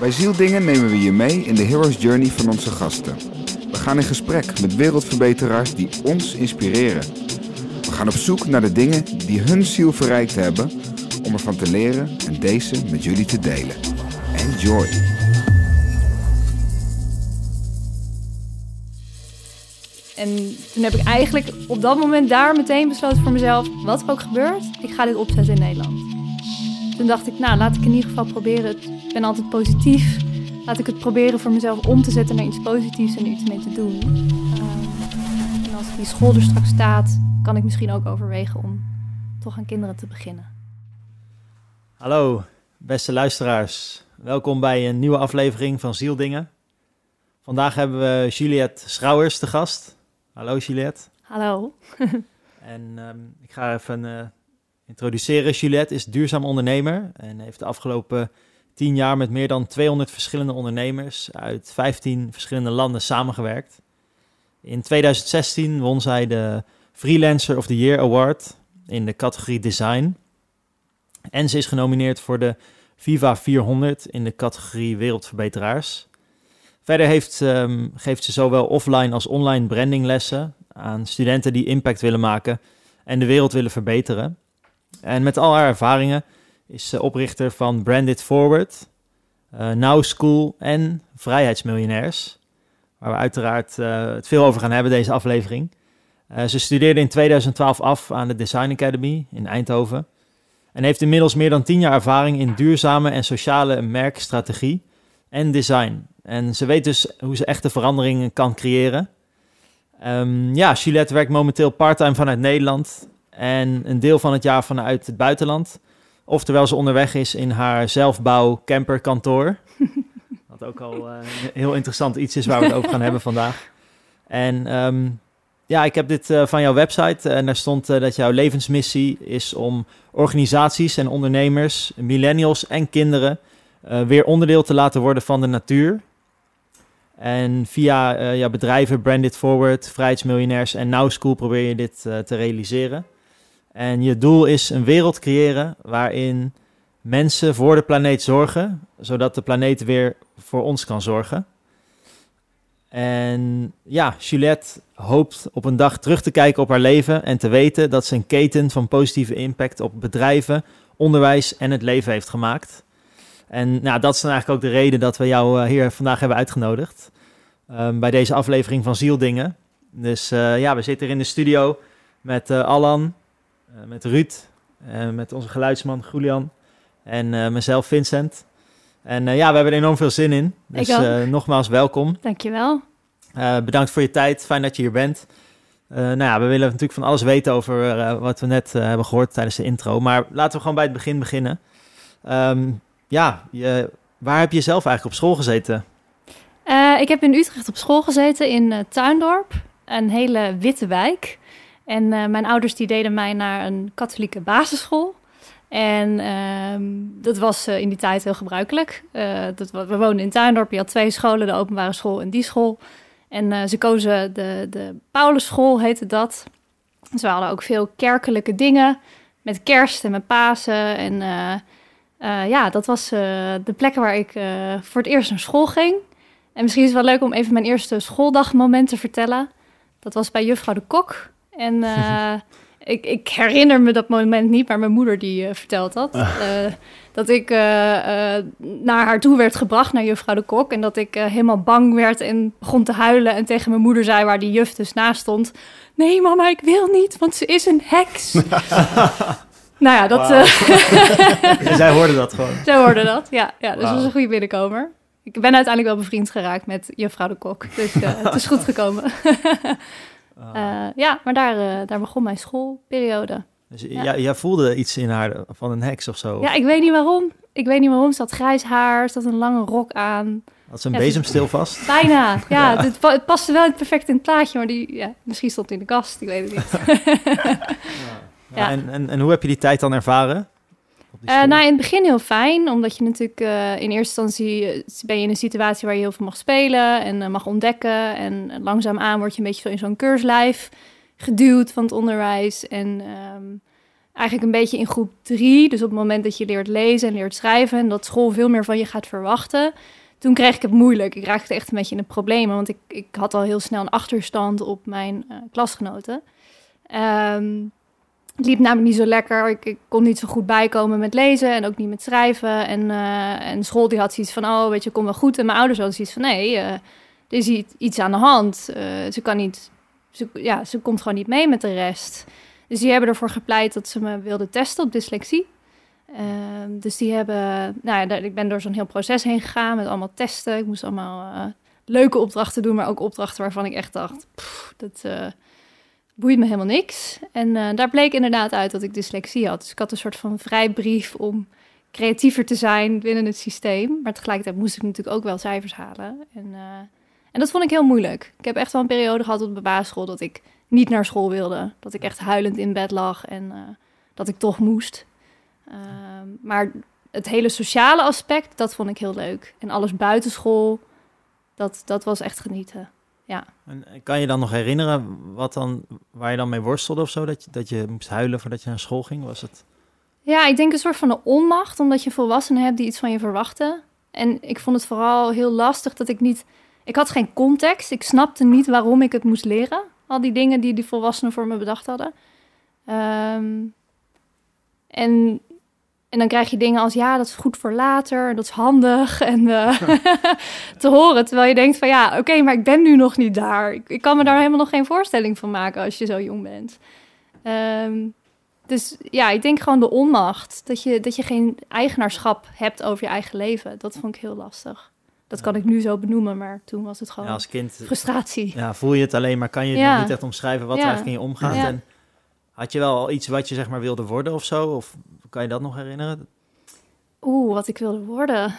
Bij Zieldingen nemen we je mee in de hero's journey van onze gasten. We gaan in gesprek met wereldverbeteraars die ons inspireren. We gaan op zoek naar de dingen die hun ziel verrijkt hebben om ervan te leren en deze met jullie te delen. Enjoy! En toen heb ik eigenlijk op dat moment daar meteen besloten voor mezelf, wat er ook gebeurt, ik ga dit opzetten in Nederland. Toen dacht ik, nou laat ik in ieder geval proberen, ik ben altijd positief, laat ik het proberen voor mezelf om te zetten naar iets positiefs en er iets mee te doen. Ehm, en als die school er straks staat, kan ik misschien ook overwegen om toch aan kinderen te beginnen. Hallo, beste luisteraars. Welkom bij een nieuwe aflevering van Zieldingen. Vandaag hebben we Juliette Schrouwers te gast. Hallo Juliette. Hallo. en ehm, ik ga even uh, introduceren. Juliette is duurzaam ondernemer en heeft de afgelopen tien jaar met meer dan 200 verschillende ondernemers uit 15 verschillende landen samengewerkt. In 2016 won zij de Freelancer of the Year Award in de categorie Design. En ze is genomineerd voor de Viva 400 in de categorie Wereldverbeteraars. Verder heeft, ehm, geeft ze zowel offline als online brandinglessen aan studenten die impact willen maken en de wereld willen verbeteren. En met al haar ervaringen is ze oprichter van Branded Forward, uh, Now School en Vrijheidsmiljonairs, waar we uiteraard uh, het veel over gaan hebben deze aflevering. Ze studeerde in 2012 af aan de Design Academy in Eindhoven en heeft inmiddels meer dan 10 jaar ervaring in duurzame en sociale merkstrategie en design. En ze weet dus hoe ze echte veranderingen kan creëren. Um, ja, Juliette werkt momenteel parttime vanuit Nederland en een deel van het jaar vanuit het buitenland. Oftewel ze onderweg is in haar zelfbouw camperkantoor. Wat ook al uh, een heel interessant iets is waar we het over gaan hebben vandaag. En um, ja, ik heb dit uh, van jouw website en daar stond uh, dat jouw levensmissie is om organisaties en ondernemers, millennials en kinderen weer onderdeel te laten worden van de natuur en via jouw bedrijven Branded Forward, Vrijheidsmiljonairs en Now School probeer je dit te realiseren. En je doel is een wereld creëren waarin mensen voor de planeet zorgen, zodat de planeet weer voor ons kan zorgen. En ja, Juliette hoopt op een dag terug te kijken op haar leven en te weten dat ze een keten van positieve impact op bedrijven, onderwijs en het leven heeft gemaakt. En nou, dat is dan eigenlijk ook de reden dat we jou uh, hier vandaag hebben uitgenodigd. Um, bij deze aflevering van Zieldingen. Dus uh, ja, we zitten hier in de studio met uh, Alan, met Ruud, met onze geluidsman Julian en mezelf Vincent. En ja, we hebben er enorm veel zin in. Dus nogmaals welkom. Dankjewel. bedankt voor je tijd. Fijn dat je hier bent. nou ja, we willen natuurlijk van alles weten over wat we net hebben gehoord tijdens de intro. Maar laten we gewoon bij het begin beginnen. Um, ja, je, waar heb je zelf eigenlijk op school gezeten? Ik heb in Utrecht op school gezeten in Tuindorp, een hele witte wijk. En uh, mijn ouders die deden mij naar een katholieke basisschool. En ehm, dat was in die tijd heel gebruikelijk. dat, we woonden in Tuindorp, je had twee scholen, de openbare school en die school. En ze kozen de, de Paulusschool, heette dat. Ze hadden ook veel kerkelijke dingen met kerst en met Pasen en... Ja, dat was de plek waar ik voor het eerst naar school ging. En misschien is het wel leuk om even mijn eerste schooldagmoment te vertellen. Dat was bij juffrouw de Kok. En ik, ik, herinner me dat moment niet, maar mijn moeder die vertelt dat. dat ik naar haar toe werd gebracht, naar juffrouw de Kok. En dat ik helemaal bang werd en begon te huilen. En tegen mijn moeder zei, waar die juf dus naast stond... Nee mama, ik wil niet, want ze is een heks. Nou ja, dat... Wow. Uh... zij hoorde dat gewoon. Zij hoorde dat, ja. ja dus wow. dat was een goede binnenkomer. Ik ben uiteindelijk wel bevriend geraakt met juffrouw de Kok. Dus uh, het is goed gekomen. Uh, ja, maar daar, daar begon mijn schoolperiode. Dus ja. jij voelde iets in haar van een heks of zo? Ja, ik weet niet waarom. Ik weet niet waarom. Ze had grijs haar, ze had een lange rok aan. Had ze een ja, bezemstil vast? Bijna, ja. Het, het, paste wel perfect in het plaatje, maar die, ja, misschien stond in de kast, ik weet het niet. Ja. En, en, en hoe heb je die tijd dan ervaren? Uh, nou, in het begin heel fijn, omdat je natuurlijk uh, in eerste instantie ben je in een situatie waar je heel veel mag spelen en uh, mag ontdekken. En langzaamaan word je een beetje zo in zo'n keurslijf geduwd van het onderwijs. En um, eigenlijk een beetje in groep drie, dus op het moment dat je leert lezen en leert schrijven en dat school veel meer van je gaat verwachten, toen kreeg ik het moeilijk. Ik raakte echt een beetje in de problemen, want ik, ik had al heel snel een achterstand op mijn klasgenoten. Um, het liep namelijk niet zo lekker. Ik, ik, kon niet zo goed bijkomen met lezen en ook niet met schrijven. En, uh, en school die had zoiets van, oh, weet je, kom wel goed. En mijn ouders hadden zoiets van, nee, uh, er is iets aan de hand. Uh, ze kan niet, ze, ja, ze komt gewoon niet mee met de rest. Dus die hebben ervoor gepleit dat ze me wilden testen op dyslexie. Ehm, dus die hebben, nou ja, ik ben door zo'n heel proces heen gegaan met allemaal testen. Ik moest allemaal leuke opdrachten doen, maar ook opdrachten waarvan ik echt dacht, pff, dat boeit me helemaal niks. En uh, daar bleek inderdaad uit dat ik dyslexie had. Dus ik had een soort van vrijbrief om creatiever te zijn binnen het systeem. Maar tegelijkertijd moest ik natuurlijk ook wel cijfers halen. En, uh, en dat vond ik heel moeilijk. Ik heb echt wel een periode gehad op de basisschool dat ik niet naar school wilde. Dat ik echt huilend in bed lag en uh, dat ik toch moest. Ehm, maar het hele sociale aspect, dat vond ik heel leuk. En alles buitenschool, dat, dat was echt genieten. En kan je dan nog herinneren wat dan, waar je dan mee worstelde of zo? Dat je, dat je moest huilen voordat je naar school ging? Was het... Ja, ik denk een soort van een onmacht, omdat je volwassenen hebt die iets van je verwachten. En ik vond het vooral heel lastig dat ik niet... Ik had geen context. Ik snapte niet waarom ik het moest leren. Al die dingen die die volwassenen voor me bedacht hadden. Um, en en dan krijg je dingen als ja, dat is goed voor later, dat is handig en uh, te horen. Terwijl je denkt van ja, oké, maar ik ben nu nog niet daar. Ik, ik, kan me daar helemaal nog geen voorstelling van maken als je zo jong bent. Um, dus ja, ik denk gewoon de onmacht. Dat je, dat je geen eigenaarschap hebt over je eigen leven. Dat vond ik heel lastig. Dat kan ik nu zo benoemen, maar toen was het gewoon ja, als kind, frustratie. Ja, voel je het alleen, maar kan je ja. niet echt omschrijven wat er eigenlijk in je omgaat. En had je wel iets wat je zeg maar wilde worden of zo? Of kan je dat nog herinneren? Oeh, wat ik wilde worden.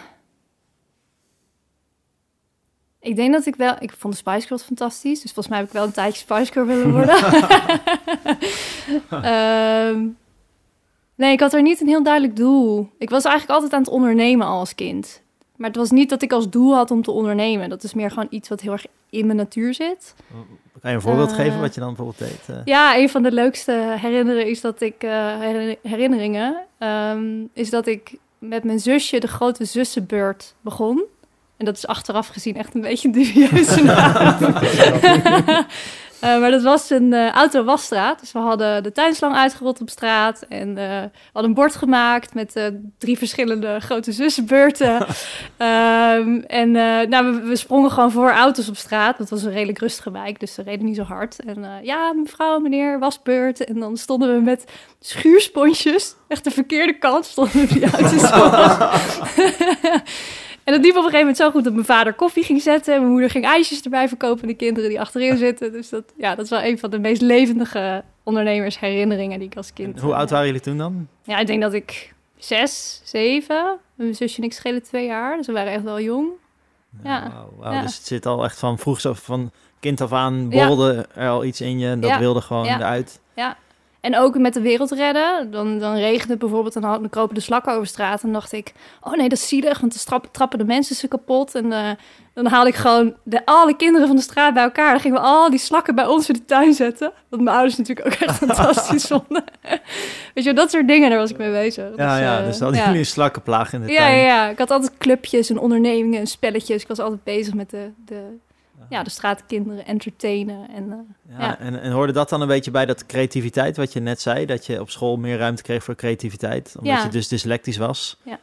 Ik denk dat ik wel... Ik vond de Spice Girls fantastisch. Dus volgens mij heb ik wel een tijdje Spice Girl willen worden. um, nee, ik had er niet een heel duidelijk doel. Ik was eigenlijk altijd aan het ondernemen als kind. Maar het was niet dat ik als doel had om te ondernemen. Dat is meer gewoon iets wat heel erg in mijn natuur zit. Kan je een voorbeeld geven wat je dan bijvoorbeeld deed? Uh... Ja, een van de leukste herinneringen is dat ik uh, herinneringen um, is dat ik met mijn zusje de grote zussenbeurt begon. En dat is achteraf gezien echt een beetje een dubieuze naam. Uh, maar dat was een uh, auto-wasstraat. Dus we hadden de tuinslang uitgerold op straat. En uh, we hadden een bord gemaakt met drie verschillende grote zussenbeurten. um, en nou, we, we, sprongen gewoon voor auto's op straat. Dat was een redelijk rustige wijk, dus ze reden niet zo hard. En ja, mevrouw, meneer, wasbeurt. En dan stonden we met schuursponsjes. Echt de verkeerde kant stonden we die auto's En dat liep op een gegeven moment zo goed dat mijn vader koffie ging zetten. En mijn moeder ging ijsjes erbij verkopen. De kinderen die achterin zitten. Dus dat, ja, dat is wel een van de meest levendige ondernemersherinneringen die ik als kind... hoe oud waren jullie toen dan? Ja, ik denk dat ik zes, zeven. Mijn zusje en ik schelen twee jaar. Dus we waren echt wel jong. Ja, wow, ja. Dus het zit al echt van vroeg zo van kind af aan borrelde er al iets in je. En dat wilde gewoon eruit. Ja, en ook met de wereld redden. Dan, dan regent het bijvoorbeeld en dan kropen de slakken over straat. En dan dacht ik, oh nee, dat is zielig, want dan trappen de mensen ze kapot. En uh, dan haalde ik gewoon de, alle kinderen van de straat bij elkaar. Dan gingen we al die slakken bij ons in de tuin zetten. Wat mijn ouders natuurlijk ook echt fantastisch vonden. Weet je, dat soort dingen, daar was ik mee bezig. Ja, dus, ja, uh, dus dan ja. jullie slakkenplaag in de ja, tuin. Ja, ja, ik had altijd clubjes en ondernemingen en spelletjes. Ik was altijd bezig met de, de ja, de straatkinderen entertainen. En, uh, ja, En, en hoorde dat dan een beetje bij dat creativiteit, wat je net zei, dat je op school meer ruimte kreeg voor creativiteit, omdat ja. je dus dyslectisch was? Ja.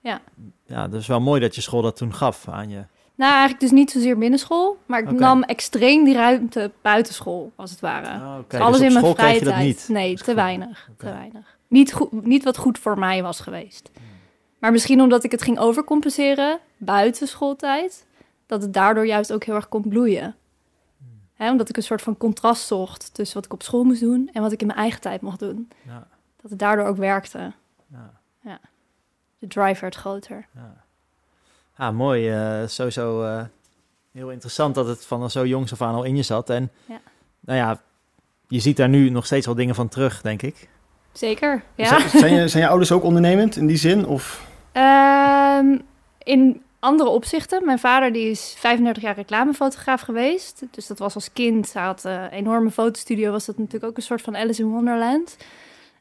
Ja. Ja, dat is wel mooi dat je school dat toen gaf aan je. Nou, eigenlijk dus niet zozeer binnenschool, maar ik nam extreem die ruimte buitenschool, als het ware. Oh, okay. alles dus in mijn vrije tijd. Niet. Nee, te weinig. Te weinig. Niet, goed, niet wat goed voor mij was geweest. Hmm. Maar misschien omdat ik het ging overcompenseren buiten schooltijd, dat het daardoor juist ook heel erg kon bloeien. He, omdat ik een soort van contrast zocht tussen wat ik op school moest doen en wat ik in mijn eigen tijd mocht doen. Ja. Dat het daardoor ook werkte. Ja. ja. De drive werd groter. Ja, ah, mooi. Uh, sowieso uh, heel interessant dat het van zo jongs af aan al in je zat. En ja. nou ja, je ziet daar nu nog steeds wel dingen van terug, denk ik. Zeker, ja. Zijn, je, zijn je ouders ook ondernemend in die zin? Of? Um, in andere opzichten. Mijn vader die is 35 jaar reclamefotograaf geweest. Dus dat was als kind. Hij had een enorme fotostudio. Was dat natuurlijk ook een soort van Alice in Wonderland.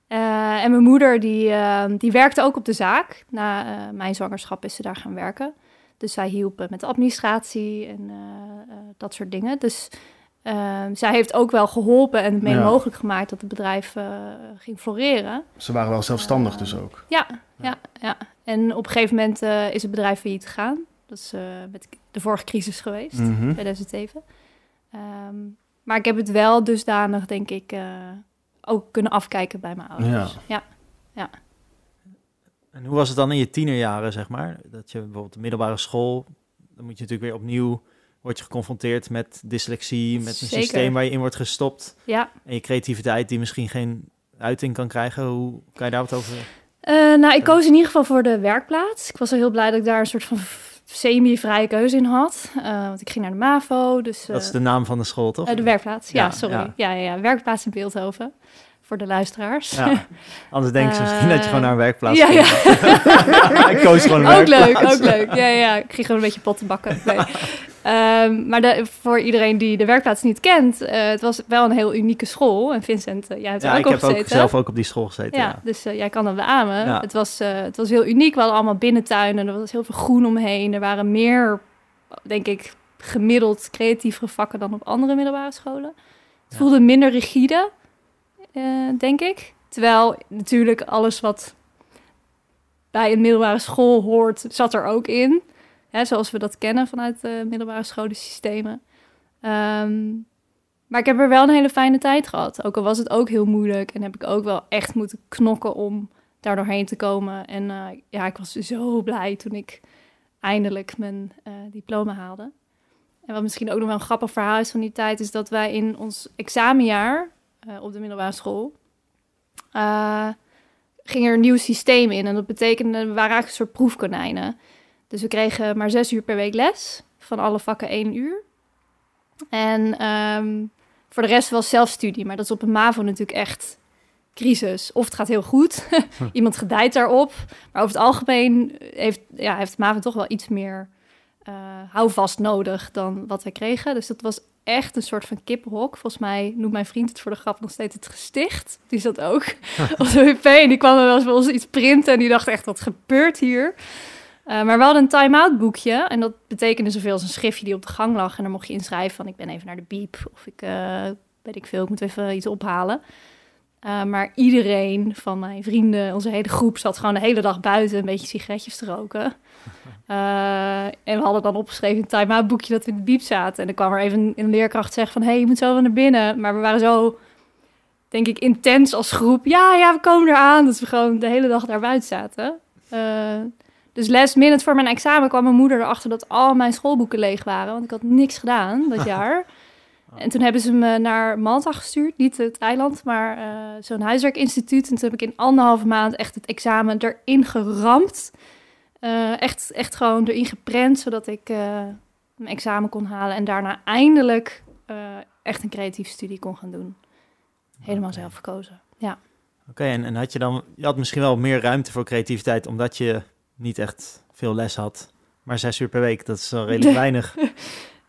Eh, en mijn moeder, die, eh, die werkte ook op de zaak. Na eh, mijn zwangerschap is ze daar gaan werken. Dus zij hielp met de administratie en eh, eh, dat soort dingen. Dus eh, zij heeft ook wel geholpen en het mede Ja. mogelijk gemaakt dat het bedrijf eh, ging floreren. Ze waren wel zelfstandig dus ook. Ja, ja, ja. En op een gegeven moment eh, is het bedrijf failliet gegaan. Dat is eh, met de vorige crisis geweest, Mhm. 2007. Ehm, maar ik heb het wel dusdanig, denk ik, eh, ook kunnen afkijken bij mijn ouders. Ja. En hoe was het dan in je tienerjaren, zeg maar? Dat je bijvoorbeeld de middelbare school, dan moet je natuurlijk weer opnieuw, word je geconfronteerd met dyslexie, met een Zeker. systeem waar je in wordt gestopt. ja. En je creativiteit die misschien geen uiting kan krijgen. Hoe kan je daar wat over? Eh, nou, ik koos in ieder geval voor de werkplaats. Ik was er heel blij dat ik daar een soort van semi-vrije keuze in had. Eh, want ik ging naar de MAVO, dus... Dat is eh, de naam van de school, toch? de werkplaats, ja, Ja, sorry. ja. Ja. Ja, ja, werkplaats in Beeldhoven. Voor de luisteraars. Ja. Anders denken ze misschien dat je gewoon naar een werkplaats ja, ging. ik koos gewoon een ook leuk, ook leuk. Ja, ja, ik ging gewoon een beetje potten bakken. Nee. Ehm, maar de, voor iedereen die de werkplaats niet kent, eh, het was wel een heel unieke school. En Vincent, eh, jij hebt er Ja, ook ik op heb ook gezeten. zelf ook op die school gezeten. ja, Ja. dus eh, jij kan dat beamen. Ja. Het, was, eh, het was heel uniek. We hadden allemaal binnentuinen. Er was heel veel groen omheen. Er waren meer, denk ik, gemiddeld creatievere vakken dan op andere middelbare scholen. Het Ja. voelde minder rigide, eh, denk ik. Terwijl natuurlijk alles wat bij een middelbare school hoort, zat er ook in. Zoals we dat kennen vanuit de middelbare scholensystemen. Ehm, maar ik heb er wel een hele fijne tijd gehad. Ook al was het ook heel moeilijk en heb ik ook wel echt moeten knokken om daar doorheen te komen. En eh, ja, ik was zo blij toen ik eindelijk mijn eh, diploma haalde. En wat misschien ook nog wel een grappig verhaal is van die tijd, is dat wij in ons examenjaar eh, op de middelbare school eh, ging er een nieuw systeem in. En dat betekende, we waren eigenlijk een soort proefkonijnen. Dus we kregen maar zes uur per week les, van alle vakken één uur. En ehm, voor de rest was zelfstudie, maar dat is op een MAVO natuurlijk echt crisis. Of het gaat heel goed, iemand gedijt daarop. Maar over het algemeen heeft, ja, heeft MAVO toch wel iets meer eh, houvast nodig dan wat wij kregen. Dus dat was echt een soort van kippenhok. Volgens mij noemt mijn vriend het voor de grap nog steeds het gesticht. Die zat ook op de WP en die kwam dan wel eens bij ons iets printen... en die dacht echt, wat gebeurt hier? Eh, maar we hadden een time-out boekje en dat betekende zoveel als een schriftje die op de gang lag. En daar mocht je inschrijven van ik ben even naar de biep of ik eh, weet ik veel, ik moet even iets ophalen. Eh, maar iedereen van mijn vrienden, onze hele groep, zat gewoon de hele dag buiten een beetje sigaretjes te roken. Eh, en we hadden dan opgeschreven in een time-out boekje dat we in de biep zaten. En dan kwam er even een leerkracht zeggen van, hé, hey, je moet zo wel naar binnen. Maar we waren zo, denk ik, intens als groep. Ja, ja, we komen eraan. Dat we gewoon de hele dag daar buiten zaten. Eh, dus last minute voor mijn examen kwam mijn moeder erachter dat al mijn schoolboeken leeg waren. Want ik had niks gedaan dat jaar. En toen hebben ze me naar Malta gestuurd. Niet het eiland, maar eh, zo'n huiswerkinstituut. En toen heb ik in anderhalve maand echt het examen erin geramd. Eh, echt, echt gewoon erin geprent, zodat ik eh, mijn examen kon halen. En daarna eindelijk echt een creatieve studie kon gaan doen. Helemaal zelf gekozen. Ja. Oké, en, en had je dan, je had misschien wel meer ruimte voor creativiteit, omdat je niet echt veel les had. Maar zes uur per week, dat is wel redelijk weinig.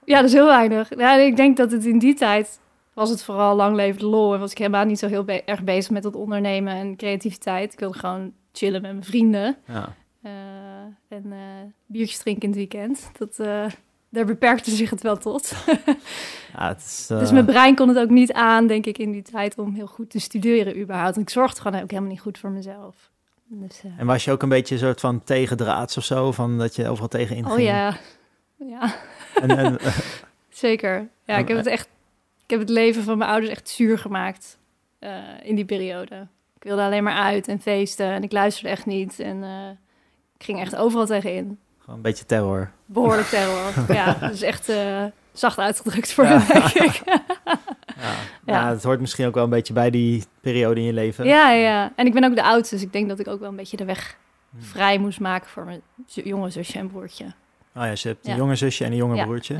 Ja, dat is heel weinig. Ja, ik denk dat het in die tijd was het vooral lang leven de lol. En was ik helemaal niet zo heel be- erg bezig met het ondernemen en creativiteit. Ik wilde gewoon chillen met mijn vrienden. Ja. eh, en eh, biertjes drinken in het weekend. Dat, eh, daar beperkte zich het wel tot. Ja, het is, Dus mijn brein kon het ook niet aan, denk ik, in die tijd om heel goed te studeren überhaupt. En ik zorgde gewoon ook helemaal niet goed voor mezelf. Dus, En was je ook een beetje een soort van tegendraads of zo, van dat je overal tegen inging? oh ja, ja. En, en, eh, Zeker. Ja, ik heb het echt. Ik heb het leven van mijn ouders echt zuur gemaakt eh, in die periode. Ik wilde alleen maar uit en feesten en ik luisterde echt niet. En eh, ik ging echt overal tegenin. gewoon een beetje terror. Behoorlijk terror. ja, dus echt eh, zacht uitgedrukt voor Ja. me, denk ik. Ja. Ja. het hoort misschien ook wel een beetje bij die periode in je leven. ja, ja. En ik ben ook de oudste, dus ik denk dat ik ook wel een beetje de weg Hmm. vrij moest maken voor mijn jonge zusje en broertje. Oh ja, je hebt een jonge zusje en een jonge broertje.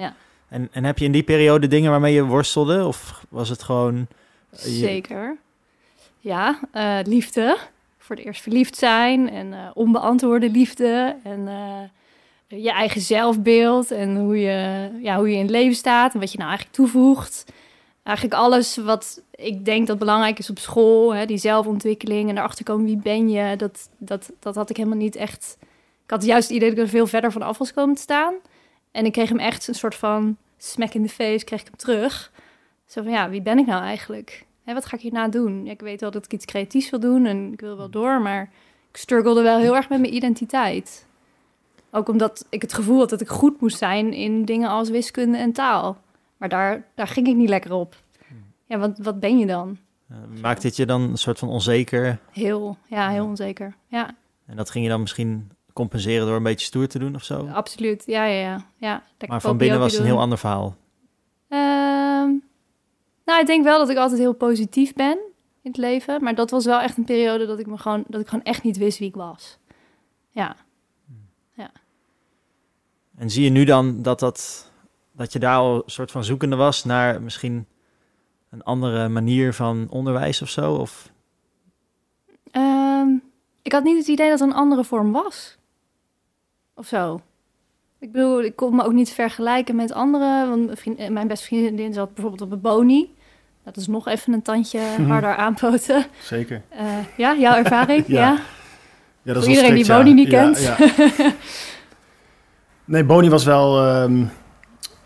En, en heb je in die periode dingen waarmee je worstelde? Of was het gewoon... je- Zeker. Ja, eh, liefde. Voor het eerst verliefd zijn en eh, onbeantwoorde liefde. En eh, je eigen zelfbeeld en hoe je, ja, hoe je in het leven staat en wat je nou eigenlijk toevoegt. eigenlijk alles wat ik denk dat belangrijk is op school, hè, die zelfontwikkeling en erachter komen wie ben je, dat, dat, dat had ik helemaal niet echt. Had juist het idee dat ik er veel verder van af was komen te staan. En ik kreeg hem echt een soort van smack in the face, kreeg ik hem terug. Zo van ja, wie ben ik nou eigenlijk? Hè, wat ga ik hierna doen? Ik weet wel dat ik iets creatiefs wil doen en ik wil wel door, maar ik struggelde wel heel erg met mijn identiteit. Ook omdat ik het gevoel had dat ik goed moest zijn in dingen als wiskunde en taal. Maar daar, daar ging ik niet lekker op. Ja, wat, wat ben je dan? Maakt dit je dan een soort van onzeker? Heel, ja, heel onzeker. Ja, En dat ging je dan misschien compenseren door een beetje stoer te doen of zo? absoluut. Ja, ja, ja. ja maar van binnen was het een heel ander verhaal. Ehm, nou, ik denk wel dat ik altijd heel positief ben in het leven. Maar dat was wel echt een periode dat ik me gewoon, dat ik gewoon echt niet wist wie ik was. Ja, En zie je nu dan dat, dat, dat je daar al een soort van zoekende was naar misschien een andere manier van onderwijs of zo? Of Ehm, ik had niet het idee dat er een andere vorm was. Of zo. Ik bedoel, ik kon me ook niet vergelijken met anderen. Want mijn, vriend, eh, mijn beste vriendin zat bijvoorbeeld op een boni. Dat is nog even een tandje harder aanpoten. Zeker. Eh, ja, jouw ervaring? Ja. ja. Ja, dat is iedereen die Boni ja. niet kent. Nee, Boni was wel... ehm,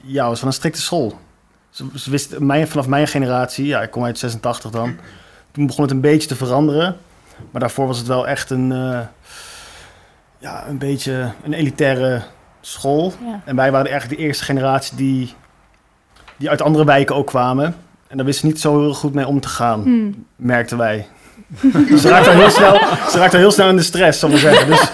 ja, was van een strikte school. Ze, ze wist, mijn, vanaf mijn generatie, ja, ik kom uit 86 dan... Toen begon het een beetje te veranderen. Maar daarvoor was het wel echt een... eh, ja, een beetje een elitaire school. Ja. En wij waren eigenlijk de eerste generatie die, die uit andere wijken ook kwamen. En daar wisten ze niet zo heel goed mee om te gaan, Hm. merkten wij. Ze raakten heel snel, ze raakten heel snel in de stress, zal ik maar zeggen. Dus,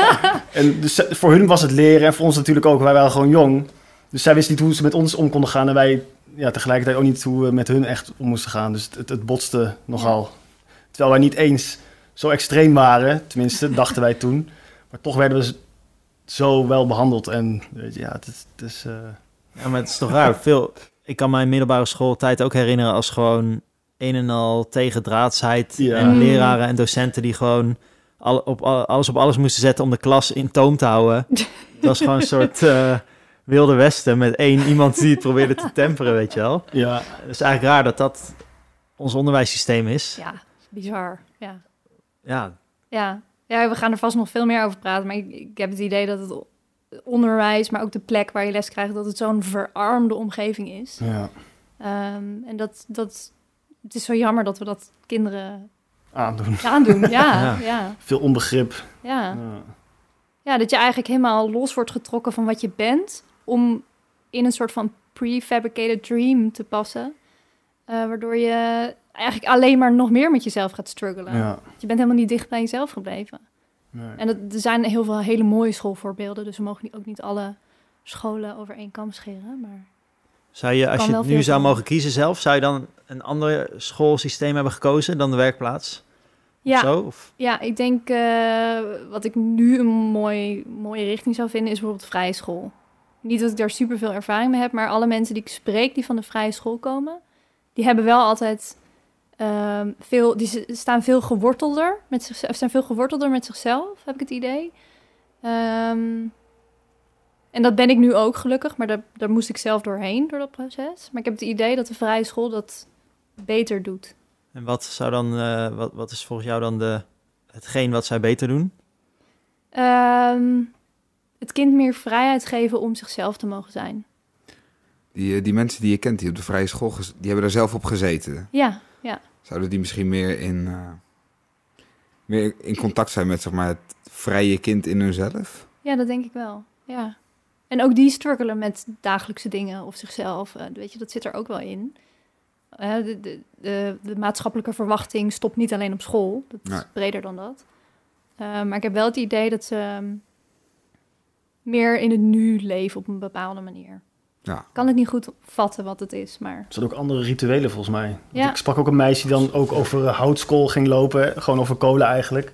en dus voor hun was het leren en voor ons natuurlijk ook. Wij waren gewoon jong. Dus zij wisten niet hoe ze met ons om konden gaan. En wij ja, tegelijkertijd ook niet hoe we met hun echt om moesten gaan. Dus het, het botste nogal. Terwijl wij niet eens zo extreem waren, tenminste, dachten wij toen. Maar toch werden we zo wel behandeld. En weet je, ja, het is... Het is eh, Ja, maar het is toch raar. Veel, ik kan mijn middelbare schooltijd ook herinneren als gewoon een en al tegendraadsheid. Ja. En Mm. leraren en docenten die gewoon al, op, al- alles op alles moesten zetten om de klas in toom te houden. Het was gewoon een soort eh, wilde westen met één iemand die het probeerde te temperen, weet je wel. ja, Het is eigenlijk raar dat dat ons onderwijssysteem is. ja, bizar. Ja. Ja, Ja. Ja, we gaan er vast nog veel meer over praten. Maar ik, ik heb het idee dat het onderwijs, maar ook de plek waar je les krijgt, dat het zo'n verarmde omgeving is. ja. Ehm, en dat, dat, het is zo jammer dat we dat kinderen aandoen. aandoen. Ja, Ja. Veel onbegrip. ja. Ja. Ja, dat je eigenlijk helemaal los wordt getrokken van wat je bent, om in een soort van prefabricated dream te passen. Eh, waardoor je eigenlijk alleen maar nog meer met jezelf gaat struggelen. Ja. Je bent helemaal niet dicht bij jezelf gebleven. Nee. En dat, er zijn heel veel hele mooie schoolvoorbeelden, dus we mogen niet- ook niet alle scholen over één kam scheren. Maar Zou je, als je het nu zou mogen kiezen zelf, zou je dan een ander schoolsysteem hebben gekozen dan de werkplaats? Of ja, Zo? Of, ja, ik denk eh, wat ik nu een mooi, mooie richting zou vinden, is bijvoorbeeld vrije school. Niet dat ik daar super veel ervaring mee heb, maar alle mensen die ik spreek die van de vrije school komen, die hebben wel altijd ehm, veel, die staan veel gewortelder met zichzelf, zijn veel gewortelder met zichzelf, heb ik het idee. Ehm, en dat ben ik nu ook gelukkig, maar daar, daar moest ik zelf doorheen door dat proces. Maar ik heb het idee dat de vrije school dat beter doet. en wat, zou dan, eh, wat, wat is volgens jou dan de, hetgeen wat zij beter doen? Ehm, het kind meer vrijheid geven om zichzelf te mogen zijn. Die, eh, die mensen die je kent, die op de vrije school, die hebben daar zelf op gezeten. Ja, ja. Zouden die misschien meer in, eh, meer in contact zijn met zeg maar, het vrije kind in hunzelf? Ja, dat denk ik wel. Ja. En ook die struggelen met dagelijkse dingen of zichzelf. eh, weet je, dat zit er ook wel in. Eh, de, de, de, de maatschappelijke verwachting stopt niet alleen op school. Dat is breder dan dat. Maar ik heb wel het idee dat ze ehm, meer in het nu leven op een bepaalde manier. Ja. Ik kan het niet goed vatten wat het is, maar Er zijn ook andere rituelen volgens mij. Ja. Ik sprak ook een meisje die dan ook over eh, houtskool ging lopen. Gewoon over kolen eigenlijk.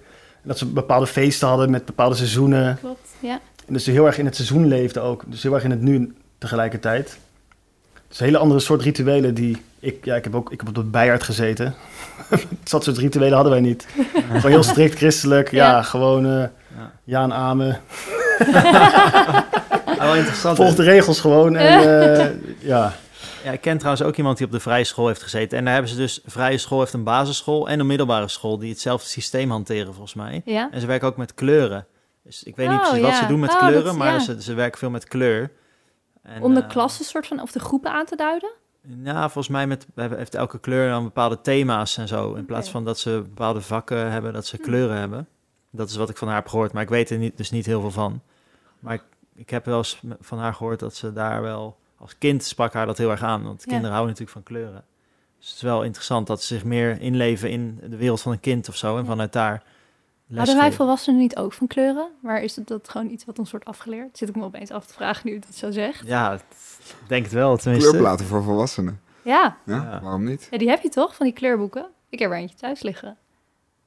En dat ze bepaalde feesten hadden met bepaalde seizoenen. klopt. Ja. En dus ze heel erg in het seizoen leefde ook. Dus heel erg in het nu tegelijkertijd. Dus een hele andere soort rituelen die... Ik, ja, ik heb ook ik heb op de bijaard gezeten. dat soort rituelen hadden wij niet. Gewoon heel strikt christelijk. Ja, Ja. gewoon eh, Ja. ja en amen. Wel interessant. Volg de regels gewoon. En eh, ja, Ja, ik ken trouwens ook iemand die op de vrije school heeft gezeten. En daar hebben ze dus, vrije school heeft een basisschool en een middelbare school die hetzelfde systeem hanteren volgens mij. Ja? En ze werken ook met kleuren. Dus ik weet niet Oh, precies wat ze doen met Oh, kleuren, dat- maar ja. ze, ze werken veel met kleur. En, Om de eh, klassen soort van, of de groepen aan te duiden? Ja, volgens mij met, we hebben- heeft elke kleur dan bepaalde thema's en zo. In plaats van dat ze bepaalde vakken hebben, dat ze Hm. kleuren hebben. Dat is wat ik van haar heb gehoord, maar ik weet er niet, dus niet heel veel van. Maar ik, ik heb wel eens van haar gehoord dat ze daar wel... Als kind sprak haar dat heel erg aan, want Ja. kinderen houden natuurlijk van kleuren. Dus het is wel interessant dat ze zich meer inleven in de wereld van een kind of zo. En Ja. vanuit daar Hadden wij volwassenen niet ook van kleuren? Maar is het dat gewoon iets wat ons wordt afgeleerd? Zit ik me opeens af te vragen nu je dat zo zegt. Ja, ik denk het wel, tenminste. Kleurplaten voor volwassenen. Ja. Ja, Ja. waarom niet? ja, die heb je toch, van die kleurboeken? Ik heb er eentje thuis liggen.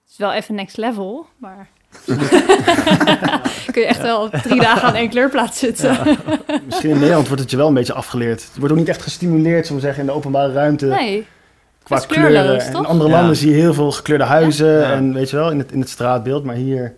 Het is wel even next level, maar... Kun je echt wel drie dagen aan één kleurplaat zitten. Misschien in Nederland wordt het je wel een beetje afgeleerd. Je wordt ook niet echt gestimuleerd, zullen we zeggen, in de openbare ruimte. Nee, qua het is kleurloos, kleuren. En toch? in andere Ja. landen zie je heel veel gekleurde huizen Ja. en weet je wel, in het, in het straatbeeld. Maar hier,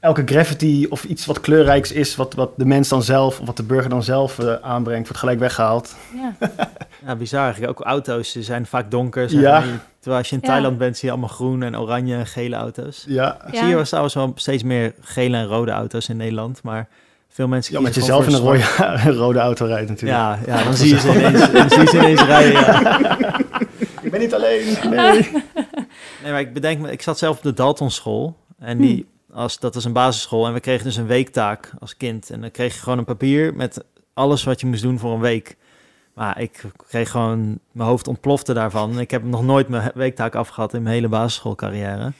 elke graffiti of iets wat kleurrijks is, wat, wat de mens dan zelf, of wat de burger dan zelf eh, aanbrengt, wordt gelijk weggehaald. ja. Ja, bizar eigenlijk. Ook auto's die zijn vaak donker. Ja. Terwijl als je in Ja. Thailand bent, zie je allemaal groen en oranje en gele auto's. Ja, Ja. Zie je wel trouwens wel steeds meer gele en rode auto's in Nederland. Maar veel mensen ja met jezelf in een rode, rode auto rijdt natuurlijk. Ja, ja, dan zie je ze ineens, dan zie je ze ineens rijden. Ja. Ik ben niet alleen. Nee. Nee, maar ik bedenk me, ik zat zelf op de Dalton school. En die, als, dat was een basisschool. En we kregen dus een weektaak als kind. En dan kreeg je gewoon een papier met alles wat je moest doen voor een week. Maar ik kreeg gewoon, mijn hoofd ontplofte daarvan. Ik heb nog nooit mijn weektaak afgehad in mijn hele basisschoolcarrière.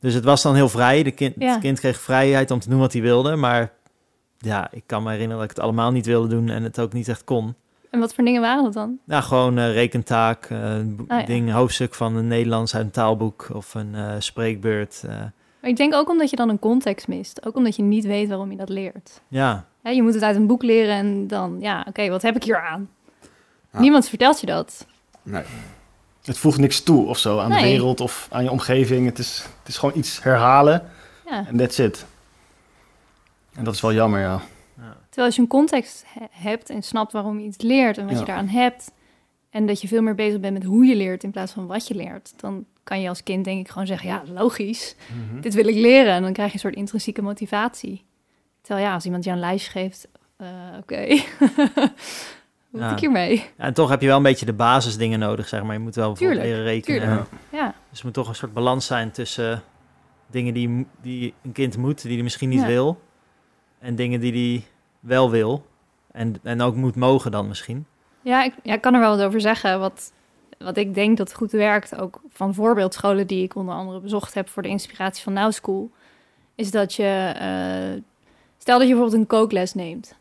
Dus het was dan heel vrij. De kind, Ja. Het kind kreeg vrijheid om te doen wat hij wilde. Maar ja, ik kan me herinneren dat ik het allemaal niet wilde doen en het ook niet echt kon. En wat voor dingen waren dat dan? Ja, gewoon eh, rekentaak, eh, bo- Ah, ja. ding, hoofdstuk van een Nederlands uit een taalboek of een eh, spreekbeurt. eh. Maar ik denk ook omdat je dan een context mist. Ook omdat je niet weet waarom je dat leert. ja, je moet het uit een boek leren en dan, ja, oké, wat heb ik hier aan? Ja. Niemand vertelt je dat. Nee. Het voegt niks toe of zo aan de wereld of aan je omgeving. Het is, het is gewoon iets herhalen Ja. en that's it. En dat is wel jammer, ja. Terwijl als je een context he- hebt en snapt waarom je iets leert en wat Ja. je daaraan hebt, en dat je veel meer bezig bent met hoe je leert in plaats van wat je leert, dan kan je als kind denk ik gewoon zeggen, ja, logisch, Mhm. dit wil ik leren. En dan krijg je een soort intrinsieke motivatie. Terwijl ja, als iemand je een lijstje geeft, eh, oké, wat moet ik hiermee? Ja, en toch heb je wel een beetje de basisdingen nodig, zeg maar. Je moet wel bijvoorbeeld Tuurlijk, leren rekenen. tuurlijk. Ja, Dus er moet toch een soort balans zijn tussen dingen die, die een kind moet, die hij misschien niet Ja. wil, en dingen die hij wel wil. En, en ook moet mogen dan misschien. ja, ik, ja, ik kan er wel wat over zeggen. Wat, wat ik denk dat goed werkt, ook van voorbeeldscholen die ik onder andere bezocht heb voor de inspiratie van Now School, is dat je, eh, stel dat je bijvoorbeeld een kookles neemt.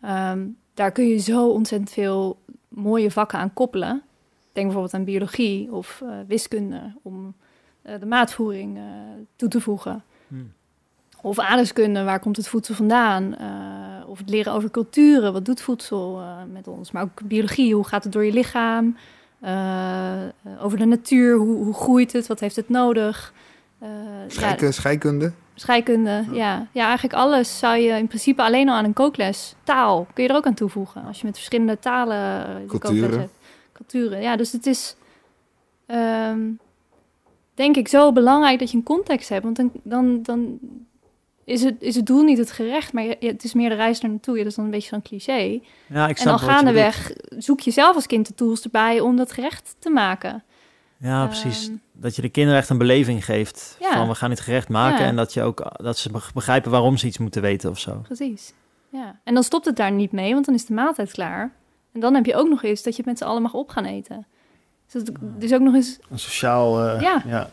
Ehm, daar kun je zo ontzettend veel mooie vakken aan koppelen. Denk bijvoorbeeld aan biologie of eh, wiskunde, om eh, de maatvoering eh, toe te voegen. Hmm. Of aardrijkskunde, waar komt het voedsel vandaan? Of het leren over culturen, wat doet voedsel met ons? Maar ook biologie, hoe gaat het door je lichaam? Over de natuur, hoe, hoe groeit het? Wat heeft het nodig? Eh, ja, Scheikunde, scheikunde. scheikunde, ja. ja. eigenlijk alles zou je in principe alleen al aan een kookles. Taal kun je er ook aan toevoegen. Als je met verschillende talen eh, Culturen. kookles hebt. Culturen, ja. Dus het is, ehm, denk ik, zo belangrijk dat je een context hebt. Want dan, dan, dan is, het, is het doel niet het gerecht, maar je- het is meer de reis er naartoe. Ja, dat is dan een beetje zo'n cliché. Ja, ik En dan wat je gaandeweg zoek je zelf als kind de tools erbij om dat gerecht te maken. Ja, precies. Ehm, Dat je de kinderen echt een beleving geeft. Ja. Van we gaan dit gerecht maken. Ja. En dat, je ook, dat ze beg- begrijpen waarom ze iets moeten weten of zo. Precies. Ja. En dan stopt het daar niet mee, want dan is de maaltijd klaar. En dan heb je ook nog eens dat je het met z'n allen mag op gaan eten. Dus het is ook nog eens... Een sociaal... eh, Ja. ja.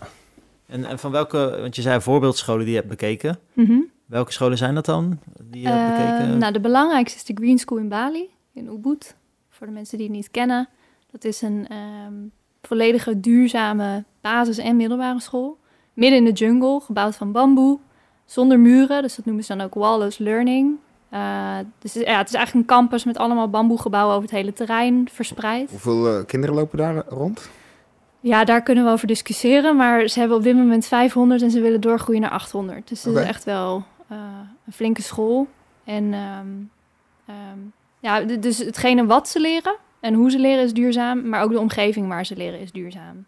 En, en van welke, want je zei voorbeeldscholen die je hebt bekeken. Mhm. Welke scholen zijn dat dan? Die je hebt Eh, bekeken? nou, de belangrijkste is de Green School in Bali, in Ubud. Voor de mensen die het niet kennen. Dat is een ehm, volledige duurzame basis- en middelbare school. Midden in de jungle, gebouwd van bamboe. Zonder muren, dus dat noemen ze dan ook wall-less learning. Eh, dus ja, het is eigenlijk een campus met allemaal bamboegebouwen over het hele terrein verspreid. Hoeveel eh, kinderen lopen daar rond? Ja, daar kunnen we over discussiëren. Maar ze hebben op dit moment 500 en ze willen doorgroeien naar 800. Dus het is echt wel eh, een flinke school. En ehm, ehm, ja, dus hetgene wat ze leren, en hoe ze leren is duurzaam, maar ook de omgeving waar ze leren is duurzaam.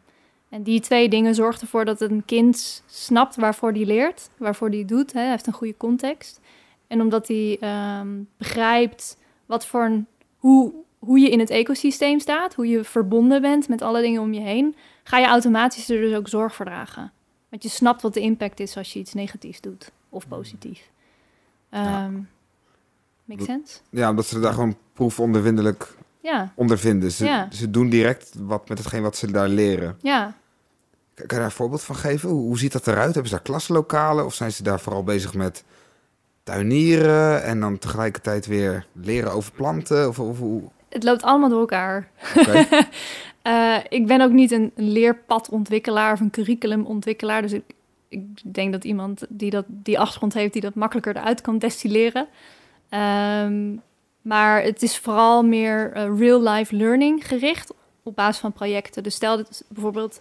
En die twee dingen zorgen ervoor dat een kind snapt waarvoor die leert, waarvoor die doet. Hè, hij heeft een goede context. En omdat hij ehm, begrijpt wat voor een, hoe, hoe je in het ecosysteem staat, hoe je verbonden bent met alle dingen om je heen, ga je automatisch er dus ook zorg voor dragen. Want je snapt wat de impact is als je iets negatiefs doet of positief. Ja. Um, Make sense? Ja, omdat ze daar gewoon proefondervindelijk Ja, ondervinden. Ze, Ja. ze doen direct wat met hetgeen wat ze daar leren. ja. Kan je daar een voorbeeld van geven? Hoe, ziet dat eruit? Hebben ze daar klaslokalen of zijn ze daar vooral bezig met tuinieren en dan tegelijkertijd weer leren over planten? Of, of hoe? Het loopt allemaal door elkaar. Eh, ik ben ook niet een, leerpadontwikkelaar of een curriculumontwikkelaar. Dus ik, ik denk dat iemand die dat, die achtergrond heeft, die dat makkelijker eruit kan destilleren. Ehm, maar het is vooral meer eh, real-life learning gericht op basis van projecten. Dus stel dat bijvoorbeeld,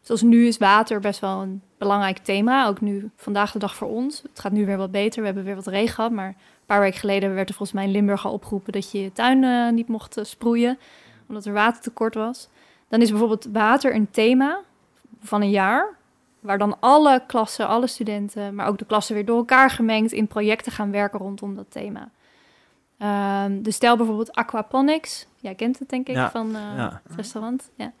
zoals nu is water best wel een belangrijk thema. Ook nu vandaag de dag voor ons. Het gaat nu weer wat beter. We hebben weer wat regen gehad. Maar een paar weken geleden werd er volgens mij in Limburg al opgeroepen dat je je tuin eh, niet mocht eh, sproeien. Omdat er watertekort was. Dan is bijvoorbeeld water een thema van een jaar. Waar dan alle klassen, alle studenten, maar ook de klassen weer door elkaar gemengd in projecten gaan werken rondom dat thema. Ehm, dus stel bijvoorbeeld aquaponics. Jij kent het denk ik Ja, van eh, ja. het restaurant. Ja.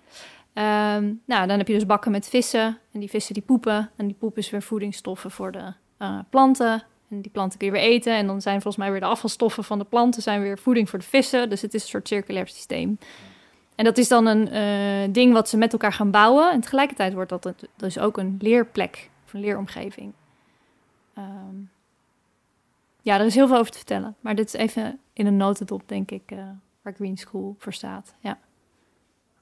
Ehm, nou, dan heb je dus bakken met vissen. En die vissen die poepen. En die poep is weer voedingsstoffen voor de eh, planten. En die planten kun je weer eten. En dan zijn volgens mij weer de afvalstoffen van de planten zijn weer voeding voor de vissen. Dus het is een soort circulair systeem. En dat is dan een eh, ding wat ze met elkaar gaan bouwen. En tegelijkertijd wordt dat dus ook een leerplek of een leeromgeving. Ehm, ja, er is heel veel over te vertellen. Maar dit is even in een notendop, denk ik, eh, waar Green School voor staat. Ja.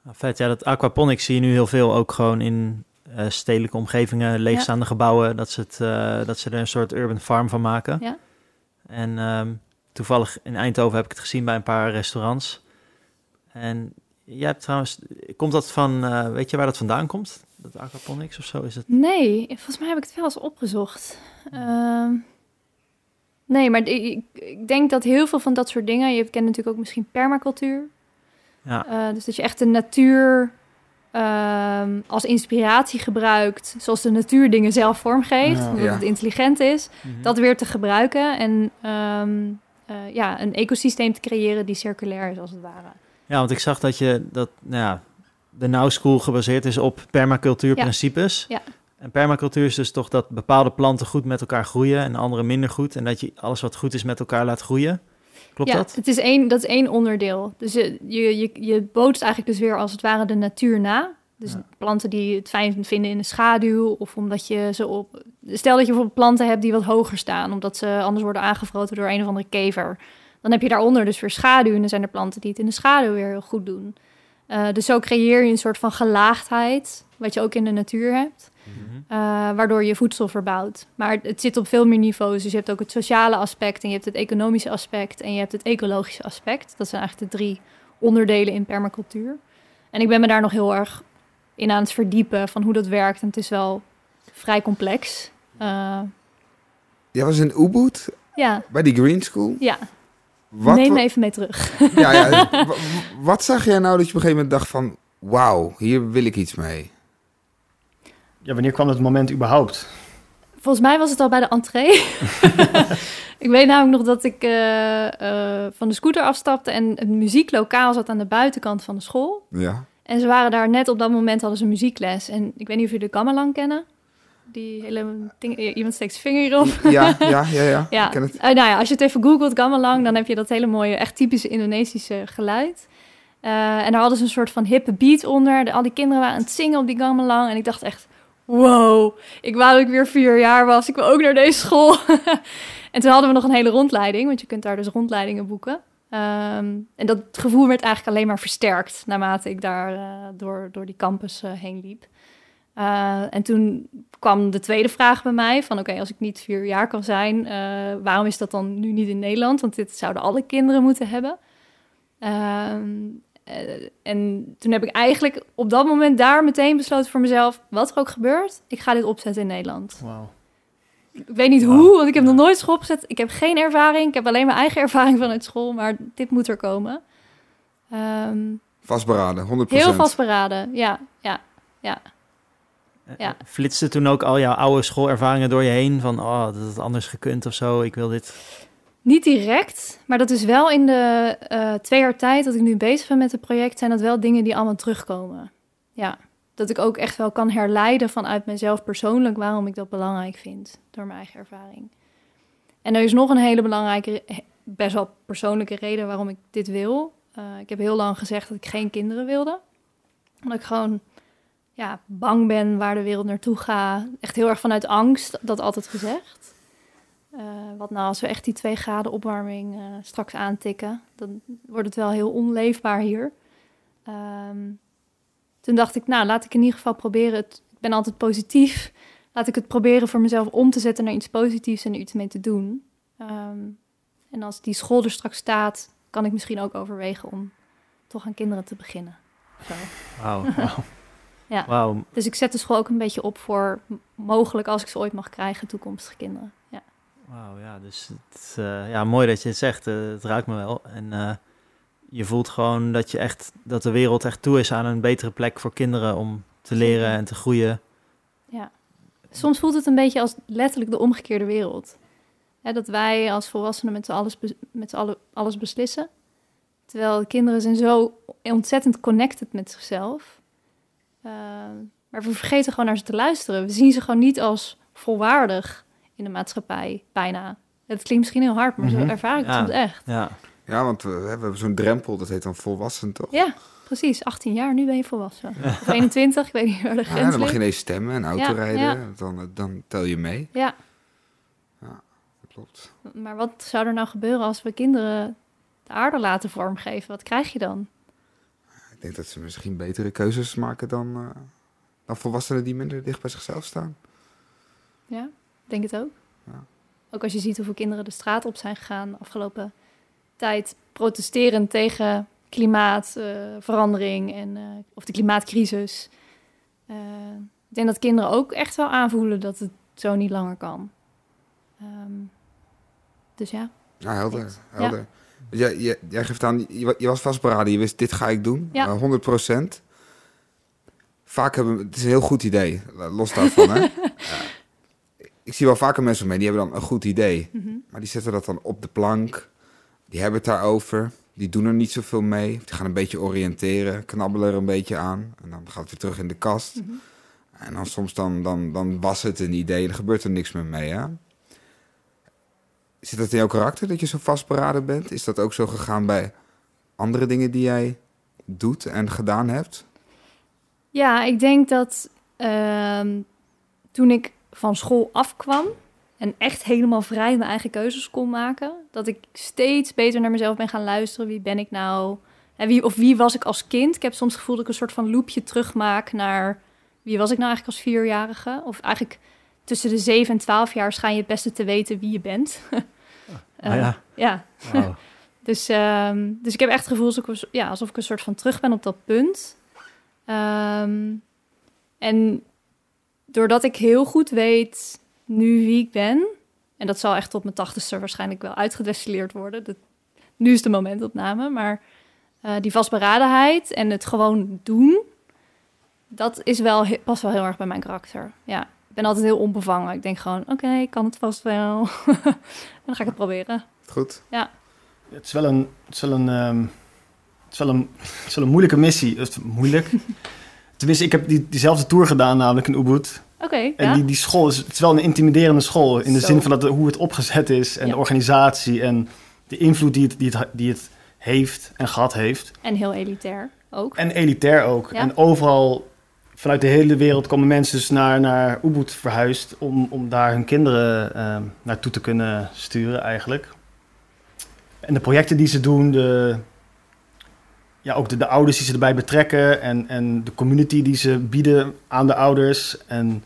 Nou, Vet, ja, dat aquaponics zie je nu heel veel ook gewoon in eh, stedelijke omgevingen, leegstaande gebouwen, dat ze, het, eh, dat ze er een soort urban farm van maken. Ja. En ehm, toevallig in Eindhoven heb ik het gezien bij een paar restaurants. En jij hebt trouwens, komt dat van, weet je waar dat vandaan komt? Dat aquaponics of zo is het? Nee, volgens mij heb ik het wel eens opgezocht. Ehm, nee, maar ik, ik- denk dat heel veel van dat soort dingen... Je kent natuurlijk ook misschien permacultuur. Ja, Eh, dus dat je echt de natuur ehm, als inspiratie gebruikt... zoals de natuur dingen zelf vormgeeft, Ja. omdat Ja. het intelligent is. Mhm. Dat weer te gebruiken en ehm, eh, ja, een ecosysteem te creëren die circulair is, als het ware. ja, want ik zag dat je dat, nou ja, de Now School gebaseerd is op permacultuurprincipes. Ja. En permacultuur is dus toch dat bepaalde planten goed met elkaar groeien en andere minder goed. En dat je alles wat goed is met elkaar laat groeien. Klopt ja, dat? Het is één, dat is één onderdeel. Dus je, je, je, je bootst eigenlijk dus weer als het ware de natuur na. Dus Ja. planten die het fijn vinden in de schaduw. Of omdat je ze op... Stel dat je bijvoorbeeld planten hebt die wat hoger staan. Omdat ze anders worden aangevroten door een of andere kever. Dan heb je daaronder dus weer schaduw. En dan zijn er planten die het in de schaduw weer heel goed doen. Eh, dus zo creëer je een soort van gelaagdheid. Wat je ook in de natuur hebt. Mhm. Eh, waardoor je voedsel verbouwt. Maar het zit op veel meer niveaus. Dus je hebt ook het sociale aspect en je hebt het economische aspect en je hebt het ecologische aspect. Dat zijn eigenlijk de drie onderdelen in permacultuur. En ik ben me daar nog heel erg in aan het verdiepen van hoe dat werkt. En het is wel vrij complex. Eh, Jij was in Ubud ja, bij die Green School. ja. Wat, neem me even mee terug. ja, ja, wa- wa- wat zag jij nou dat je op een gegeven moment dacht van... Wauw, hier wil ik iets mee. Ja, wanneer kwam dat moment überhaupt? Volgens mij was het al bij de entree. ik weet namelijk nog dat ik eh, eh, van de scooter afstapte en het muzieklokaal zat aan de buitenkant van de school. Ja. En ze waren daar net op dat moment hadden ze muziekles. En ik weet niet of jullie de Gamelang kennen. Die hele ding, iemand steekt zijn vinger hierop. Ja, ja, ja, ja. Ja, Ik ken het. eh, nou ja, als je het even googelt, Gamelang, dan heb je dat hele mooie, echt typische Indonesische geluid. Eh, en daar hadden ze een soort van hippe beat onder. De- al die kinderen waren aan het zingen op die Gamelang. En ik dacht echt, wow, ik wou dat ik weer vier jaar was. Ik wil ook naar deze school. en toen hadden we nog een hele rondleiding, want je kunt daar dus rondleidingen boeken. Ehm, en dat gevoel werd eigenlijk alleen maar versterkt naarmate ik daar eh, door, door die campus eh, heen liep. Eh, en toen kwam de tweede vraag bij mij van oké, als ik niet vier jaar kan zijn, waarom is dat dan nu niet in Nederland? Want dit zouden alle kinderen moeten hebben. Ehm, eh, en toen heb ik eigenlijk op dat moment daar meteen besloten voor mezelf, wat er ook gebeurt, ik ga dit opzetten in Nederland. Wauw. Ik weet niet hoe, want ik heb Ja. nog nooit school opgezet. Ik heb geen ervaring, ik heb alleen mijn eigen ervaring vanuit school, maar dit moet er komen. Ehm, Vastberaden, 100%. heel vastberaden, ja, ja, ja. Ja. Eh, Flitste toen ook al jouw oude schoolervaringen door je heen? Van, oh, dat het anders gekund of zo, ik wil dit... Niet direct, maar dat is wel in de eh, twee jaar tijd dat ik nu bezig ben met het project, zijn dat wel dingen die allemaal terugkomen. Ja, dat ik ook echt wel kan herleiden vanuit mezelf persoonlijk waarom ik dat belangrijk vind, door mijn eigen ervaring. En er is nog een hele belangrijke, best wel persoonlijke reden waarom ik dit wil. Uh, ik heb heel lang gezegd dat ik geen kinderen wilde. Omdat ik gewoon ja, bang ben waar de wereld naartoe gaat. Echt heel erg vanuit angst, dat altijd gezegd. Uh, wat nou als we echt die twee graden opwarming uh, straks aantikken, dan wordt het wel heel onleefbaar hier. Um, toen dacht ik, nou, laat ik in ieder geval proberen. Het, ik ben altijd positief. Laat ik het proberen voor mezelf om te zetten naar iets positiefs en er iets mee te doen. Um, en als die school er straks staat, kan ik misschien ook overwegen om toch aan kinderen te beginnen. Wauw. Wow. ja. Wow. Dus ik zet de school ook een beetje op voor mogelijk, als ik ze ooit mag krijgen, toekomstige kinderen. Wauw, ja, dus het, uh, ja, mooi dat je het zegt. Uh, het ruikt me wel. En uh, je voelt gewoon dat je echt dat de wereld echt toe is aan een betere plek voor kinderen om te leren en te groeien. Ja. Soms voelt het een beetje als letterlijk de omgekeerde wereld. Hè, dat wij als volwassenen met z'n alles, met alle, alles beslissen. Terwijl de kinderen zijn zo ontzettend connected met zichzelf. Maar we vergeten gewoon naar ze te luisteren. We zien ze gewoon niet als volwaardig in de maatschappij, bijna. Het klinkt misschien heel hard, maar mm -hmm. zo ervaar ik het ja. soms echt. Ja. Ja, want we, we hebben zo'n drempel, dat heet dan volwassen, toch? Ja, precies. 18 jaar, nu ben je volwassen. Of 21, ik weet niet waar de grens ja, dan mag je ineens stemmen en autorijden. Ja, Ja, dan, dan tel je mee. Ja, Ja, dat klopt. maar wat zou er nou gebeuren als we kinderen de aarde laten vormgeven? Wat krijg je dan? Ik denk dat ze misschien betere keuzes maken dan, uh, dan volwassenen die minder dicht bij zichzelf staan. Ja, denk het ook. Ja. Ook als je ziet hoeveel kinderen de straat op zijn gegaan de afgelopen tijd protesteren tegen klimaatverandering uh, en uh, of de klimaatcrisis. Uh, ik denk dat kinderen ook echt wel aanvoelen dat het zo niet langer kan. Um, dus ja. Ja, helder. helder. Ja. Jij, jij, jij geeft aan, je, je was vastberaden, je wist dit ga ik doen, Ja. 100 procent. Vaak hebben, het is een heel goed idee, los daarvan. hè? ik zie wel vaker mensen mee, die hebben dan een goed idee. Mhm. Maar die zetten dat dan op de plank. Die hebben het daarover. Die doen er niet zoveel mee. Die gaan een beetje oriënteren, knabbelen er een beetje aan. En dan gaat het weer terug in de kast. Mhm. En dan soms dan, dan, dan was het een idee en er gebeurt er niks meer mee. Hè? Zit dat in jouw karakter, dat je zo vastberaden bent? Is dat ook zo gegaan bij andere dingen die jij doet en gedaan hebt? Ja, ik denk dat ehm, toen ik van school afkwam en echt helemaal vrij mijn eigen keuzes kon maken, dat ik steeds beter naar mezelf ben gaan luisteren. Wie ben ik nou? En wie, of wie was ik als kind? Ik heb soms het gevoel dat ik een soort van loopje terugmaak naar wie was ik nou eigenlijk als vierjarige? Of eigenlijk tussen de zeven en twaalf jaar schijn je het beste te weten wie je bent. Ah, oh, ja. ja. Wow. dus, um, dus ik heb echt het gevoel alsof ik, ja, alsof ik een soort van terug ben op dat punt. Um, en doordat ik heel goed weet nu wie ik ben, en dat zal echt tot mijn tachtigste waarschijnlijk wel uitgedestilleerd worden. Dat, nu is de momentopname, maar uh, die vastberadenheid en het gewoon doen, dat is wel, past wel heel erg bij mijn karakter. Ja, ik ben altijd heel onbevangen. Ik denk gewoon, oké, okay, ik kan het vast wel. dan ga ik het proberen. Goed. Ja. Het is wel een, het is wel een, um, het is wel een, het is wel een moeilijke missie. Het is moeilijk. Tenminste, ik heb die, diezelfde tour gedaan, namelijk in Ubud. Okay, en ja. die, die school is, het is wel een intimiderende school. In de Zo. zin van dat, hoe het opgezet is en Ja. de organisatie en de invloed die het, die, het, die het heeft en gehad heeft. En heel elitair ook. En elitair ook. Ja. En overal vanuit de hele wereld komen mensen dus naar, naar Ubud verhuisd om, om daar hun kinderen uh, naartoe te kunnen sturen eigenlijk. En de projecten die ze doen, de, ja, ook de, de ouders die ze erbij betrekken en, en de community die ze bieden aan de ouders en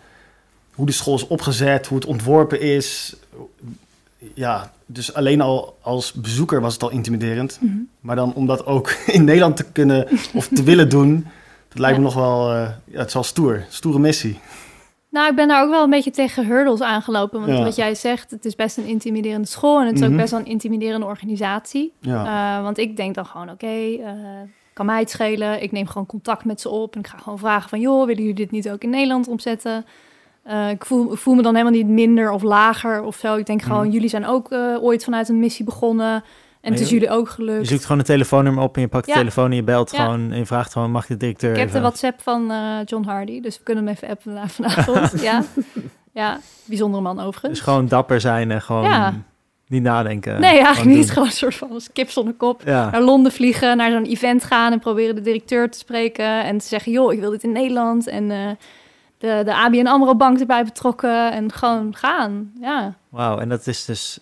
hoe de school is opgezet, hoe het ontworpen is. Ja, dus alleen al als bezoeker was het al intimiderend. Mm -hmm. Maar dan om dat ook in Nederland te kunnen of te willen doen, dat lijkt Ja. me nog wel, uh, ja, het is wel stoer, stoere missie. Nou, ik ben daar ook wel een beetje tegen hurdles aangelopen. Want Ja. wat jij zegt, het is best een intimiderende school en het is Mhm. ook best wel een intimiderende organisatie. Ja. Eh, want ik denk dan gewoon, oké, eh, kan mij het schelen. Ik neem gewoon contact met ze op en ik ga gewoon vragen van, joh, willen jullie dit niet ook in Nederland omzetten? Eh, ik, voel, ik voel me dan helemaal niet minder of lager of zo. Ik denk gewoon, Mhm. jullie zijn ook eh, ooit vanuit een missie begonnen en het je- is jullie ook Je gelukt. zoekt gewoon een telefoonnummer op en je pakt de telefoon en je belt Ja. gewoon en je vraagt gewoon, mag de directeur Ik heb de WhatsApp van eh, John Hardy, dus we kunnen hem even appen na- vanavond. ja. ja, bijzondere man overigens. Dus gewoon dapper zijn en gewoon Ja. niet nadenken. nee, eigenlijk Gewoon niet. doen. Gewoon een soort van kip zonder kop. Ja. Naar Londen vliegen, naar zo'n event gaan en proberen de directeur te spreken. En te zeggen, joh, ik wil dit in Nederland. En de, de ABN AMRO bank erbij betrokken. En gewoon gaan, ja. Wauw, en dat is dus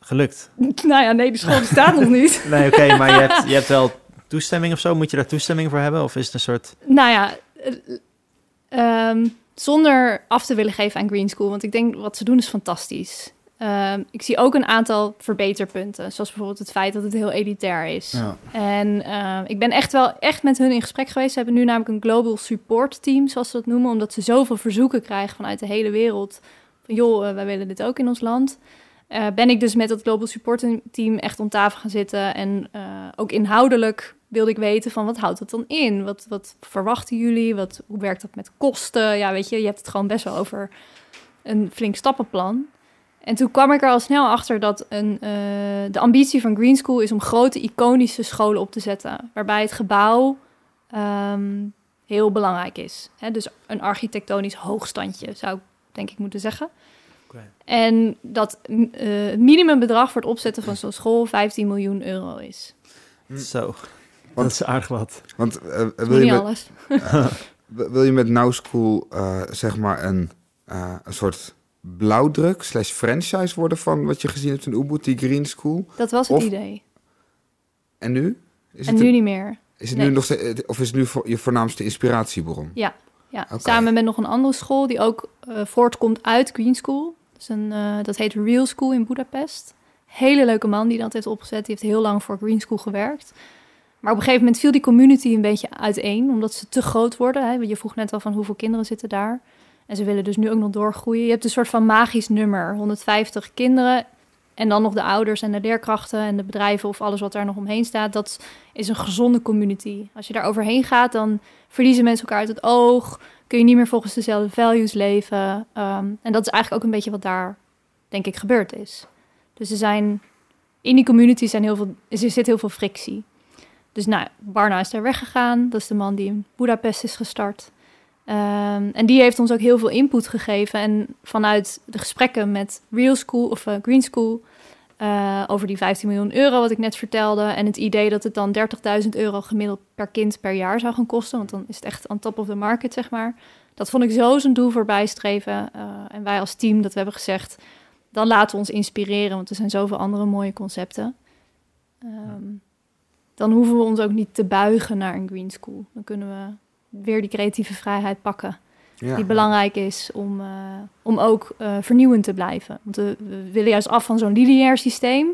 gelukt. nou ja, nee, de school bestaat nog niet. Nee, oké, maar je hebt, je hebt wel toestemming of zo. Moet je daar toestemming voor hebben? Of is het een soort... Nou ja, eh, ehm, zonder af te willen geven aan Green School, want ik denk wat ze doen is fantastisch. Ehm, ik zie ook een aantal verbeterpunten, zoals bijvoorbeeld het feit dat het heel elitair is. Ja. En ehm, ik ben echt wel echt met hun in gesprek geweest. Ze hebben nu namelijk een global support team, zoals ze dat noemen, omdat ze zoveel verzoeken krijgen vanuit de hele wereld. Van joh, eh, wij willen dit ook in ons land. Eh, ben ik dus met dat global support team echt om tafel gaan zitten en eh, ook inhoudelijk wilde ik weten van wat houdt dat dan in? Wat, wat verwachten jullie? Wat, hoe werkt dat met kosten? Ja, weet je, je hebt het gewoon best wel over een flink stappenplan. En toen kwam ik er al snel achter dat een, eh, de ambitie van Green School is om grote iconische scholen op te zetten. Waarbij het gebouw ehm, heel belangrijk is. Hè? Dus een architectonisch hoogstandje zou ik denk ik moeten zeggen. Oké. En dat mm, eh, het minimumbedrag voor het opzetten van zo'n school 15 miljoen euro is. Zo, Want- dat is aardig wat. Want eh, wil, je niet met, alles. wil je met Now School eh, zeg maar een, eh, een soort blauwdruk slash franchise worden van wat je gezien hebt in Ubud, die Green School? Dat was het Of- idee. En nu? Is En het, nu een- niet meer. is het nee. nu nog steeds, of is het nu voor je voornaamste inspiratiebron? Ja, Oké. samen met nog een andere school die ook eh, voortkomt uit Green School. Dus een, eh, dat heet Real School in Budapest. Hele leuke man die dat heeft opgezet. Die heeft heel lang voor Green School gewerkt. Maar op een gegeven moment viel die community een beetje uiteen, omdat ze te groot worden. Hè. Je vroeg net al van hoeveel kinderen zitten daar. En ze willen dus nu ook nog doorgroeien. Je hebt een soort van magisch nummer, 150 kinderen. En dan nog de ouders en de leerkrachten en de bedrijven of alles wat daar nog omheen staat. Dat is een gezonde community. Als je daar overheen gaat, dan verliezen mensen elkaar uit het oog. Kun je niet meer volgens dezelfde values leven. Ehm, en dat is eigenlijk ook een beetje wat daar, denk ik, gebeurd is. Dus er zijn in die community zijn heel veel, er zit heel veel frictie. Dus nou, Barna is daar weggegaan. Dat is de man die in Budapest is gestart. Ehm, en die heeft ons ook heel veel input gegeven. En vanuit de gesprekken met Real School of eh, Green School eh, over die 15 miljoen euro wat ik net vertelde. En het idee dat het dan 30.000 euro gemiddeld per kind per jaar zou gaan kosten. Want dan is het echt on top of the market, zeg maar. Dat vond ik zo zijn doel voorbij streven. Eh, en wij als team dat we hebben gezegd, dan laten we ons inspireren. Want er zijn zoveel andere mooie concepten. Ehm, dan hoeven we ons ook niet te buigen naar een green school. Dan kunnen we weer die creatieve vrijheid pakken Ja. die belangrijk is om, eh, om ook eh, vernieuwend te blijven. Want we, we willen juist af van zo'n lineair systeem.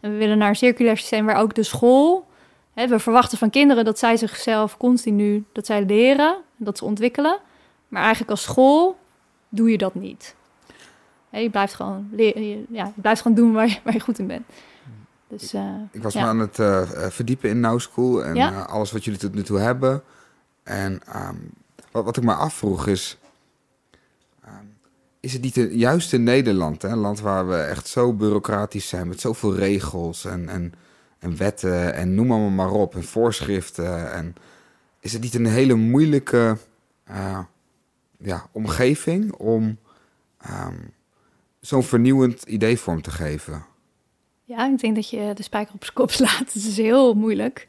En we willen naar een circulair systeem waar ook de school... Hè, we verwachten van kinderen dat zij zichzelf continu... dat zij leren, dat ze ontwikkelen. Maar eigenlijk als school doe je dat niet. Hè, je, blijft gewoon le- je, ja, je blijft gewoon doen waar je, waar je goed in bent. Dus, eh, Ik was ja. me aan het eh, eh, verdiepen in Now School en Ja. eh, alles wat jullie tot nu toe hebben. En ehm, wat, ik me afvroeg is, ehm, is het niet juist in Nederland, hè, een land waar we echt zo bureaucratisch zijn met zoveel regels en, en, en wetten en noem allemaal maar op en voorschriften. En is het niet een hele moeilijke eh, ja, omgeving om ehm, zo'n vernieuwend idee vorm te geven? Ja, ik denk dat je de spijker op zijn kop slaat. Het is heel moeilijk.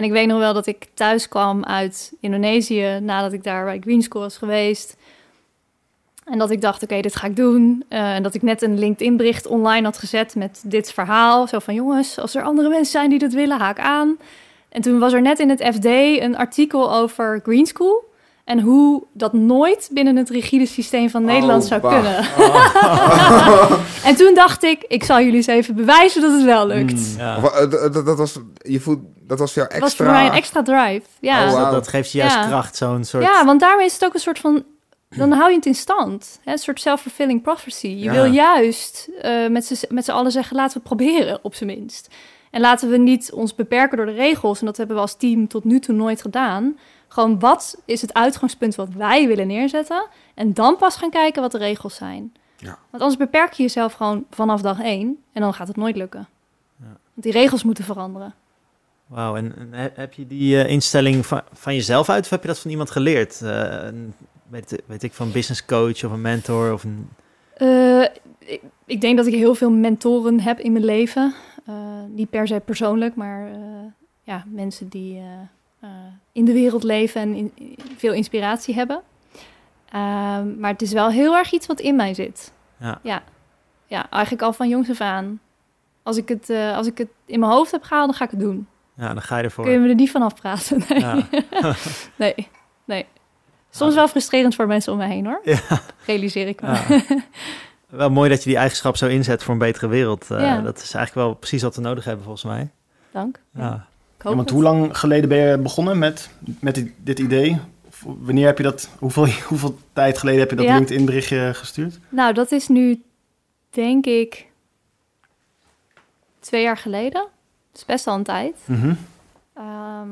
En ik weet nog wel dat ik thuis kwam uit Indonesië nadat ik daar bij Green School was geweest. En dat ik dacht, oké, dit ga ik doen. Eh, en dat ik net een LinkedIn-bericht online had gezet met dit verhaal. Zo van, jongens, als er andere mensen zijn die dat willen, haak aan. En toen was er net in het FD een artikel over Green School. En hoe dat nooit binnen het rigide systeem van Nederland Oh, zou bah. kunnen. en toen dacht ik, ik zal jullie eens even bewijzen dat het wel lukt. Mm. Ja. Of, eh, dat, dat, dat was, je voelt, dat was voor jou Het extra... was voor mij een extra drive. Ja. Oh, Dus dat, dat geeft je juist Ja. kracht, zo'n soort... ja, want daarmee is het ook een soort van dan hou je het in stand. Hè? Een soort self-fulfilling prophecy. Je Ja. wil juist eh, met z'n met z'n allen zeggen, laten we proberen, op zijn minst. En laten we niet ons beperken door de regels. En dat hebben we als team tot nu toe nooit gedaan. Gewoon, wat is het uitgangspunt wat wij willen neerzetten? En dan pas gaan kijken wat de regels zijn. Ja. Want anders beperk je jezelf gewoon vanaf dag één. En dan gaat het nooit lukken. Ja. Want die regels moeten veranderen. Wauw, en, en he- heb je die eh, instelling van, van jezelf uit of heb je dat van iemand geleerd? Eh, een- weet, weet ik, van een business coach of een mentor of een... Eh, ik, ik denk dat ik heel veel mentoren heb in mijn leven. Eh, niet per se persoonlijk, maar eh, ja, mensen die eh, eh, in de wereld leven en in- veel inspiratie hebben. Ehm, maar het is wel heel erg iets wat in mij zit. Ja. Ja, ja eigenlijk al van jongs af aan. Als ik, het, eh, als ik het in mijn hoofd heb gehaald, dan ga ik het doen. Ja, dan ga je ervoor. Kun je me er niet van afpraten? Nee. Ja. nee, nee. Soms wel frustrerend voor mensen om me heen, hoor. Ja. Realiseer ik me. Wel mooi dat je die eigenschap zo inzet voor een betere wereld. Ja. Dat is eigenlijk wel precies wat we nodig hebben, volgens mij. Dank. Ja. Ja, want hoe lang geleden ben je begonnen met, met dit, dit idee? Of wanneer heb je dat, hoeveel, hoeveel tijd geleden heb je dat Ja. LinkedIn berichtje gestuurd? Nou, dat is nu, denk ik, twee jaar geleden. Dat is best al een tijd. Mhm. Ehm,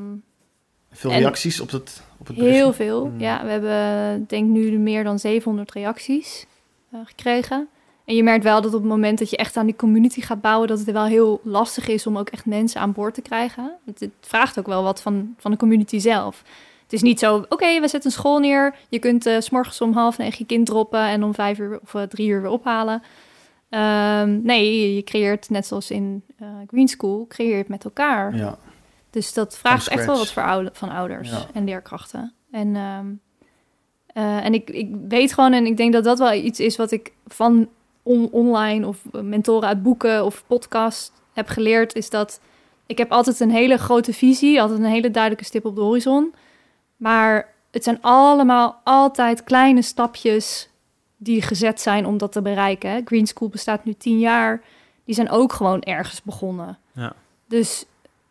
Veel reacties op het, op het berichtje? heel veel. Mm. Ja, we hebben, denk nu meer dan 700 reacties eh, gekregen. En je merkt wel dat op het moment dat je echt aan die community gaat bouwen, dat het wel heel lastig is om ook echt mensen aan boord te krijgen. Het, het vraagt ook wel wat van, van de community zelf. Het is niet zo, oké, we zetten een school neer. Je kunt eh, s s'morgens om half negen je kind droppen en om vijf uur of eh, drie uur weer ophalen. Ehm, nee, je, creëert, net zoals in eh, Green School, creëer je het met elkaar. Ja. Dus dat vraagt echt wel wat voor oude, van ouders Ja. en leerkrachten. En, ehm, eh, en ik, ik weet gewoon, en ik denk dat dat wel iets is wat ik van on- online of mentoren uit boeken of podcast heb geleerd, is dat ik heb altijd een hele grote visie, altijd een hele duidelijke stip op de horizon. Maar het zijn allemaal altijd kleine stapjes die gezet zijn om dat te bereiken. Green School bestaat nu tien jaar. Die zijn ook gewoon ergens begonnen. Ja. Dus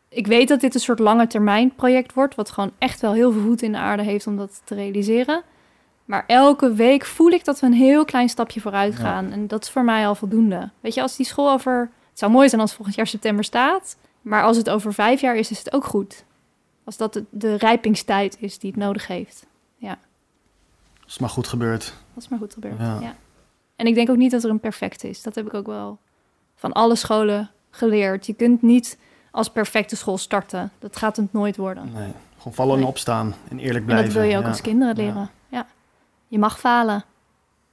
ik weet dat dit een soort lange termijn project wordt, wat gewoon echt wel heel veel voet in de aarde heeft om dat te realiseren. Maar elke week voel ik dat we een heel klein stapje vooruit Ja. gaan. En dat is voor mij al voldoende. Weet je, als die school over. Het zou mooi zijn als het volgend jaar september staat. Maar als het over vijf jaar is, is het ook goed. Als dat de, de rijpingstijd is die het nodig heeft. Als het maar goed gebeurt. Dat is maar goed gebeurd. Ja. Ja. En ik denk ook niet dat er een perfect is. Dat heb ik ook wel van alle scholen geleerd. Je kunt niet als perfecte school starten. Dat gaat het nooit worden. Nee. Gewoon vallen en opstaan en eerlijk En blijven. dat wil je ook ja. als kinderen Ja. leren. Je mag falen.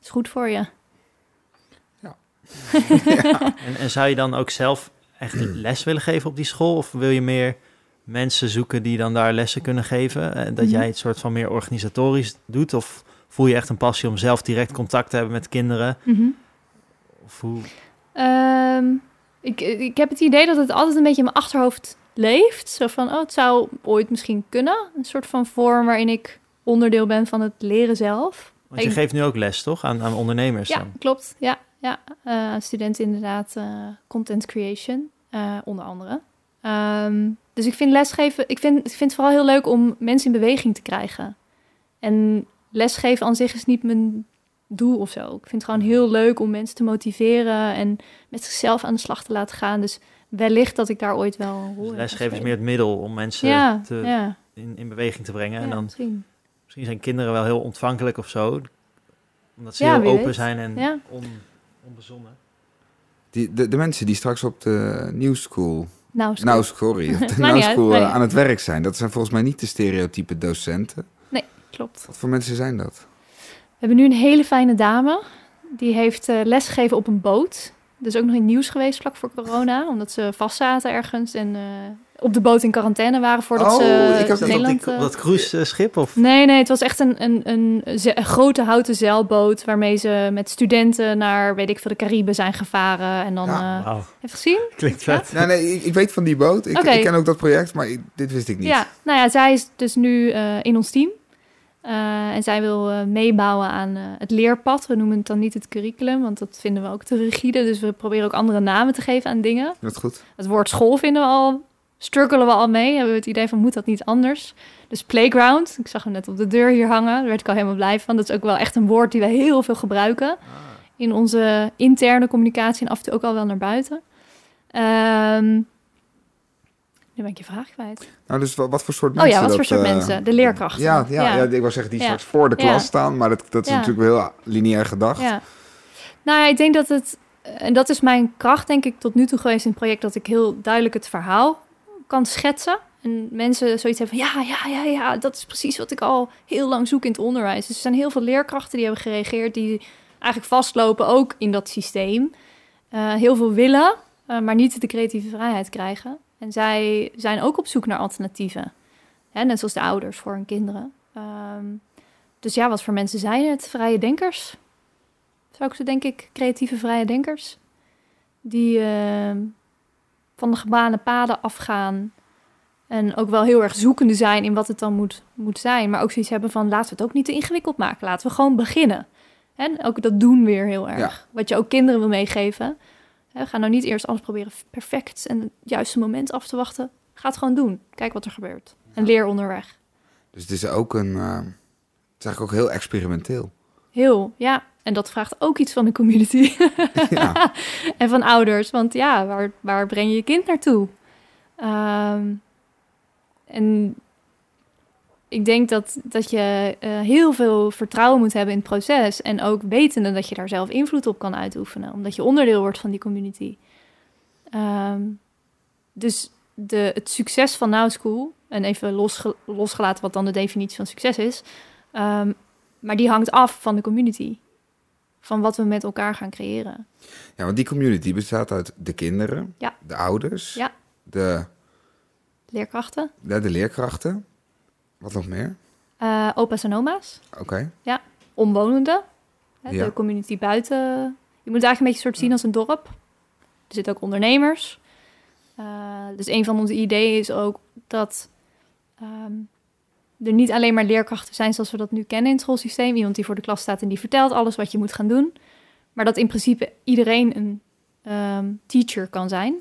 is goed voor je. En, en zou je dan ook zelf echt les willen geven op die school? Of wil je meer mensen zoeken die dan daar lessen kunnen geven? En dat Mhm. jij het soort van meer organisatorisch doet? Of voel je echt een passie om zelf direct contact te hebben met kinderen? Mhm. Of hoe? Ehm, ik, ik heb het idee dat het altijd een beetje in mijn achterhoofd leeft. Zo van, oh, het zou ooit misschien kunnen. Een soort van vorm waarin ik onderdeel ben van het leren zelf. Want je Ik- geeft nu ook les, toch? Aan, aan ondernemers Ja, dan? klopt. Ja, ja. Eh, studenten inderdaad eh, content creation, eh, onder andere. Ehm, dus ik vind lesgeven, ik vind, ik vind het vooral heel leuk om mensen in beweging te krijgen. En lesgeven aan zich is niet mijn doel of zo. Ik vind het gewoon heel leuk om mensen te motiveren en met zichzelf aan de slag te laten gaan. Dus wellicht dat ik daar ooit wel een rol Dus lesgeven is meer het middel om mensen ja, te, ja, in, in beweging te brengen. ja, en dan misschien. Misschien zijn kinderen wel heel ontvankelijk of zo. Omdat ze Ja, heel open weet. zijn en Ja. on, onbezonnen. Die, de, de mensen die straks op de New School, Nou, is nou sorry, op de uit, School aan het werk zijn, dat zijn volgens mij niet de stereotype docenten. klopt. Wat voor mensen zijn dat? We hebben nu een hele fijne dame. Die heeft eh, lesgegeven op een boot. Dus ook nog in nieuws geweest vlak voor corona. Omdat ze vastzaten ergens en eh, op de boot in quarantaine waren voordat Oh, ze ik heb- Is dat op, Nederland... die, op eh, dat cruiseschip? Of? Nee, nee, het was echt een, een, een, grote houten zeilboot... waarmee ze met studenten naar, weet ik veel, de Cariben zijn gevaren. En dan... Ja. eh, Wauw, Heb je gezien? klinkt vet. Nou, nee, ik, ik weet van die boot. Ik, ik ken ook dat project, maar ik- dit wist ik niet. Ja, nou ja, zij is dus nu eh, in ons team. Eh, en zij wil eh, meebouwen aan eh, het leerpad. We noemen het dan niet het curriculum, want dat vinden we ook te rigide. Dus we proberen ook andere namen te geven aan dingen. Dat is goed. Het woord school vinden we al struggelen we al mee. Hebben we het idee van, moet dat niet anders? Dus playground, ik zag hem net op de deur hier hangen. Daar werd ik al helemaal blij van. Dat is ook wel echt een woord die we heel veel gebruiken. In onze interne communicatie en af en toe ook al wel naar buiten. Ehm, nu ben ik je vraag kwijt. Nou, dus wat, voor soort Oh mensen? ja, wat voor soort eh, mensen? De leerkrachten. Ja, ja, ja. Ja. ik wou zeggen die Ja. straks voor de klas staan, maar dat, dat is natuurlijk wel heel lineair gedacht. Nou ja, ik denk dat het... En dat is mijn kracht, denk ik, tot nu toe geweest in het project... dat ik heel duidelijk het verhaal kan schetsen. En mensen zoiets hebben van... ja, ja, ja, ja, dat is precies wat ik al heel lang zoek in het onderwijs. Dus er zijn heel veel leerkrachten die hebben gereageerd... die eigenlijk vastlopen ook in dat systeem. Eh, heel veel willen, eh, maar niet de creatieve vrijheid krijgen. En zij zijn ook op zoek naar alternatieven. Hè, net zoals de ouders voor hun kinderen. Ehm, dus ja, wat voor mensen zijn het? Vrije denkers? zou ik ze denk ik creatieve vrije denkers. Die eh, van de gebaande paden afgaan. En ook wel heel erg zoekende zijn in wat het dan moet, moet zijn. Maar ook zoiets hebben van laten we het ook niet te ingewikkeld maken. Laten we gewoon beginnen. En ook dat doen weer heel erg. Ja. Wat je ook kinderen wil meegeven. Hè, ga nou niet eerst alles proberen perfect en het juiste moment af te wachten. Ga het gewoon doen. Kijk wat er gebeurt. En leer onderweg. Dus het is ook een... eh, het is eigenlijk ook heel experimenteel. Heel, ja. En dat vraagt ook iets van de community. ja. en van ouders. Want ja, waar, waar breng je je kind naartoe? Ehm, en ik denk dat, dat je eh, heel veel vertrouwen moet hebben in het proces. En ook wetende dat je daar zelf invloed op kan uitoefenen. Omdat je onderdeel wordt van die community. Ehm, dus de, het succes van Now School... en even losge- losgelaten wat dan de definitie van succes is... ehm, maar die hangt af van de community. Van wat we met elkaar gaan creëren. ja, want die community bestaat uit de kinderen, Ja. de ouders, Ja. de, Leerkrachten, de, de leerkrachten. Wat nog meer? eh, opa's en oma's, Oké. omwonenden, hè, Ja. de community buiten. Je moet het eigenlijk een beetje soort zien als een dorp. Er zitten ook ondernemers. Eh, dus een van onze ideeën is ook dat ehm, er niet alleen maar leerkrachten zijn zoals we dat nu kennen in het schoolsysteem. Iemand die voor de klas staat en die vertelt alles wat je moet gaan doen. Maar dat in principe iedereen een ehm, teacher kan zijn.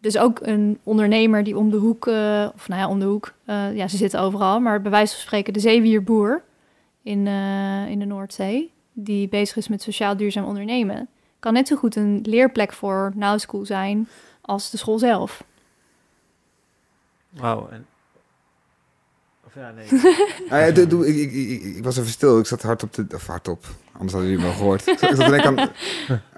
Dus ook een ondernemer die om de hoek, eh, of nou ja, om de hoek, eh, ja, ze zitten overal, maar bij wijze van spreken de zeewierboer in, eh, in de Noordzee, die bezig is met sociaal duurzaam ondernemen, kan net zo goed een leerplek voor Now School zijn als de school zelf. Wauw. En... Of ja, nee. Ah, ja, doe- doe- ik, ik, ik, ik was even stil. Ik zat hard op de... Of hard op. Anders hadden jullie wel gehoord. Ik zat aan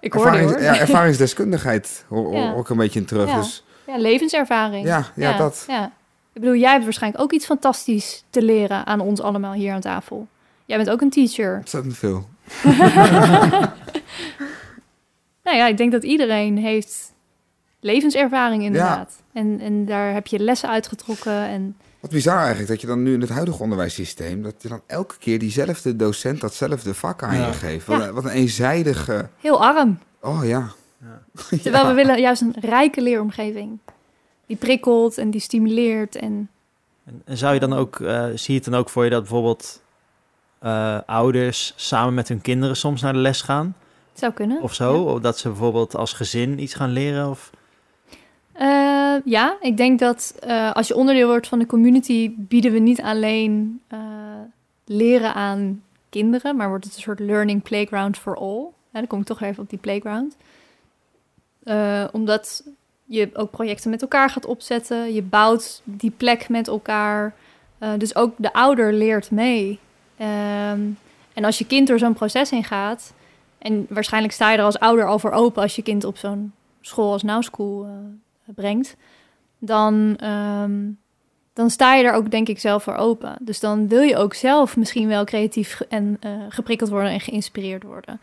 Ik hoorde ervarings, hoor. ja, ervaringsdeskundigheid. Hoor, hoor Ja. ook een beetje in terug. Ja. Dus Ja, levenservaring. ja, ja, dat. Ja. Ik bedoel, jij hebt waarschijnlijk ook iets fantastisch te leren aan ons allemaal hier aan tafel. Jij bent ook een teacher. Ontzettend veel. Nou ja, ik denk dat iedereen heeft levenservaring inderdaad. En, en daar heb je lessen uitgetrokken. En Wat bizar eigenlijk, dat je dan nu in het huidige onderwijssysteem... dat je dan elke keer diezelfde docent datzelfde vak aan Ja. je geeft. Wat, Ja. een- wat een eenzijdige... heel arm. Oh ja. Ja. Terwijl Ja. we willen juist een rijke leeromgeving. Die prikkelt en die stimuleert. En En, en zou je dan ook, eh, zie je het dan ook voor je dat bijvoorbeeld eh, ouders samen met hun kinderen soms naar de les gaan? het zou kunnen. Of zo? Of dat ze bijvoorbeeld als gezin iets gaan leren? Of... Eh, ja, ik denk dat eh, als je onderdeel wordt van de community, bieden we niet alleen eh, leren aan kinderen, maar wordt het een soort learning playground for all. Ja, dan kom ik toch even op die playground. Omdat je ook projecten met elkaar gaat opzetten, je bouwt die plek met elkaar. Dus ook de ouder leert mee. Ehm, en als je kind door zo'n proces heen gaat, en waarschijnlijk sta je er als ouder al voor open als je kind op zo'n school als Now School brengt, dan, ehm, dan sta je er ook denk ik zelf voor open. Dus dan wil je ook zelf misschien wel creatief en eh, geprikkeld worden en geïnspireerd worden.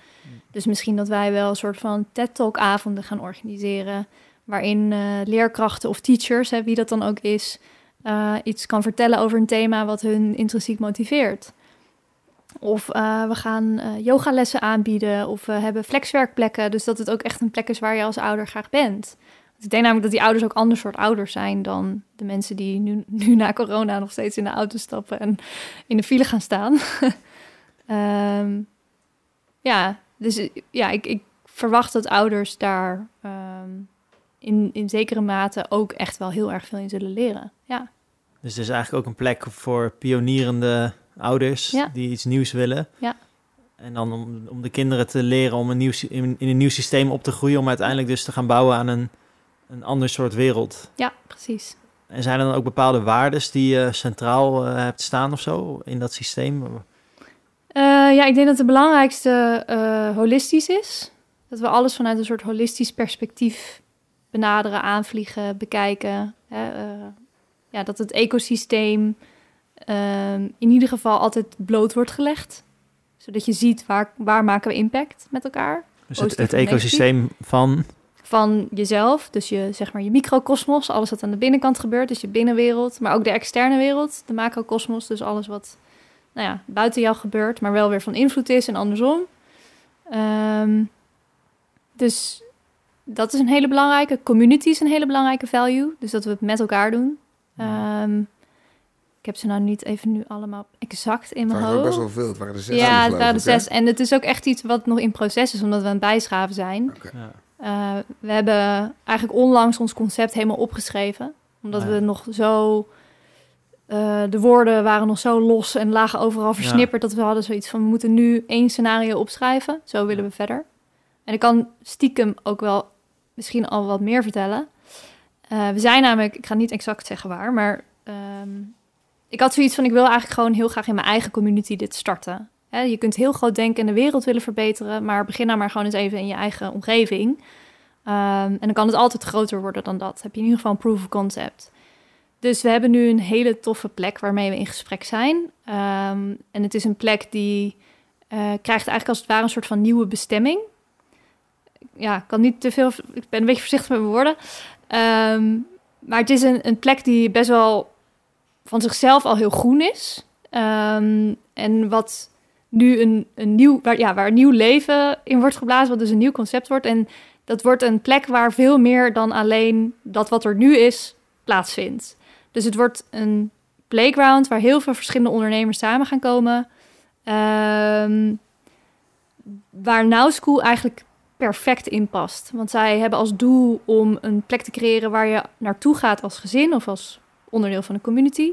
Dus misschien dat wij wel een soort van TED-talk-avonden gaan organiseren, waarin eh, leerkrachten of teachers, hè, wie dat dan ook is, eh, iets kan vertellen over een thema wat hun intrinsiek motiveert. Of we gaan eh, yogalessen aanbieden. Of we hebben flexwerkplekken. Dus dat het ook echt een plek is waar je als ouder graag bent. Ik denk namelijk dat die ouders ook ander soort ouders zijn dan de mensen die nu, nu na corona nog steeds in de auto stappen en in de file gaan staan. Ehm, ja, dus ja, ik, ik verwacht dat ouders daar ehm, in, in zekere mate ook echt wel heel erg veel in zullen leren. Ja, Dus het is eigenlijk ook een plek voor pionierende ouders Ja. die iets nieuws willen. Ja. En dan om, om de kinderen te leren om een nieuw, in, in een nieuw systeem op te groeien, om uiteindelijk dus te gaan bouwen aan een, een ander soort wereld. ja precies. En zijn er dan ook bepaalde waardes die je centraal eh, hebt staan of zo in dat systeem? Eh, ja, ik denk dat de belangrijkste eh, holistisch is. Dat we alles vanuit een soort holistisch perspectief benaderen, aanvliegen, bekijken. Hè, ja, dat het ecosysteem ehm, in ieder geval altijd bloot wordt gelegd. Zodat je ziet waar, waar maken we impact met elkaar. Dus het, ecosysteem van. Van jezelf, dus je, zeg maar, je microcosmos, alles wat aan de binnenkant gebeurt, dus je binnenwereld. Maar ook de externe wereld, de macrocosmos, dus alles wat nou ja, buiten jou gebeurt, maar wel weer van invloed is en andersom. Ehm, dus dat is een hele belangrijke. Community is een hele belangrijke value. Dus dat we het met elkaar doen. Ehm, ik heb ze nou niet even nu allemaal exact in Het mijn waren er hoofd. best wel veel. Het waren er zes. ja, het waren er zes. En het is ook echt iets wat nog in proces is, omdat we aan het bijschaven zijn. Oké. Ja. Eh, we hebben eigenlijk onlangs ons concept helemaal opgeschreven. Omdat Ah, ja. we nog zo... eh, de woorden waren nog zo los en lagen overal versnipperd... dat we hadden zoiets van... we moeten nu één scenario opschrijven. Zo willen we verder. En ik kan stiekem ook wel misschien al wat meer vertellen. Eh, we zijn namelijk... Ik ga niet exact zeggen waar, maar... ehm, ik had zoiets van... ik wil eigenlijk gewoon heel graag in mijn eigen community dit starten. Je kunt heel groot denken en de wereld willen verbeteren... maar begin nou maar gewoon eens even in je eigen omgeving... Ehm, en dan kan het altijd groter worden dan dat. Heb je in ieder geval een proof of concept. Dus we hebben nu een hele toffe plek waarmee we in gesprek zijn. Ehm, en het is een plek die eh, krijgt eigenlijk als het ware een soort van nieuwe bestemming. Ja, kan niet te veel. Ik ben een beetje voorzichtig met mijn woorden. Ehm, maar het is een, een plek die best wel van zichzelf al heel groen is. En wat nu een, een nieuw, ja, waar een nieuw leven in wordt geblazen, wat dus een nieuw concept wordt. En dat wordt een plek waar veel meer dan alleen dat wat er nu is plaatsvindt. Dus het wordt een playground waar heel veel verschillende ondernemers samen gaan komen. Ehm, waar Now School eigenlijk perfect in past. Want zij hebben als doel om een plek te creëren waar je naartoe gaat als gezin of als onderdeel van een community.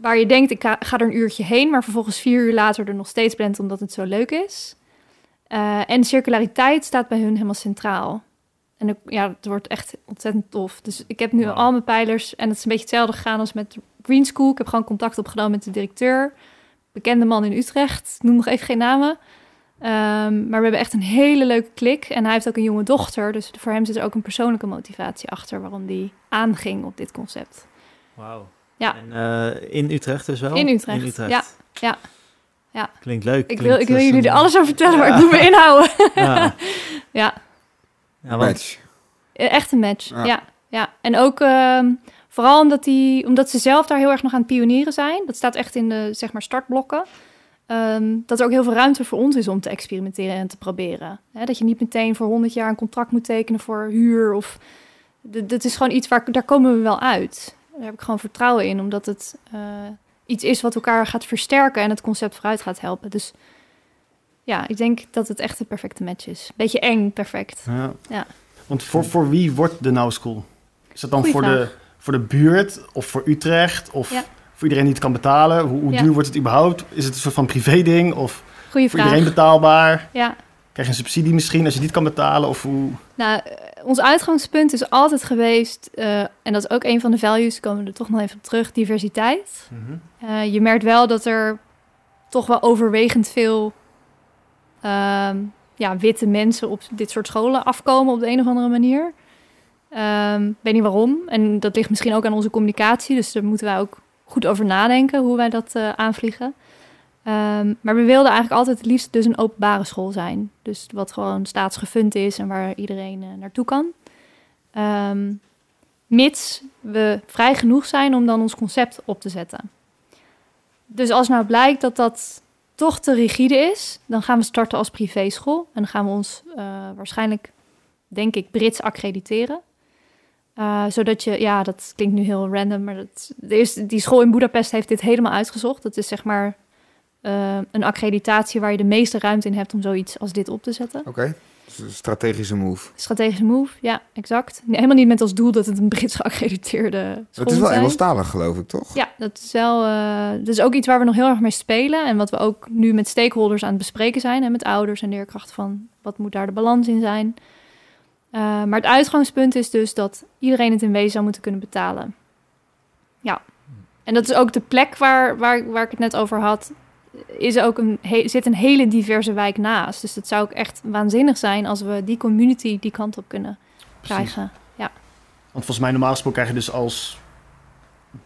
Waar je denkt, ik ga, er een uurtje heen, maar vervolgens vier uur later er nog steeds bent omdat het zo leuk is. Eh, en circulariteit staat bij hun helemaal centraal. En ja, het wordt echt ontzettend tof. Dus ik heb nu al mijn pijlers. En het is een beetje hetzelfde gegaan als met Green School. Ik heb gewoon contact opgenomen met de directeur. Bekende man in Utrecht. Noem nog even geen namen. Ehm, maar we hebben echt een hele leuke klik. En hij heeft ook een jonge dochter. Dus voor hem zit er ook een persoonlijke motivatie achter... waarom die aanging op dit concept. Wauw. Ja. En, eh, in Utrecht dus wel? In Utrecht, In Utrecht. ja, ja, ja. Klinkt leuk. Ik Klinkt wil, ik wil als jullie een- er alles over vertellen, maar Ja. ik moet me inhouden. Ja. ja. Match. Eh, Echt een match, Ja. ja. ja, En ook ehm, vooral omdat, die, omdat ze zelf daar heel erg nog aan het pionieren zijn. Dat staat echt in de zeg maar, startblokken. Ehm, dat er ook heel veel ruimte voor ons is om te experimenteren en te proberen. Hè, dat je niet meteen voor 100 jaar een contract moet tekenen voor huur. Of, dat is gewoon iets waar daar komen we wel uit. Daar heb ik gewoon vertrouwen in, omdat het eh, iets is wat elkaar gaat versterken en het concept vooruit gaat helpen. Dus ja, ik denk dat het echt de perfecte match is. Beetje eng, perfect. Ja. Ja. Want voor, voor wie wordt de Now School? Is dat dan Goeie voor de, voor de buurt of voor Utrecht? Of Ja. voor iedereen die het kan betalen? Hoe, hoe Ja. duur wordt het überhaupt? Is het een soort van privé-ding? Of Goeie voor vraag. iedereen betaalbaar? Ja, Krijg je een subsidie misschien als je niet kan betalen? Of hoe... Nou, ons uitgangspunt is altijd geweest, eh, en dat is ook een van de values, komen we er toch nog even op terug, diversiteit. Eh, je merkt wel dat er toch wel overwegend veel ehm, ja, witte mensen op dit soort scholen afkomen op de een of andere manier. Ik weet niet waarom. En dat ligt misschien ook aan onze communicatie, dus daar moeten wij ook goed over nadenken hoe wij dat eh, aanvliegen. Ehm, maar we wilden eigenlijk altijd het liefst dus een openbare school zijn. Dus wat gewoon staatsgefund is en waar iedereen eh, naartoe kan. Ehm, mits we vrij genoeg zijn om dan ons concept op te zetten. Dus als nou blijkt dat dat toch te rigide is, dan gaan we starten als privéschool. En dan gaan we ons eh, waarschijnlijk, denk ik, Brits accrediteren. Eh, zodat je, ja, dat klinkt nu heel random, maar dat, eerste, die school in Budapest heeft dit helemaal uitgezocht. Dat is zeg maar eh, een accreditatie waar je de meeste ruimte in hebt om zoiets als dit op te zetten. Oké. Een strategische move. Strategische move, ja, exact. Nee, helemaal niet met als doel dat het een Brits geaccrediteerde school Het is wel zijn. Engelstalig, geloof ik, toch? Ja, dat is wel. eh, dat is ook iets waar we nog heel erg mee spelen. En wat we ook nu met stakeholders aan het bespreken zijn. En met ouders en leerkrachten van wat moet daar de balans in zijn. Eh, maar het uitgangspunt is dus dat iedereen het in wezen zou moeten kunnen betalen. Ja. En dat is ook de plek waar, waar, waar ik het net over had. Is ook een, he- zit een hele diverse wijk naast. Dus het zou ook echt waanzinnig zijn als we die community die kant op kunnen Precies. krijgen. Want volgens mij normaal gesproken krijg je dus als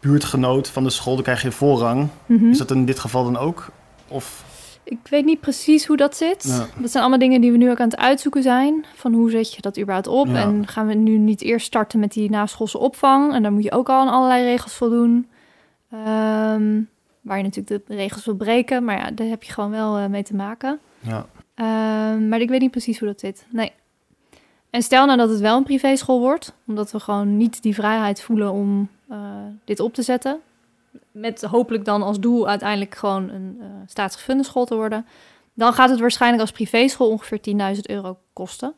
buurtgenoot van de school, dan krijg je voorrang. Mhm. Is dat in dit geval dan ook? Of, Ik weet niet precies hoe dat zit. Ja. Dat zijn allemaal dingen die we nu ook aan het uitzoeken zijn. Van hoe zet je dat überhaupt op? Ja. En gaan we nu niet eerst starten met die naschoolse opvang? En daar moet je ook al aan allerlei regels voldoen. Ehm, waar je natuurlijk de regels wil breken. Maar ja, daar heb je gewoon wel eh, mee te maken. ja. Ehm, maar ik weet niet precies hoe dat zit. Nee. En stel nou dat het wel een privéschool wordt, omdat we gewoon niet die vrijheid voelen om eh, dit op te zetten. Met hopelijk dan als doel uiteindelijk gewoon een staatsgefunde school te worden. Dan gaat het waarschijnlijk als privéschool ongeveer 10.000 euro kosten.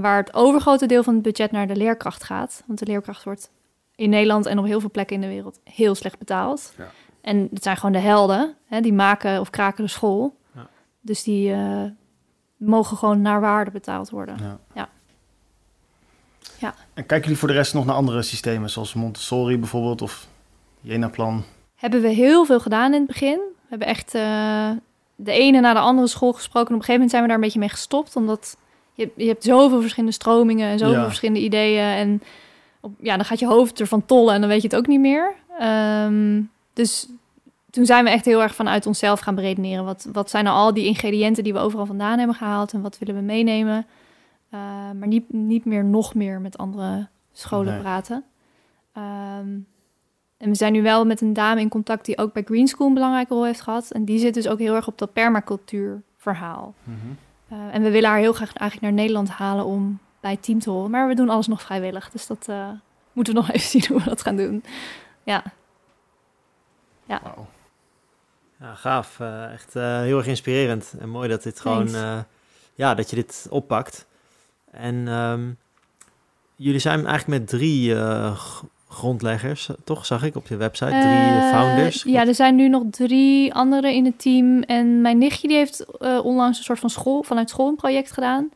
Waar het overgrote deel van het budget naar de leerkracht gaat. Want de leerkracht wordt in Nederland en op heel veel plekken in de wereld heel slecht betaald. Ja. En het zijn gewoon de helden, hè, die maken of kraken de school. Ja. Dus die eh, mogen gewoon naar waarde betaald worden. Ja. Ja. Ja. En kijken jullie voor de rest nog naar andere systemen, zoals Montessori bijvoorbeeld of Jena-plan? Hebben we heel veel gedaan in het begin. We hebben echt eh, de ene na de andere school gesproken. En op een gegeven moment zijn we daar een beetje mee gestopt. Omdat je, je hebt zoveel verschillende stromingen en zoveel Ja. verschillende ideeën. En op, ja, dan gaat je hoofd ervan tollen en dan weet je het ook niet meer. Ehm, dus toen zijn we echt heel erg vanuit onszelf gaan beredeneren. Wat, wat zijn nou al die ingrediënten die we overal vandaan hebben gehaald? En wat willen we meenemen? Eh, maar niet, niet meer nog meer met andere scholen Nee. praten. Ehm, en we zijn nu wel met een dame in contact die ook bij Green School een belangrijke rol heeft gehad. En die zit dus ook heel erg op dat permacultuur verhaal. Eh, en we willen haar heel graag eigenlijk naar Nederland halen om bij het team te horen. Maar we doen alles nog vrijwillig. Dus dat eh, moeten we nog even zien hoe we dat gaan doen. Ja, Ja, gaaf. Eh, echt eh, heel erg inspirerend. En mooi dat dit gewoon, eh, ja, dat je dit oppakt. En ehm, jullie zijn eigenlijk met drie eh, grondleggers, toch? Zag ik op je website. Drie founders. Ja, er zijn nu nog drie anderen in het team. En mijn nichtje die heeft eh, onlangs een soort van school, vanuit school een project gedaan.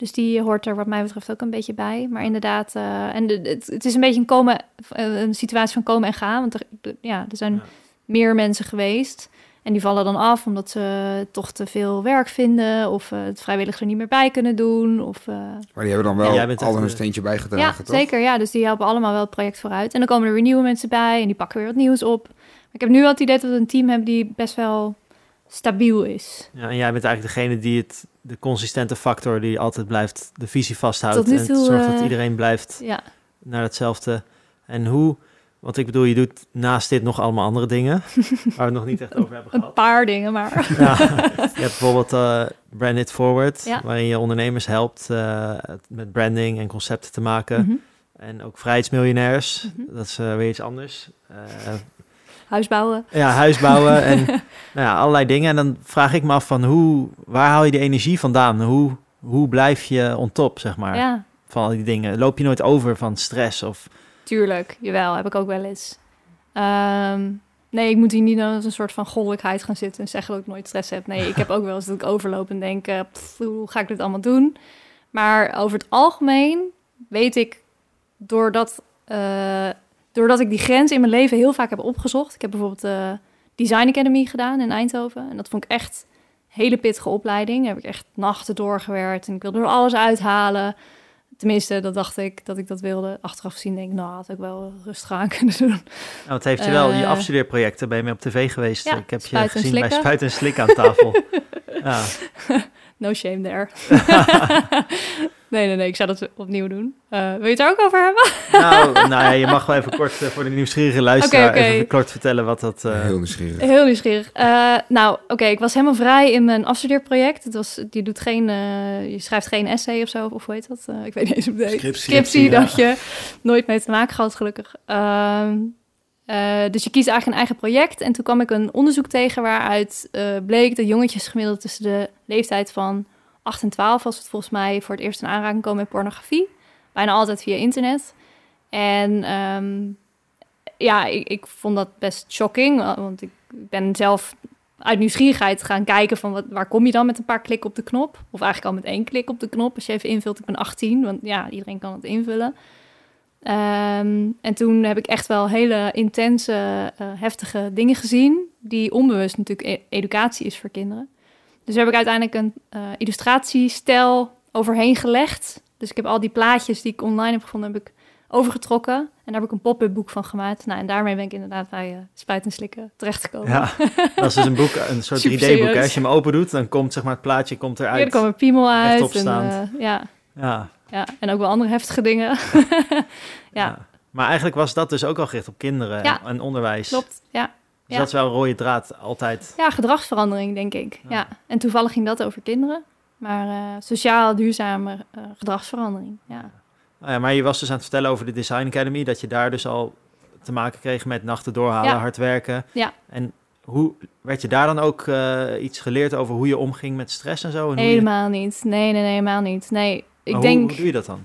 Dus die hoort er wat mij betreft ook een beetje bij. Maar inderdaad, eh, en de, het, het is een beetje een, komen, eh, een situatie van komen en gaan. Want er, de- ja, er zijn Ja. meer mensen geweest. En die vallen dan af omdat ze toch te veel werk vinden. Of eh, het vrijwillig er niet meer bij kunnen doen. Of, eh, Maar die hebben dan wel bent al hun steentje ja, bijgedragen, toch? zeker. Ja, dus die helpen allemaal wel het project vooruit. En dan komen er weer nieuwe mensen bij en die pakken weer wat nieuws op. Maar ik heb nu wel het idee dat we een team hebben die best wel stabiel is. Ja, en jij bent eigenlijk degene die het, de consistente factor die altijd blijft de visie vasthoudt. Tot nu en toe, zorgt dat eh, iedereen blijft Ja, naar hetzelfde. En hoe, want ik bedoel, je doet naast dit nog allemaal andere dingen, waar we het nog niet echt over hebben een gehad. paar dingen maar. Ja, je hebt bijvoorbeeld eh Brand It Forward, Ja. waarin je ondernemers helpt eh, met branding en concepten te maken. Mhm. En ook vrijheidsmiljonairs, Mhm. dat is weer iets anders. Eh, Huis bouwen. ja, huis bouwen en nou ja, allerlei dingen. En dan vraag ik me af van hoe, waar haal je die energie vandaan? Hoe, hoe blijf je on top, zeg maar, Ja, van al die dingen? Loop je nooit over van stress of... tuurlijk. Jawel, heb ik ook wel eens. Ehm, nee, ik moet hier niet als een soort van goddelijkheid gaan zitten en zeggen dat ik nooit stress heb. Nee, ik heb ook wel eens dat ik overloop en denk, eh, pff, hoe ga ik dit allemaal doen? Maar over het algemeen weet ik, doordat, eh, doordat ik die grens in mijn leven heel vaak heb opgezocht. Ik heb bijvoorbeeld de Design Academy gedaan in Eindhoven. En dat vond ik echt een hele pittige opleiding. Daar heb ik echt nachten doorgewerkt en ik wilde er alles uithalen. Tenminste, dat dacht ik dat ik dat wilde. Achteraf zien denk ik, nou, had ik wel rustig aan kunnen doen. Nou, het heeft je wel, je Eh, afstudeerprojecten, ben je mee op tv geweest. Ja, ik heb je gezien bij. Spuit en Slik aan tafel. ja. No shame there. nee, nee, nee, ik zou dat opnieuw doen. Eh, wil je het daar ook over hebben? nou, nou ja, je mag wel even kort eh, voor de nieuwsgierige luisteraar even kort vertellen wat dat... eh, Heel nieuwsgierig. Heel nieuwsgierig. Eh, nou, oké, ik was helemaal vrij in mijn afstudeerproject. Het was, je doet geen, eh, je schrijft geen essay of zo, of hoe heet dat? Eh, ik weet niet eens hoe het heet. Scriptie. Scriptie, Ja. dat je nooit mee te maken gehad, gelukkig. Ehm, eh, dus je kiest eigenlijk een eigen project. En toen kwam ik een onderzoek tegen waaruit eh, bleek dat jongetjes gemiddeld tussen de leeftijd van 8 en 12 was het volgens mij voor het eerst in aanraking komen met pornografie. Bijna altijd via internet. En ehm, ja, ik, ik vond dat best shocking, wa- want ik ben zelf uit nieuwsgierigheid gaan kijken van wat, waar kom je dan met een paar klikken op de knop? Of eigenlijk al met één klik op de knop. Als je even invult, ik ben 18, want ja, iedereen kan het invullen. Ehm, en toen heb ik echt wel hele intense, eh, heftige dingen gezien, die onbewust natuurlijk e- educatie is voor kinderen. Dus heb ik uiteindelijk een eh, illustratiestijl overheen gelegd. Dus ik heb al die plaatjes die ik online heb gevonden, heb ik overgetrokken. En daar heb ik een pop-up boek van gemaakt. Nou, en daarmee ben ik inderdaad bij uh, Spuit en Slikken terechtgekomen. Ja, dat is dus een boek, een soort Super 3D-boek. hè. serieus. Als je hem open doet, dan komt zeg maar het plaatje komt eruit. kwam een piemel uit. En, eh, ja, Ja, ja, en ook wel andere heftige dingen. Ja. Maar eigenlijk was dat dus ook al gericht op kinderen Ja. en onderwijs. Klopt, ja. Dus dat is wel een rode draad altijd. Ja, gedragsverandering, denk ik. Ja. En toevallig ging dat over kinderen. Maar eh, sociaal duurzame eh, gedragsverandering, ja. Nou ja, maar je was dus aan het vertellen over de Design Academy, dat je daar dus al te maken kreeg met nachten doorhalen, Ja. hard werken. Ja. En hoe werd je daar dan ook eh, iets geleerd over hoe je omging met stress en zo? En hoe je- Helemaal niet. Nee, nee, nee, helemaal niet. Nee, ik Maar hoe- denk... Hoe doe je dat dan?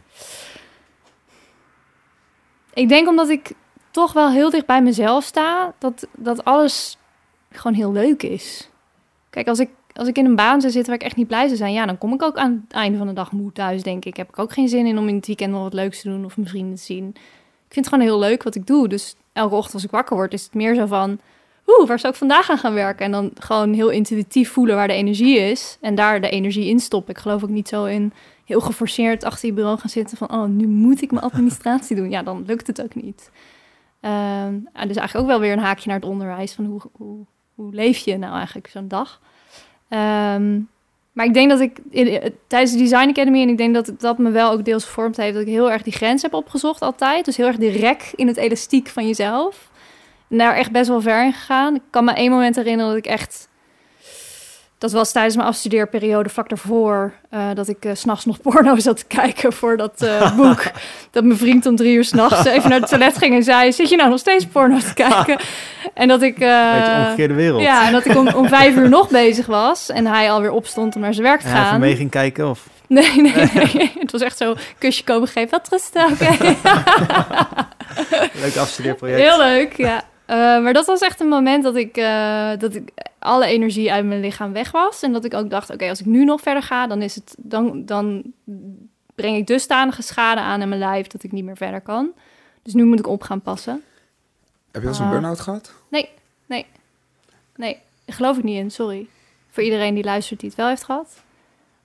Ik denk omdat ik toch wel heel dicht bij mezelf sta, dat, dat alles gewoon heel leuk is. Kijk, als ik, als ik in een baan zou zitten waar ik echt niet blij zou zijn, ja, dan kom ik ook aan het einde van de dag moe thuis, denk ik. Heb ik ook geen zin in om in het weekend nog wat leuks te doen of mijn vrienden te zien. Ik vind het gewoon heel leuk wat ik doe. Dus elke ochtend als ik wakker word, is het meer zo van, oeh, waar zou ik vandaag aan gaan werken? En dan gewoon heel intuïtief voelen waar de energie is en daar de energie in stoppen. Ik geloof ook niet zo in heel geforceerd achter je bureau gaan zitten van, oh, nu moet ik mijn administratie doen. Ja, dan lukt het ook niet. Ehm, en dus eigenlijk ook wel weer een haakje naar het onderwijs van hoe, hoe, hoe leef je nou eigenlijk zo'n dag. Ehm, maar ik denk dat ik in- tijdens de Design Academy, en ik denk dat dat me wel ook deels gevormd heeft, dat ik heel erg die grens heb opgezocht altijd. Dus heel erg die rek in het elastiek van jezelf. En daar echt best wel ver in gegaan. Ik kan me één moment herinneren dat ik echt... Dat was tijdens mijn afstudeerperiode vlak daarvoor... eh, dat ik s s'nachts nog porno zat te kijken voor dat eh, boek. dat mijn vriend om drie uur s'nachts even naar het toilet ging en zei... Zit je nou nog steeds porno te kijken? en dat ik... eh, Beetje omgekeerde wereld. ja, en dat ik om, om vijf uur nog bezig was. En hij alweer opstond om naar zijn werk te En hij even gaan. mee ging kijken of... Nee, nee, nee. Het was echt zo, kusje komen geven. Wat oké. Leuk afstudeerproject. Heel leuk, ja. Eh, maar dat was echt een moment dat ik, eh, dat ik alle energie uit mijn lichaam weg was. En dat ik ook dacht, oké, als ik nu nog verder ga, dan, is het, dan, dan breng ik dusdanige schade aan in mijn lijf dat ik niet meer verder kan. Dus nu moet ik op gaan passen. Heb je al eens een Ah. burn-out gehad? Nee, daar geloof ik niet in, sorry. Voor iedereen die luistert die het wel heeft gehad.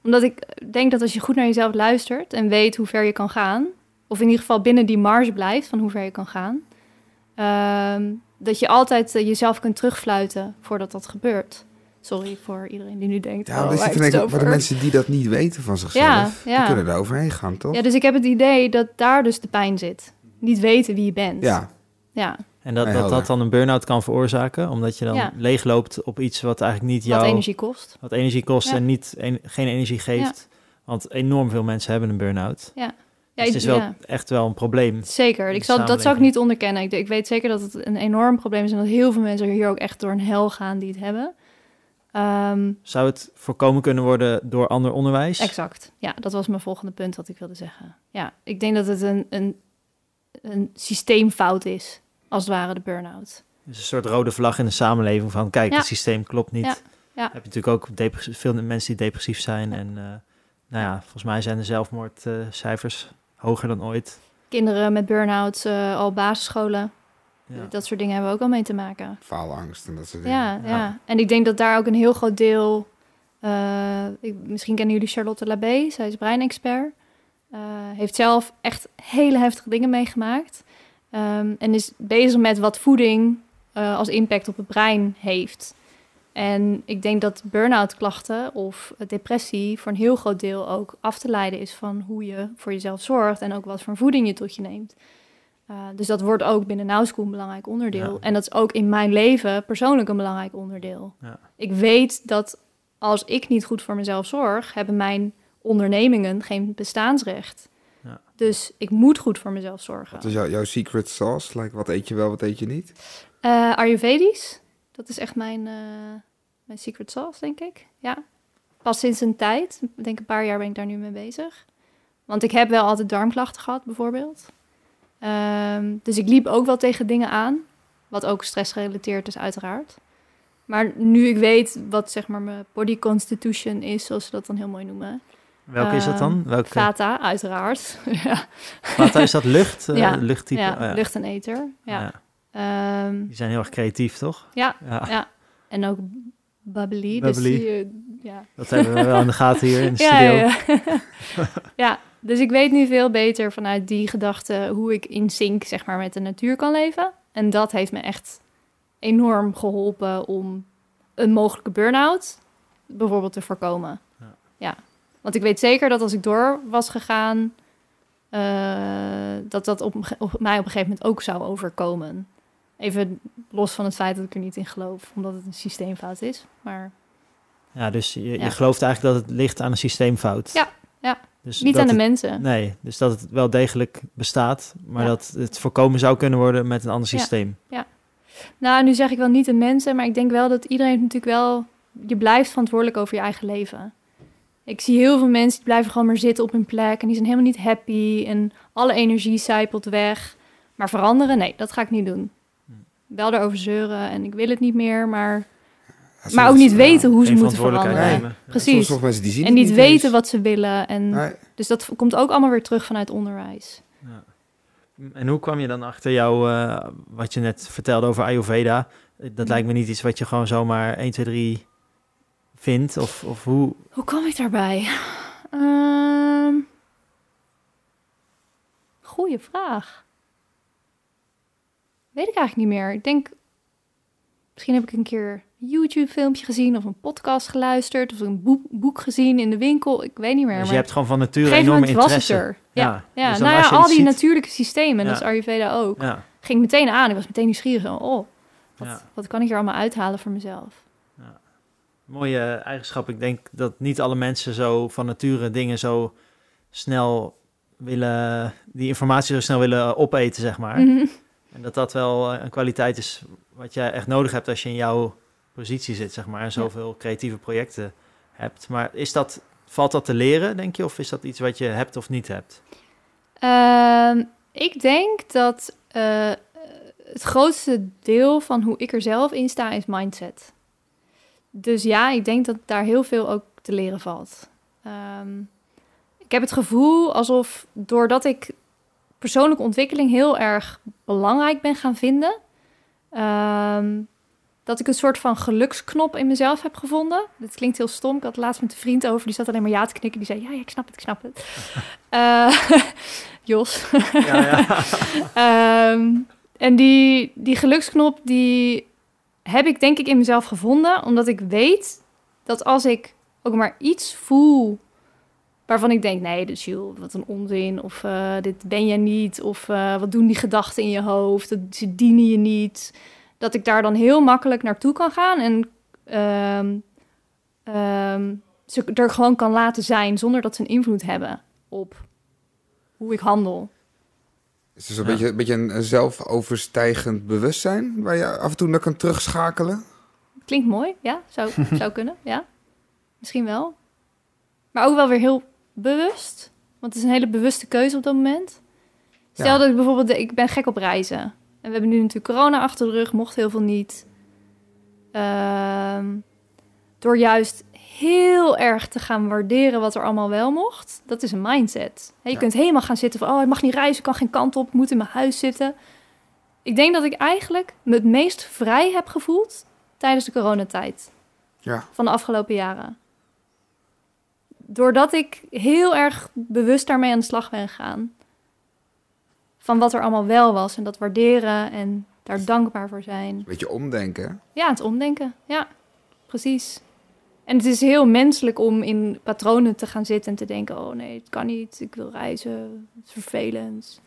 Omdat ik denk dat als je goed naar jezelf luistert en weet hoe ver je kan gaan, of in ieder geval binnen die marge blijft van hoe ver je kan gaan, ehm, dat je altijd eh, jezelf kunt terugfluiten voordat dat gebeurt. Sorry voor iedereen die nu denkt, Ja, oh, het denken, maar de mensen die dat niet weten van zichzelf, Ja, die kunnen daar overheen gaan, toch? Ja, dus ik heb het idee dat daar dus de pijn zit. Niet weten wie je bent. Ja, ja. En dat, dat dat dan een burn-out kan veroorzaken, omdat je dan Ja. leegloopt op iets wat eigenlijk niet Wat jouw... energie kost. wat energie kost Ja. en niet, en, geen energie geeft. Want enorm veel mensen hebben een burn-out. Ja, dus het is wel ja. echt wel een probleem. Zeker. Ik zal, dat zou ik niet onderkennen. Ik, ik weet zeker dat het een enorm probleem is en dat heel veel mensen hier ook echt door een hel gaan die het hebben. Ehm, Zou het voorkomen kunnen worden door ander onderwijs? exact. Ja, dat was mijn volgende punt wat ik wilde zeggen. Ja, ik denk dat het een, een, een systeemfout is, als het ware de burn-out. Dus een soort rode vlag in de samenleving van... kijk, Ja. het systeem klopt niet. Ja, ja. Heb je natuurlijk ook veel mensen die depressief zijn. En eh, nou ja, volgens mij zijn de zelfmoordcijfers hoger dan ooit. Kinderen met burn-out, eh, al basisscholen, Ja. dat soort dingen hebben we ook al mee te maken. faalangst en dat soort dingen. Ja, ja, Ja. En ik denk dat daar ook een heel groot deel. eh, ik, misschien kennen jullie Charlotte Labé, zij is breinexpert. Eh, heeft zelf echt hele heftige dingen meegemaakt. Ehm, en is bezig met wat voeding eh, als impact op het brein heeft. En ik denk dat burn-out klachten of depressie voor een heel groot deel ook af te leiden is van hoe je voor jezelf zorgt en ook wat voor voeding je tot je neemt. Uh, dus dat wordt ook binnen Now School een belangrijk onderdeel. Ja. En dat is ook in mijn leven persoonlijk een belangrijk onderdeel. Ja. Ik weet dat als ik niet goed voor mezelf zorg, hebben mijn ondernemingen geen bestaansrecht. Ja. Dus ik moet goed voor mezelf zorgen. Wat is jou- jouw secret sauce? Like, wat eet je wel, wat eet je niet? Uh, Ayurvedisch, dat is echt mijn, uh, mijn secret sauce, denk ik. Ja. pas sinds een tijd. Ik denk een paar jaar ben ik daar nu mee bezig. Want ik heb wel altijd darmklachten gehad, bijvoorbeeld. Ehm, dus ik liep ook wel tegen dingen aan. Wat ook stressgerelateerd is, uiteraard. Maar nu ik weet wat zeg maar mijn body constitution is, zoals ze dat dan heel mooi noemen. Welke is dat dan? Ehm, Welke? Vata, uiteraard. ja, Vata, is dat lucht? eh, Ja, luchttype? ja, Oh, ja. lucht en eter. Ja. Ja. Ehm, Die zijn heel erg creatief, toch? Ja, ja. En ook bubbly. Dus die, ja. dat hebben we wel in de gaten hier in de Ja, studio. ja, ja. dus ik weet nu veel beter vanuit die gedachte hoe ik in sync zeg maar, met de natuur kan leven. En dat heeft me echt enorm geholpen om een mogelijke burn-out bijvoorbeeld te voorkomen. Ja. Ja. Want ik weet zeker dat als ik door was gegaan, eh, dat dat op mij op een gegeven moment ook zou overkomen. Even los van het feit dat ik er niet in geloof, omdat het een systeemfout is. Maar Ja, dus je, je Ja. gelooft eigenlijk dat het ligt aan een systeemfout. Ja, ja. Dus niet aan de het- mensen. Nee, dus dat het wel degelijk bestaat, maar Ja. dat het voorkomen zou kunnen worden met een ander Ja. systeem. Nou, nu zeg ik wel niet de mensen, maar ik denk wel dat iedereen natuurlijk wel... Je blijft verantwoordelijk over je eigen leven. Ik zie heel veel mensen die blijven gewoon maar zitten op hun plek... en die zijn helemaal niet happy en alle energie zijpelt weg. Maar veranderen, nee, dat ga ik niet doen. Wel erover zeuren en ik wil het niet meer, maar... Ja, Maar ook niet ja. weten hoe ze moeten verantwoordelijkheid veranderen. nemen. Ja. Precies. Mensen die zien En niet weten eens. wat ze willen. En Nee. Dus dat komt ook allemaal weer terug vanuit onderwijs. Ja. En hoe kwam je dan achter jou, eh, wat je net vertelde over Ayurveda? Dat lijkt me niet iets wat je gewoon zomaar 1, 2, 3 vindt. Of, of hoe? Hoe kwam ik daarbij? Ehm goeie vraag. Weet ik eigenlijk niet meer. Ik denk, misschien heb ik een keer een YouTube-filmpje gezien of een podcast geluisterd of een boek, boek gezien in de winkel. Ik weet niet meer. Dus je maar hebt gewoon van nature enorme het interesse. er. Ja, Ja, ja. dus nou ja, je al die ziet- natuurlijke systemen, dat Ja. is Ayurveda ook. Ja, Ging meteen aan. Ik was meteen nieuwsgierig. Oh, wat, wat kan ik hier allemaal uithalen voor mezelf? mooie eigenschap. Ik denk dat niet alle mensen zo van nature dingen zo snel willen, die informatie zo snel willen opeten, zeg maar. Mhm. En dat dat wel eh, een kwaliteit is wat je echt nodig hebt als je in jouw positie zit, zeg maar, en zoveel creatieve projecten hebt. Maar is dat, valt dat te leren, denk je, of is dat iets wat je hebt of niet hebt? Ehm, ik denk dat eh, het grootste deel van hoe ik er zelf in sta is mindset. Dus ja, ik denk dat daar heel veel ook te leren valt. Ehm, ik heb het gevoel alsof doordat ik persoonlijke ontwikkeling heel erg belangrijk ben gaan vinden, ehm, dat ik een soort van geluksknop in mezelf heb gevonden. Dat klinkt heel stom. Ik had het laatst met een vriend over, die zat alleen maar ja te knikken. Die zei, ja, ja ik snap het, ik snap het. Eh, Jos. Ja, ja. Ehm, en die, die geluksknop, die heb ik denk ik in mezelf gevonden. Omdat ik weet dat als ik ook maar iets voel waarvan ik denk... nee, dus joh, wat een onzin. Of eh, dit ben je niet. Of eh, wat doen die gedachten in je hoofd. Dat, ze dienen je niet. Dat ik daar dan heel makkelijk naartoe kan gaan. En ehm, ehm, ze er gewoon kan laten zijn... zonder dat ze een invloed hebben op hoe ik handel. Is het Ja. beetje, een beetje een zelfoverstijgend bewustzijn waar je af en toe naar kan terugschakelen? Klinkt mooi, ja. Zou, zou kunnen, ja. Misschien wel. Maar ook wel weer heel bewust. Want het is een hele bewuste keuze op dat moment. Stel Ja. dat ik bijvoorbeeld... Ik ben gek op reizen. En we hebben nu natuurlijk corona achter de rug. Mocht heel veel niet. Ehm, door juist heel erg te gaan waarderen wat er allemaal wel mocht. Dat is een mindset. Je Ja. kunt helemaal gaan zitten van... Oh, ik mag niet reizen, ik kan geen kant op. Ik moet in mijn huis zitten. Ik denk dat ik eigenlijk me het meest vrij heb gevoeld tijdens de coronatijd Ja. van de afgelopen jaren. Doordat ik heel erg bewust daarmee aan de slag ben gegaan. Van wat er allemaal wel was en dat waarderen en daar dankbaar voor zijn. Een beetje omdenken. Ja, het omdenken. Ja, precies. En het is heel menselijk om in patronen te gaan zitten en te denken: oh nee, het kan niet, ik wil reizen, het is vervelend.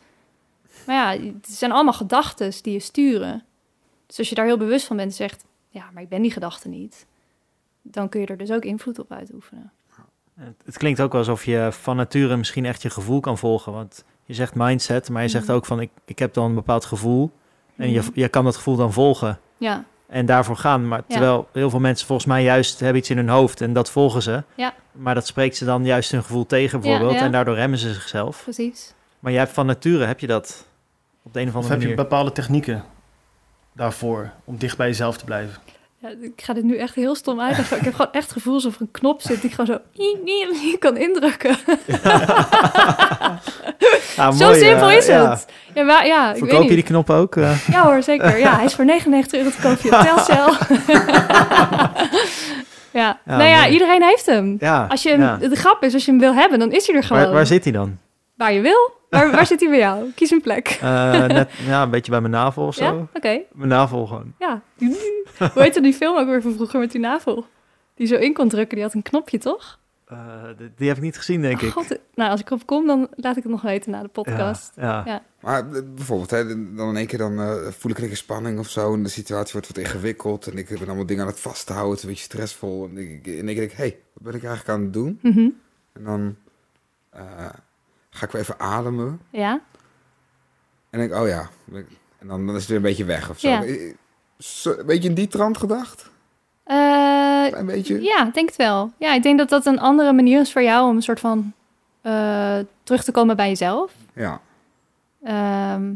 Maar ja, het zijn allemaal gedachten die je sturen. Dus als je daar heel bewust van bent en zegt: ja, maar ik ben die gedachte niet, dan kun je er dus ook invloed op uitoefenen. Het, het klinkt ook alsof je van nature misschien echt je gevoel kan volgen. Want je zegt mindset, maar je zegt Mhm. ook van ik, ik heb dan een bepaald gevoel. En je, Mhm. je kan dat gevoel dan volgen. Ja, En daarvoor gaan. Maar terwijl heel veel mensen volgens mij juist hebben iets in hun hoofd en dat volgen ze. Ja. Maar dat spreekt ze dan juist hun gevoel tegen bijvoorbeeld. Ja, ja. En daardoor remmen ze zichzelf. Precies. Maar jij hebt van nature, heb je dat op de een of Of andere heb je manier? bepaalde technieken daarvoor om dicht bij jezelf te blijven? Ja, ik ga dit nu echt heel stom uitleggen. Ik heb gewoon echt het gevoel alsof er een knop zit die ik gewoon zo kan indrukken. Ja, zo mooi, simpel eh, is ja. het. Ja, maar, ja ik weet Verkoop je niet. die knop ook? eh? Ja hoor, zeker. Ja, hij is voor 99 euro te koop via Telcel. ja. nou ja, mooi. iedereen heeft hem. Als je hem. De grap is, als je hem wil hebben, dan is hij er gewoon. Waar, waar zit hij dan? Waar je wil. Waar, waar zit hij bij jou? Kies een plek. Eh, net, ja, een beetje bij mijn navel of zo. Ja? Oké. Mijn navel gewoon. Ja. Hoe heette die film ook weer van vroeger met die navel? Die zo in kon drukken, die had een knopje, toch? Eh, die, die heb ik niet gezien, denk Oh, ik. God, nou, als ik erop kom, dan laat ik het nog weten na de podcast. Ja, ja. Ja. Maar eh, bijvoorbeeld, hè, dan in één keer dan, eh, voel ik een beetje spanning of zo. En de situatie wordt wat ingewikkeld. En ik ben allemaal dingen aan het vasthouden. Het is een beetje stressvol. En ik, in één keer denk ik, hé, hey, wat ben ik eigenlijk aan het doen? Mhm. En dan eh, ga ik weer even ademen. Ja? En denk ik, oh ja. En dan, dan is het weer een beetje weg of zo. Ja. Eh, Een beetje in die trant gedacht? Eh, Klein beetje? ja, denk het wel. Ja, ik denk dat dat een andere manier is voor jou om een soort van eh, terug te komen bij jezelf. Ja. Ehm,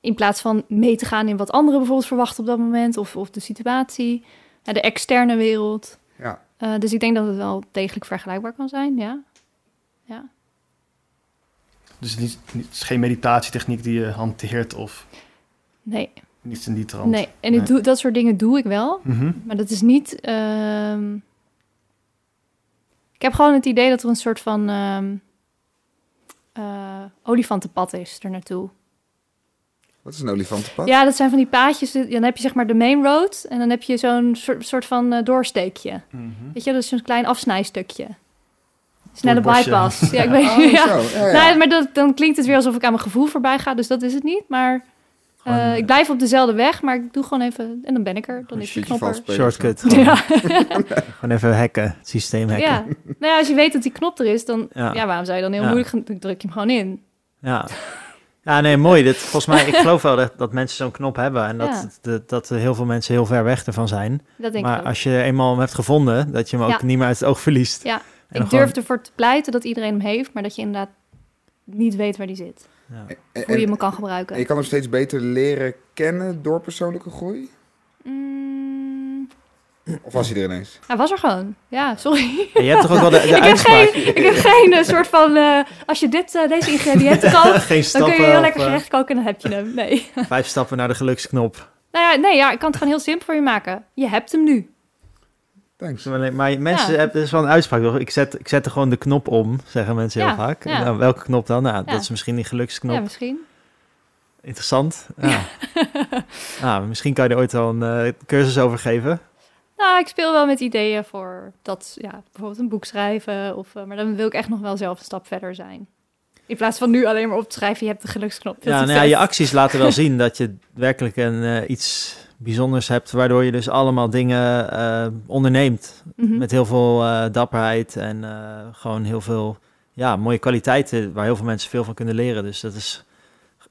in plaats van mee te gaan in wat anderen bijvoorbeeld verwachten op dat moment, of, of de situatie, de externe wereld. Ja. Eh, dus ik denk dat het wel degelijk vergelijkbaar kan zijn, ja. Dus het is, niet, het is geen meditatietechniek die je hanteert of Nee, niets in die trant. nee. En ik doe, dat soort dingen doe ik wel, Mhm. maar dat is niet... ehm, Ik heb gewoon het idee dat er een soort van ehm eh, olifantenpad is er naartoe. Wat is een olifantenpad? Ja, dat zijn van die paadjes. Dan heb je zeg maar de main road en dan heb je zo'n soort, soort van eh, doorsteekje. Mhm. Weet je, dat is zo'n klein afsnijstukje. Snelle het bypass. Ja, ik weet Oh, ja. zo. Ja, ja. Nee, maar dat, dan klinkt het weer alsof ik aan mijn gevoel voorbij ga, dus dat is het niet. Maar Gewoon, eh, ik blijf op dezelfde weg, maar ik doe gewoon even en dan ben ik er. Dan is die shitje knop er. vals spelen of zo. Shortcut. Gewoon, Ja. gewoon even hacken. Het systeem hacken. ja. Nou ja, als je weet dat die knop er is, dan Ja. ja. waarom zou je dan heel Ja. moeilijk gaan? Dan druk je hem gewoon in. Ja. Ja, nee, mooi. Dit, volgens mij, ik geloof wel dat, dat mensen zo'n knop hebben en dat, Ja. dat, dat heel veel mensen heel ver weg ervan zijn. Dat denk maar ik ook. als je eenmaal hem hebt gevonden, dat je hem ook Ja. niet meer uit het oog verliest. Ja, ik durf gewoon- ervoor te pleiten dat iedereen hem heeft, maar dat je inderdaad niet weet waar die zit. ja. En, Hoe je hem kan gebruiken. en je kan hem steeds beter leren kennen door persoonlijke groei? Mm, Of was hij er ineens? hij was er gewoon. Ja, sorry. En je hebt toch ook wel de, de ik, heb uitspraak? geen, ik heb geen eh, soort van... eh, als je dit, eh, deze ingrediënten koopt, geen dan stappen kun je heel lekker gerecht koken en dan heb je hem. Nee. vijf stappen naar de geluksknop. nou ja, nee, ja, ik kan het gewoon heel simpel voor je maken. Je hebt hem nu. Thanks. Maar maar mensen Ja. hebben, dat is wel een uitspraak. toch? Ik zet, ik zet er gewoon de knop om, zeggen mensen heel Ja, vaak. ja. Nou, welke knop dan? Nou, Ja. dat is misschien die geluksknop. Ja, misschien. Interessant. Ja. nou, misschien kan je er ooit wel een eh, cursus over geven. Nou, ik speel wel met ideeën voor dat, ja, bijvoorbeeld een boek schrijven. Of, eh, maar dan wil ik echt nog wel zelf een stap verder zijn. In plaats van nu alleen maar op te schrijven, je hebt de geluksknop. Ja, nou ja, je acties laten wel zien dat je werkelijk een, eh, iets bijzonders hebt, waardoor je dus allemaal dingen eh, onderneemt. Mhm. Met heel veel eh, dapperheid en eh, gewoon heel veel ja, mooie kwaliteiten waar heel veel mensen veel van kunnen leren. Dus dat is,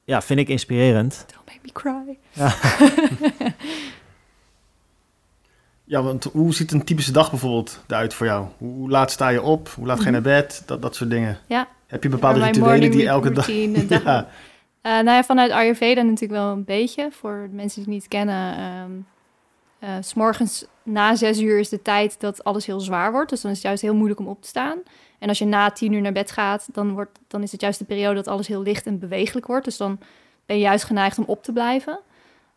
ja, vind ik inspirerend. Don't make me cry. Ja, want hoe ziet een typische dag bijvoorbeeld eruit voor jou? Hoe, laat sta je op? Hoe laat ga je naar bed? Dat, dat soort dingen. Ja. Heb je bepaalde Ja, rituelen die elke dag- Ja. Eh, nou ja, vanuit Ayurveda natuurlijk wel een beetje. Voor mensen die het niet kennen. eh, s morgens na zes uur is de tijd dat alles heel zwaar wordt. Dus dan is het juist heel moeilijk om op te staan. En als je na tien uur naar bed gaat, dan, wordt, dan is het juist de periode dat alles heel licht en bewegelijk wordt. Dus dan ben je juist geneigd om op te blijven.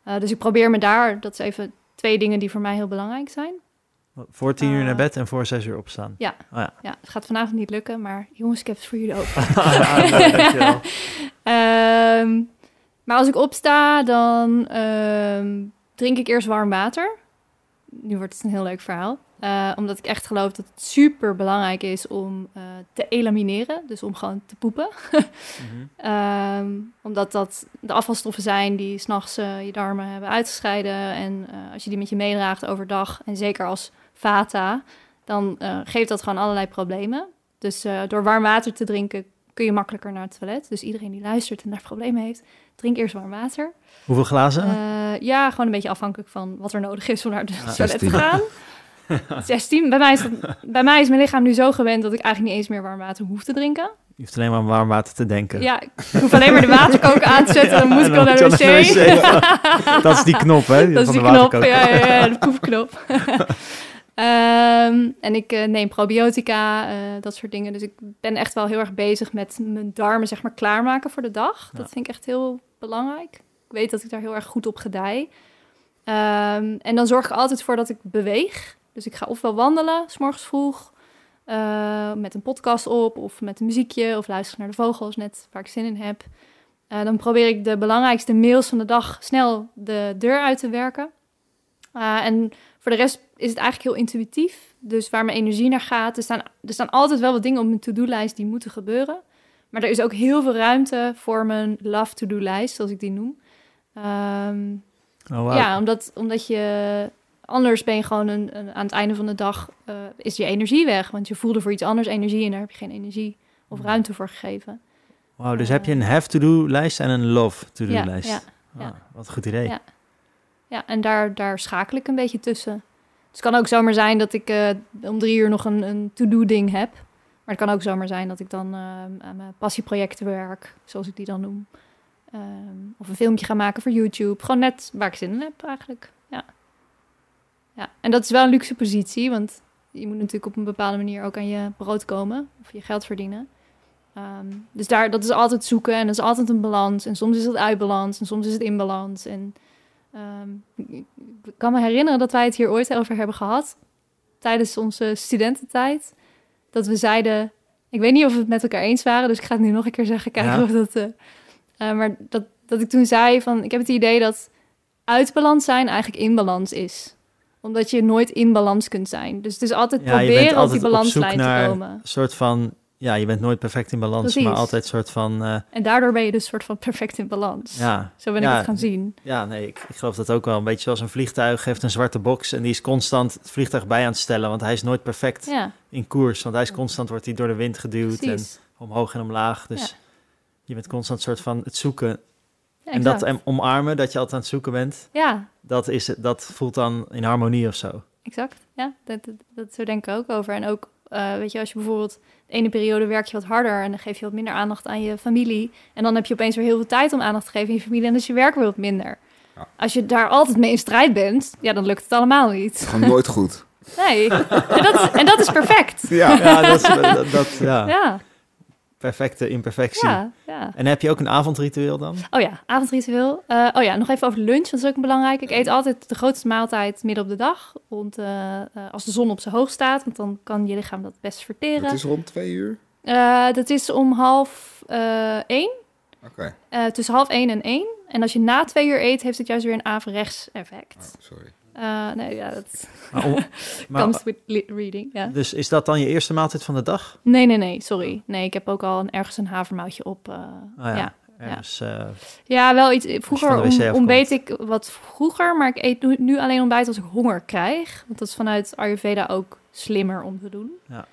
Eh, dus ik probeer me daar, dat zijn even twee dingen die voor mij heel belangrijk zijn. Voor tien uur Eh. naar bed en voor zes uur opstaan. Ja. Oh, ja. Ja, het gaat vanavond niet lukken, maar jongens, ik heb het voor jullie open. Dankjewel. Ehm, maar als ik opsta, dan ehm, drink ik eerst warm water. Nu wordt het een heel leuk verhaal. Eh, omdat ik echt geloof dat het super belangrijk is om eh, te elimineren. Dus om gewoon te poepen. Mhm. Ehm, omdat dat de afvalstoffen zijn die s'nachts nachts je darmen hebben uitgescheiden. En eh, als je die met je meedraagt overdag, en zeker als vata, dan eh, geeft dat gewoon allerlei problemen. Dus eh, door warm water te drinken kun je makkelijker naar het toilet. Dus iedereen die luistert en daar problemen heeft, drink eerst warm water. Hoeveel glazen? Eh, ja, gewoon een beetje afhankelijk van wat er nodig is om naar het Ah, toilet 16. te gaan. 16. Bij mij, is dat- bij mij is mijn lichaam nu zo gewend dat ik eigenlijk niet eens meer warm water hoef te drinken. Je hoeft alleen maar aan warm water te denken. Ja, ik hoef alleen maar de waterkoker aan te zetten, dan moet ik al naar de wc. Dat is die knop, hè? Dat is die knop, ja, ja, ja, de proefknop. Ehm, en ik eh, neem probiotica, eh, dat soort dingen. Dus ik ben echt wel heel erg bezig met mijn darmen zeg maar klaarmaken voor de dag. Ja. Dat vind ik echt heel belangrijk. Ik weet dat ik daar heel erg goed op gedij. Ehm, en dan zorg ik altijd voor dat ik beweeg. Dus ik ga ofwel wandelen, s morgens vroeg, eh, met een podcast op of met een muziekje of luister naar de vogels, net waar ik zin in heb. Dan probeer ik de belangrijkste mails van de dag snel de deur uit te werken. En voor de rest is het eigenlijk heel intuïtief. Dus waar mijn energie naar gaat. Er staan, er staan altijd wel wat dingen op mijn to-do-lijst die moeten gebeuren. Maar er is ook heel veel ruimte voor mijn love to-do-lijst, zoals ik die noem. Ehm, Oh, wauw. ja, omdat, omdat je... Anders ben je gewoon een, een- aan het einde van de dag... eh, is je energie weg. Want je voelde voor iets anders energie... en daar heb je geen energie of Hmm. ruimte voor gegeven. Wauw, dus heb je een have-to-do-lijst en een love-to-do-lijst. Ja, ja, ja. wat een goed idee. Ja. Ja, en daar, daar schakel ik een beetje tussen. Dus het kan ook zomaar zijn dat ik eh, om drie uur nog een, een to-do-ding heb. Maar het kan ook zomaar zijn dat ik dan eh, aan mijn passieprojecten werk, zoals ik die dan noem. Ehm, of een filmpje ga maken voor YouTube. Gewoon net waar ik zin in heb eigenlijk. Ja. ja. En dat is wel een luxe positie, want je moet natuurlijk op een bepaalde manier ook aan je brood komen. Of je geld verdienen. Ehm, dus daar, dat is altijd zoeken en dat is altijd een balans. En soms is het uit balans en soms is het in balans. En Ehm, ik kan me herinneren dat wij het hier ooit over hebben gehad. Tijdens onze studententijd. Dat we zeiden. Ik weet niet of we het met elkaar eens waren, dus ik ga het nu nog een keer zeggen. Kijken Ja. of dat. eh, eh, maar dat, dat ik toen zei van. Ik heb het idee dat uit balans zijn eigenlijk in balans is. Omdat je nooit in balans kunt zijn. Dus het is altijd Ja, proberen op die balanslijn zoek te naar- komen. Een soort van, ja, je bent nooit perfect in balans, Precies. maar altijd soort van, eh, En daardoor ben je dus soort van perfect in balans. ja, Zo ben Ja. ik het gaan zien. ja, nee, ik, ik geloof dat ook wel. Een beetje zoals een vliegtuig heeft een zwarte box en die is constant het vliegtuig bij aan het stellen, want hij is nooit perfect Ja, in koers, want hij is constant wordt hij door de wind geduwd precies. en omhoog en omlaag. Dus Ja. je bent constant soort van het zoeken en dat en omarmen dat je altijd aan het zoeken bent. Ja, Dat is het, dat voelt dan in harmonie of zo. Exact, ja. Dat, dat, dat zo denk ik ook over. En ook, eh, weet je, als je bijvoorbeeld ene periode werk je wat harder en dan geef je wat minder aandacht aan je familie. En dan heb je opeens weer heel veel tijd om aandacht te geven aan je familie en dan is je werk weer wat minder. Ja. Als je daar altijd mee in strijd bent, ja, dan lukt het allemaal niet. Gewoon nooit goed. Nee, en dat, en dat is perfect. Ja. Ja, dat, is, dat, dat- ja. Ja, perfecte imperfectie. ja, ja. En heb je ook een avondritueel dan? Oh ja, avondritueel. Eh, oh ja, nog even over lunch, dat is ook belangrijk. Ik eet altijd de grootste maaltijd midden op de dag. Rond, eh, eh, als de zon op zijn hoog staat, want dan kan je lichaam dat best verteren. Het is rond twee uur. Eh, dat is om half eh, één. Oké. Eh, tussen half één en één. En als je na twee uur eet, heeft het juist weer een averechts effect. Oh, sorry. Eh, nee, ja, dat Maar om- maar- comes with li- reading. Ja. Dus is dat dan je eerste maaltijd van de dag? Nee, nee, nee, sorry. Nee, ik heb ook al een, ergens een havermoutje op. eh, Ah, ja. ja. Ergens, eh, Ja, wel iets. Vroeger ontbeet ik wat vroeger, maar ik eet nu, nu alleen ontbijt als ik honger krijg. Want dat is vanuit Ayurveda ook slimmer om te doen. Ja.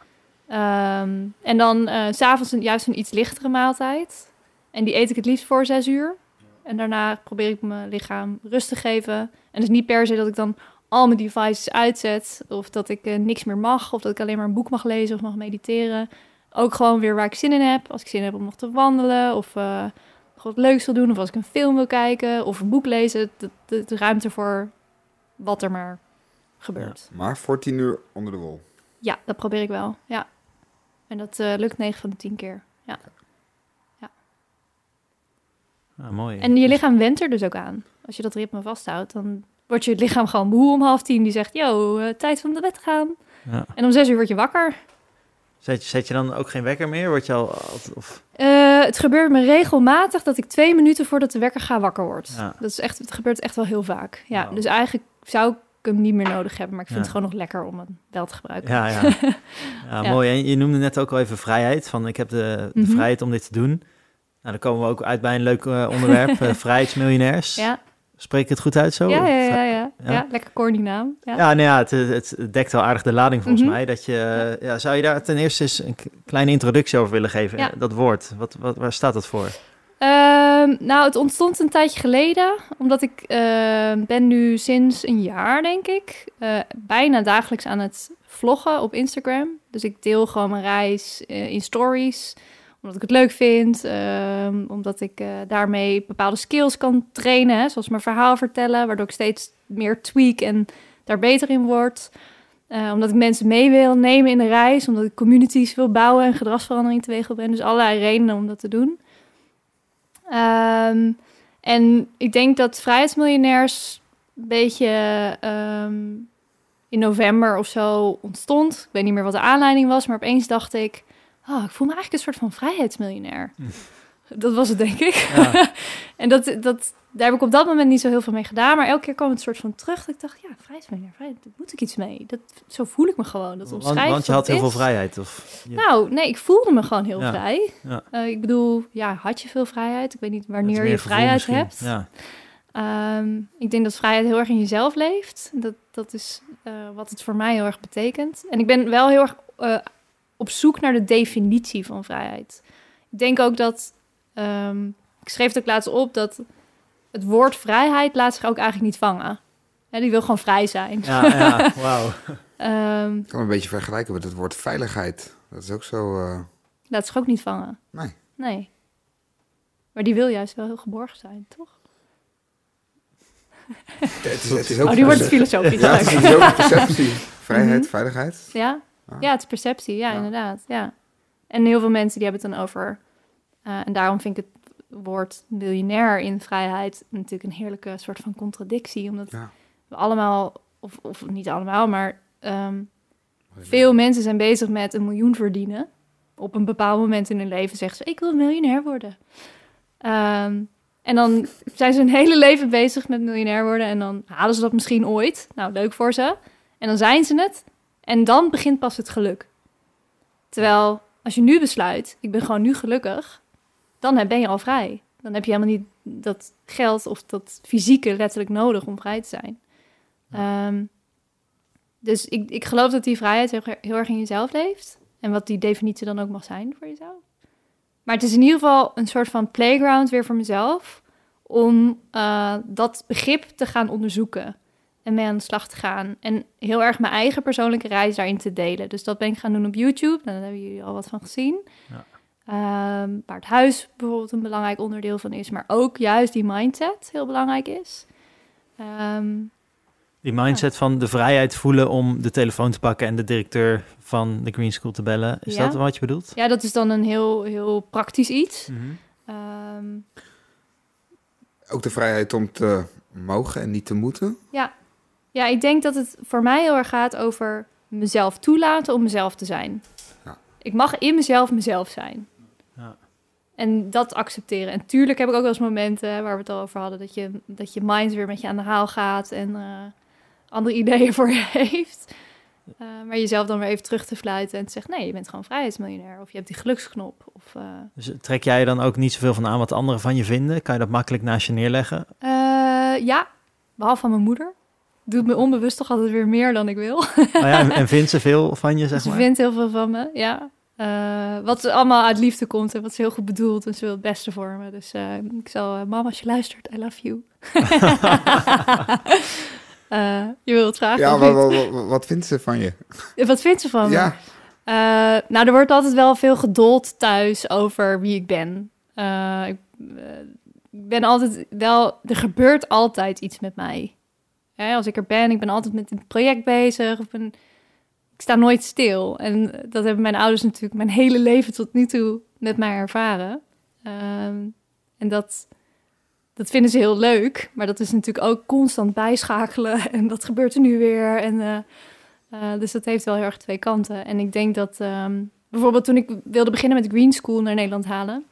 Ehm, en dan s s'avonds een, juist een iets lichtere maaltijd. En die eet ik het liefst voor zes uur. En daarna probeer ik mijn lichaam rust te geven. En het is niet per se dat ik dan al mijn devices uitzet. Of dat ik eh, niks meer mag. Of dat ik alleen maar een boek mag lezen of mag mediteren. Ook gewoon weer waar ik zin in heb. Als ik zin heb om nog te wandelen. Of nog wat leuks wil doen. Of als ik een film wil kijken. Of een boek lezen. De, de, de ruimte voor wat er maar gebeurt. Maar voor tien uur onder de wol. Ja, dat probeer ik wel. Ja. En dat eh, lukt 9 van de 10 keer. Ja. Ah, mooi. En je lichaam went er dus ook aan. Als je dat ritme vasthoudt, dan wordt je lichaam gewoon moe om half tien. Die zegt, yo, eh, tijd om naar bed te gaan. Ja. En om zes uur word je wakker. Zet, je, zet je dan ook geen wekker meer? Word je al, of, Eh, het gebeurt me regelmatig dat ik twee minuten voordat de wekker gaat wakker word. Ja. Dat is echt, het gebeurt echt wel heel vaak. Ja, dus eigenlijk zou ik hem niet meer nodig hebben. Maar ik vind Ja. het gewoon nog lekker om hem wel te gebruiken. ja, ja. mooi. En je noemde net ook al even vrijheid. Van ik heb de, de Mhm. vrijheid om dit te doen. Nou, dan komen we ook uit bij een leuk eh, onderwerp. eh, vrijheidsmiljonairs. Ja, Spreek ik het goed uit zo? ja, ja, ja, ja. Ja, lekker corny naam. Ja. Ja, nou ja, het, het dekt wel aardig de lading volgens Mhm. mij. Dat je, ja. zou je daar ten eerste eens een kleine introductie over willen geven? Dat woord, wat, wat, waar staat dat voor? Ehm, nou, het ontstond een tijdje geleden, omdat ik ben nu sinds een jaar, denk ik, eh, bijna dagelijks aan het vloggen op Instagram. Dus ik deel gewoon mijn reis eh, in stories, omdat ik het leuk vind, ehm, omdat ik eh, daarmee bepaalde skills kan trainen, zoals mijn verhaal vertellen, waardoor ik steeds meer tweak en daar beter in word. Eh, omdat ik mensen mee wil nemen in de reis, omdat ik communities wil bouwen en gedragsverandering teweeg wil brengen. Dus allerlei redenen om dat te doen. Ehm, en ik denk dat vrijheidsmiljonairs een beetje ehm, in november of zo ontstond. Ik weet niet meer wat de aanleiding was, maar opeens dacht ik... Oh, ik voel me eigenlijk een soort van vrijheidsmiljonair. Dat was het, denk ik. Ja. en dat, dat, daar heb ik op dat moment niet zo heel veel mee gedaan. Maar elke keer kwam het soort van terug. Dat ik dacht, ja, vrijheidsmiljonair, vrijheid, daar moet ik iets mee. Dat, zo voel ik me gewoon. Dat Want, want je had heel veel vrijheid. Of, je- Nou, nee, ik voelde me gewoon heel Ja. vrij. Ja. Eh, ik bedoel, ja, had je veel vrijheid? Ik weet niet wanneer je vrijheid hebt. Ja. Ehm, ik denk dat vrijheid heel erg in jezelf leeft. Dat, dat is eh, wat het voor mij heel erg betekent. En ik ben wel heel erg eh, op zoek naar de definitie van vrijheid. Ik denk ook dat, ehm, ik schreef het ook laatst op, dat het woord vrijheid laat zich ook eigenlijk niet vangen. Hè, die wil gewoon vrij zijn. Ja, ja, wauw. Ehm, Ik kan een beetje vergelijken met het woord veiligheid. Dat is ook zo... eh, laat zich ook niet vangen. nee. Nee. Maar die wil juist wel heel geborgen zijn, toch? Het is, het is ook Oh, die wordt filosofisch. Ja, het is ook een perceptie. Vrijheid, Mhm. veiligheid. Ja? Ah. ja, het is perceptie. Ja, Ja. inderdaad. Ja. En heel veel mensen die hebben het dan over... eh, en daarom vind ik het woord miljonair in vrijheid... natuurlijk een heerlijke soort van contradictie. Omdat Ja. we allemaal, of, of niet allemaal, maar... ehm, veel mensen zijn bezig met een miljoen verdienen. Op een bepaald moment in hun leven zeggen ze... ik wil miljonair worden. Ehm, en dan zijn ze hun hele leven bezig met miljonair worden... en dan halen ze dat misschien ooit. Nou, leuk voor ze. En dan zijn ze het. En dan begint pas het geluk. Terwijl als je nu besluit, ik ben gewoon nu gelukkig, dan ben je al vrij. Dan heb je helemaal niet dat geld of dat fysieke letterlijk nodig om vrij te zijn. Ehm, dus ik, ik geloof dat die vrijheid heel, heel erg in jezelf leeft. En wat die definitie dan ook mag zijn voor jezelf. Maar het is in ieder geval een soort van playground weer voor mezelf. Om eh, dat begrip te gaan onderzoeken en mee aan de slag te gaan. En heel erg mijn eigen persoonlijke reis daarin te delen. Dus dat ben ik gaan doen op YouTube. Daar hebben jullie al wat van gezien. Ja. Ehm, waar het huis bijvoorbeeld een belangrijk onderdeel van is. Maar ook juist die mindset heel belangrijk is. Ehm, Die mindset van de vrijheid voelen om de telefoon te pakken en de directeur van de Green School te bellen. Is Ja. dat wat je bedoelt? ja, dat is dan een heel, heel praktisch iets. Mhm. Ehm, Ook de vrijheid om te mogen en niet te moeten. ja. Ja, ik denk dat het voor mij heel erg gaat over mezelf toelaten om mezelf te zijn. Ja. Ik mag in mezelf mezelf zijn. Ja. En dat accepteren. En tuurlijk heb ik ook wel eens momenten waar we het al over hadden, dat je, dat je mind weer met je aan de haal gaat en eh, andere ideeën voor je heeft. Eh, maar jezelf dan weer even terug te fluiten en te zeggen, nee, je bent gewoon vrijheidsmiljonair. Of je hebt die geluksknop. Of, eh, Dus trek jij dan ook niet zoveel van aan wat anderen van je vinden? Kan je dat makkelijk naast je neerleggen? eh, ja, behalve van mijn moeder. Doet me onbewust toch altijd weer meer dan ik wil. Oh ja, en, en vindt ze veel van je, zeg ze maar? vindt heel veel van me, ja. Eh, wat allemaal uit liefde komt en wat ze heel goed bedoelt. En ze wil het beste voor me. Dus eh, ik zal, eh, mama, als je luistert, I love you. Eh, je wilt het vragen? Ja, wat, wat, wat vindt ze van je? Wat vindt ze van me? Ja, Eh, nou, er wordt altijd wel veel geduld thuis over wie ik ben. Ik, ik ben altijd wel... Er gebeurt altijd iets met mij. Als ik er ben, ik ben altijd met een project bezig. Of ben, ik sta nooit stil. En dat hebben mijn ouders natuurlijk mijn hele leven tot nu toe met mij ervaren. Ehm, en dat, dat vinden ze heel leuk. Maar dat is natuurlijk ook constant bijschakelen. En wat gebeurt er nu weer? En... eh, uh, dus dat heeft wel heel erg twee kanten. En ik denk dat ehm, bijvoorbeeld toen ik wilde beginnen met Green School naar Nederland halen,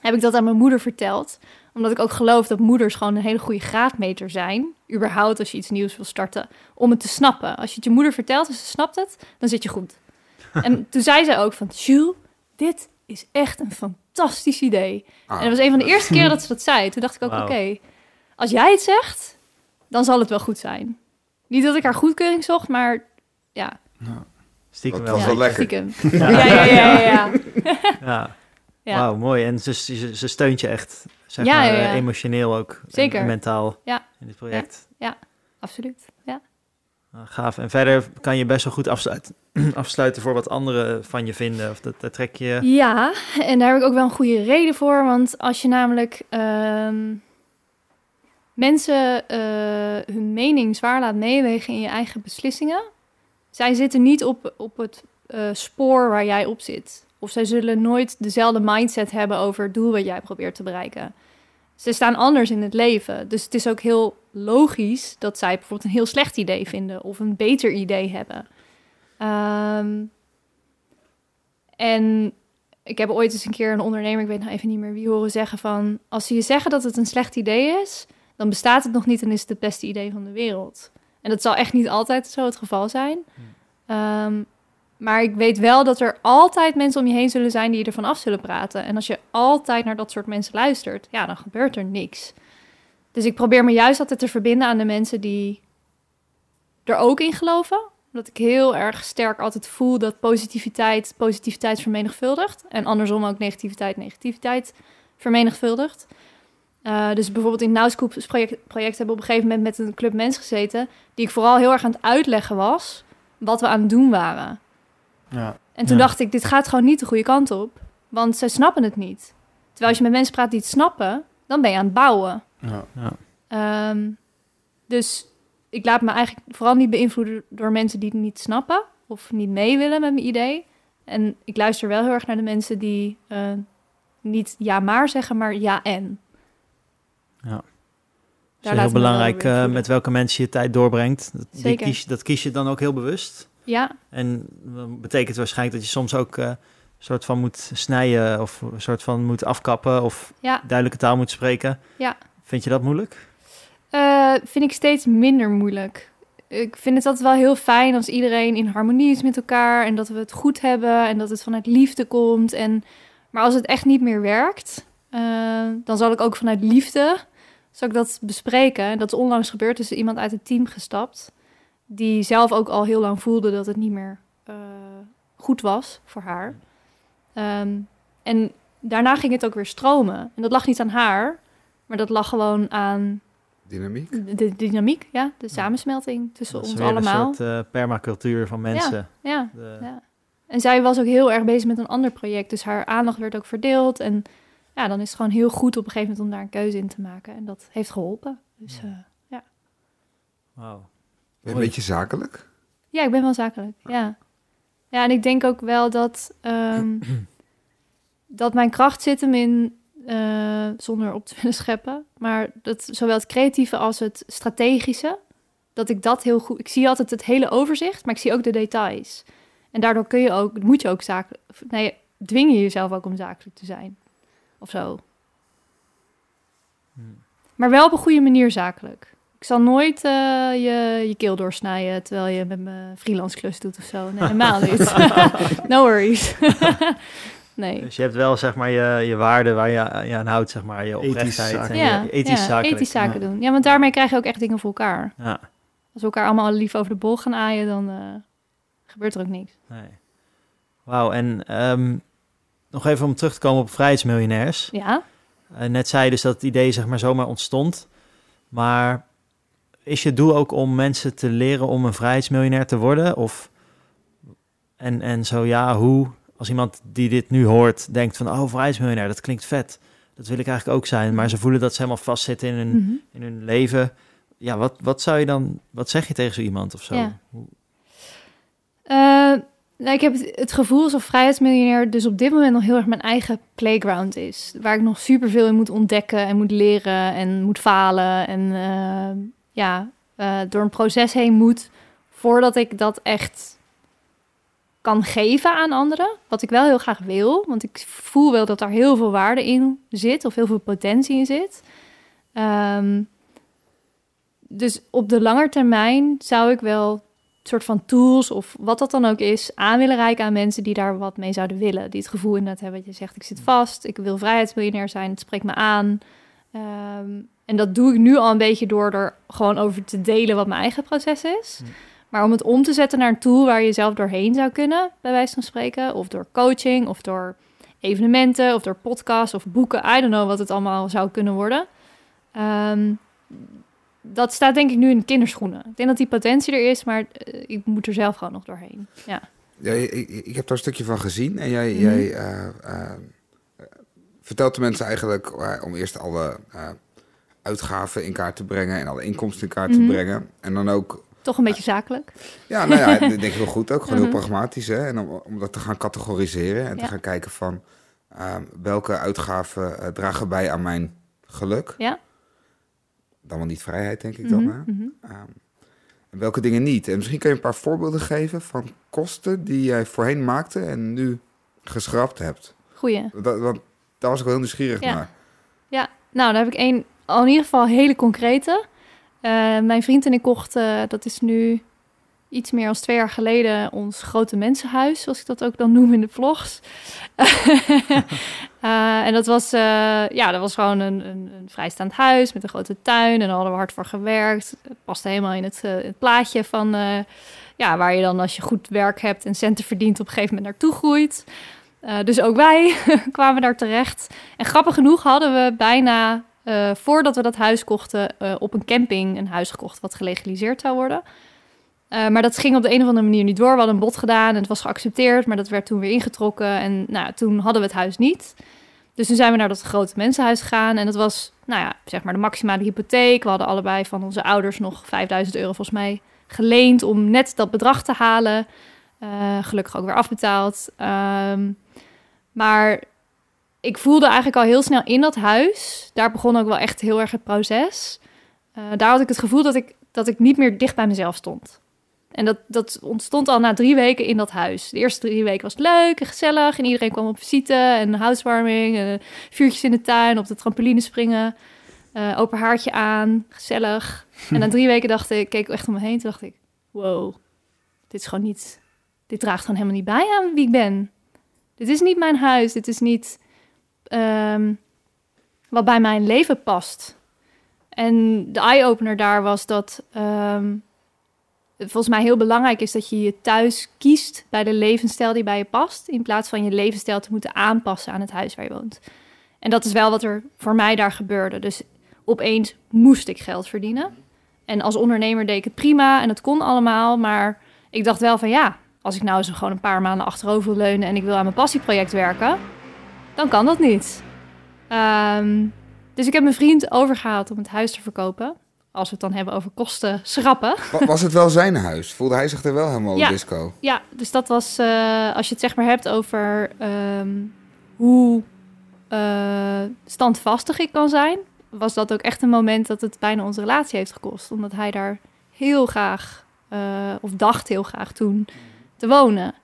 heb ik dat aan mijn moeder verteld. Omdat ik ook geloof dat moeders gewoon een hele goede graadmeter zijn. Überhaupt als je iets nieuws wil starten. Om het te snappen. Als je het je moeder vertelt en ze snapt het, dan zit je goed. en toen zei ze ook van, Jules, dit is echt een fantastisch idee. Ah. En dat was een van de eerste keren dat ze dat zei. Toen dacht ik ook, oké, als jij het zegt, dan zal het wel goed zijn. Niet dat ik haar goedkeuring zocht, maar ja. Stiekem Dat wel. was ja, wel lekker. stiekem. Ja, ja, ja, ja. ja. Ja. Ja. Wauw, mooi. En ze, ze, ze steunt je echt, zeg Ja, maar, ja, ja. eh, emotioneel ook. en- Zeker. En mentaal Ja. in dit project. Absoluut. Ja. Nou, gaaf. En verder kan je best wel goed afsluiten, afsluiten voor wat anderen van je vinden. Of dat, trek je... Ja, en daar heb ik ook wel een goede reden voor. Want als je namelijk ehm, mensen eh, hun mening zwaar laat meewegen in je eigen beslissingen, zij zitten niet op, op het eh, spoor waar jij op zit. Of zij zullen nooit dezelfde mindset hebben over het doel wat jij probeert te bereiken. Ze staan anders in het leven. Dus het is ook heel logisch dat zij bijvoorbeeld een heel slecht idee vinden of een beter idee hebben. Ehm, en ik heb ooit eens een keer een ondernemer, ik weet nou even niet meer wie, horen zeggen van... als ze je zeggen dat het een slecht idee is, dan bestaat het nog niet en is het het beste idee van de wereld. En dat zal echt niet altijd zo het geval zijn. Ehm, maar ik weet wel dat er altijd mensen om je heen zullen zijn die je ervan af zullen praten. En als je altijd naar dat soort mensen luistert, ja, dan gebeurt er niks. Dus ik probeer me juist altijd te verbinden aan de mensen die er ook in geloven. Omdat ik heel erg sterk altijd voel dat positiviteit positiviteit vermenigvuldigt. En andersom ook negativiteit negativiteit vermenigvuldigt. Eh, dus bijvoorbeeld in het Nauwscoops project, project hebben we op een gegeven moment met een club mensen gezeten... die ik vooral heel erg aan het uitleggen was wat we aan het doen waren. Ja. En toen Ja. dacht ik, dit gaat gewoon niet de goede kant op. Want zij snappen het niet. Terwijl als je met mensen praat die het snappen, dan ben je aan het bouwen. Ja. Ehm, dus ik laat me eigenlijk vooral niet beïnvloeden door mensen die het niet snappen of niet mee willen met mijn idee. En ik luister wel heel erg naar de mensen die eh, niet ja maar zeggen, maar ja en. Ja. Daar is heel belangrijk eh, met welke mensen je tijd doorbrengt. Dat, die kies, dat kies je dan ook heel bewust. Ja, En dat betekent waarschijnlijk dat je soms ook eh, een soort van moet snijden of een soort van moet afkappen of ja, duidelijke taal moet spreken. Ja. Vind je dat moeilijk? Eh, vind ik steeds minder moeilijk. Ik vind het altijd wel heel fijn als iedereen in harmonie is met elkaar en dat we het goed hebben en dat het vanuit liefde komt. En, maar als het echt niet meer werkt, eh, dan zal ik ook vanuit liefde zal ik dat bespreken. En dat is onlangs gebeurd, is er iemand uit het team gestapt die zelf ook al heel lang voelde dat het niet meer eh, goed was voor haar. Ehm, en daarna ging het ook weer stromen. En dat lag niet aan haar, maar dat lag gewoon aan Dynamiek. de, de dynamiek, ja, de samensmelting tussen Dat is ons weer allemaal. een soort eh, permacultuur van mensen. Ja, De- ja. En zij was ook heel erg bezig met een ander project, dus haar aandacht werd ook verdeeld. En ja, dan is het gewoon heel goed op een gegeven moment om daar een keuze in te maken. En dat heeft geholpen. Dus eh, Wauw. Ben je Mooi. Een beetje zakelijk? ja, ik ben wel zakelijk. Ja, ja en ik denk ook wel dat, ehm, dat mijn kracht zit hem in, eh, zonder op te willen scheppen, maar dat zowel het creatieve als het strategische, dat ik dat heel goed. Ik zie altijd het hele overzicht, maar ik zie ook de details. En daardoor kun je ook, moet je ook zakelijk, nee, dwing je jezelf ook om zakelijk te zijn, of zo. Hmm. Maar wel op een goede manier zakelijk. Ik zal nooit eh, je, je keel doorsnijden terwijl je met mijn freelance klus doet of zo. Nee, helemaal niet. no worries. nee. Dus je hebt wel zeg maar je, je waarden waar je, je aan houdt, zeg maar, je Ethisch oprechtheid zaken. en Ja, je ethisch ja, zakelijk. ethisch zaken Ja. doen. Ja, want daarmee krijg je ook echt dingen voor elkaar. Ja, Als we elkaar allemaal lief over de bol gaan aaien, dan eh, gebeurt er ook niks. nee. Wauw, en ehm, nog even om terug te komen op vrijheidsmiljonairs. Ja, Eh, net zei je dus dat het idee zeg maar zomaar ontstond. Maar is je doel ook om mensen te leren om een vrijheidsmiljonair te worden? Of, en, en zo ja, hoe? Als iemand die dit nu hoort denkt van... oh, vrijheidsmiljonair, dat klinkt vet. Dat wil ik eigenlijk ook zijn. Maar ze voelen dat ze helemaal vastzitten in hun, Mhm. in hun leven. Ja, wat, wat zou je dan... Wat zeg je tegen zo iemand of zo? Ja. Eh, nou, ik heb het, het gevoel alsof vrijheidsmiljonair dus op dit moment nog heel erg mijn eigen playground is. Waar ik nog superveel in moet ontdekken en moet leren en moet falen. En eh, ja, eh, door een proces heen moet voordat ik dat echt kan geven aan anderen. Wat ik wel heel graag wil, want ik voel wel dat daar heel veel waarde in zit of heel veel potentie in zit. Ehm, dus op de lange termijn zou ik wel soort van tools of wat dat dan ook is, aan willen reiken aan mensen die daar wat mee zouden willen. Die het gevoel inderdaad hebben dat je zegt, ik zit vast, ik wil vrijheidsmiljonair zijn, het spreekt me aan. Ehm, En dat doe ik nu al een beetje door er gewoon over te delen wat mijn eigen proces is. Hm. Maar om het om te zetten naar een tool waar je zelf doorheen zou kunnen, bij wijze van spreken. Of door coaching, of door evenementen, of door podcasts of boeken. I don't know wat het allemaal zou kunnen worden. Ehm, dat staat denk ik nu in de kinderschoenen. Ik denk dat die potentie er is, maar eh, ik moet er zelf gewoon nog doorheen. Ja. Ja, ik, ik- heb daar een stukje van gezien. En jij, Mhm. jij eh, eh, vertelt de mensen eigenlijk om eerst alle uitgaven in kaart te brengen en alle inkomsten in kaart Mhm. te brengen. En dan ook, Toch een beetje zakelijk. ja, nou ja, dat denk ik heel goed ook. Gewoon Mhm. heel pragmatisch. Hè? En om, om dat te gaan categoriseren en te Ja. gaan kijken van eh, welke uitgaven eh, dragen bij aan mijn geluk. Ja. Dan wel niet vrijheid, denk ik dan. Mhm, mhm. Ehm, en welke dingen niet? En misschien kun je een paar voorbeelden geven van kosten die jij voorheen maakte en nu geschrapt hebt. Goeie. Dat, want daar was ik wel heel nieuwsgierig Ja. naar. Nou, dan heb ik één, al in ieder geval hele concrete. Eh, mijn vriend en ik kochten, dat is nu iets meer dan twee jaar geleden, ons grote mensenhuis, zoals ik dat ook dan noem in de vlogs. Eh, en dat was, eh, ja, dat was gewoon een, een, een vrijstaand huis met een grote tuin. En daar hadden we hard voor gewerkt. Het paste helemaal in het, eh, het plaatje van, eh, ja, waar je dan als je goed werk hebt en centen verdient op een gegeven moment naartoe groeit. Eh, dus ook wij kwamen daar terecht. En grappig genoeg hadden we bijna, eh, voordat we dat huis kochten, eh, op een camping een huis gekocht wat gelegaliseerd zou worden. Eh, maar dat ging op de een of andere manier niet door. We hadden een bod gedaan en het was geaccepteerd, maar dat werd toen weer ingetrokken. En nou, toen hadden we het huis niet. Dus toen zijn we naar dat grote mensenhuis gegaan. En dat was, nou ja, zeg maar de maximale hypotheek. We hadden allebei van onze ouders nog 5000 euro volgens mij geleend om net dat bedrag te halen. Gelukkig ook weer afbetaald. Ehm, maar ik voelde eigenlijk al heel snel in dat huis. Daar begon ook wel echt heel erg het proces. Eh, daar had ik het gevoel dat ik, dat ik niet meer dicht bij mezelf stond. En dat, dat ontstond al na drie weken in dat huis. De eerste drie weken was leuk en gezellig. En iedereen kwam op visite. En housewarming. En vuurtjes in de tuin. Op de trampoline springen. eh, open haartje aan. Gezellig. en na drie weken dacht ik, keek echt om me heen. Toen dacht ik, wow. Dit is gewoon niet... Dit draagt gewoon helemaal niet bij aan wie ik ben. Dit is niet mijn huis. Dit is niet ehm, wat bij mijn leven past. En de eye-opener daar was dat ehm, volgens mij heel belangrijk is dat je je thuis kiest bij de levensstijl die bij je past, in plaats van je levensstijl te moeten aanpassen aan het huis waar je woont. En dat is wel wat er voor mij daar gebeurde. Dus opeens moest ik geld verdienen. En als ondernemer deed ik het prima en het kon allemaal, maar ik dacht wel van ja, als ik nou eens gewoon een paar maanden achterover wil leunen en ik wil aan mijn passieproject werken, dan kan dat niet. Ehm, dus ik heb mijn vriend overgehaald om het huis te verkopen. Als we het dan hebben over kosten schrappen. Wa- Was het wel zijn huis? Voelde hij zich er wel helemaal Ja. disco? Ja, dus dat was, eh, als je het zeg maar hebt over ehm, hoe eh, standvastig ik kan zijn, was dat ook echt een moment dat het bijna onze relatie heeft gekost. Omdat hij daar heel graag, eh, of dacht heel graag toen, te wonen.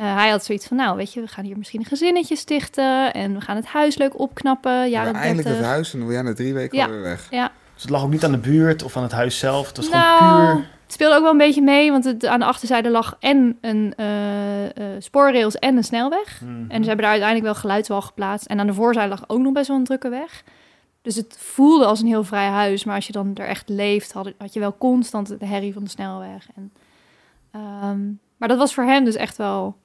Eh, hij had zoiets van, nou weet je, we gaan hier misschien een gezinnetje stichten en we gaan het huis leuk opknappen. Jaren maar eindelijk 30. het huis en dan wil jij na drie weken Ja. alweer weg. Dus het lag ook niet aan de buurt of aan het huis zelf. Het was Nou, gewoon puur... Het speelde ook wel een beetje mee, want het, aan de achterzijde lag en een eh, eh, spoorrails en een snelweg. Mhm. En ze hebben daar uiteindelijk wel geluidswal geplaatst. En aan de voorzijde lag ook nog best wel een drukke weg. Dus het voelde als een heel vrij huis. Maar als je dan er echt leeft, had, had je wel constant de herrie van de snelweg. En, ehm, maar dat was voor hem dus echt wel...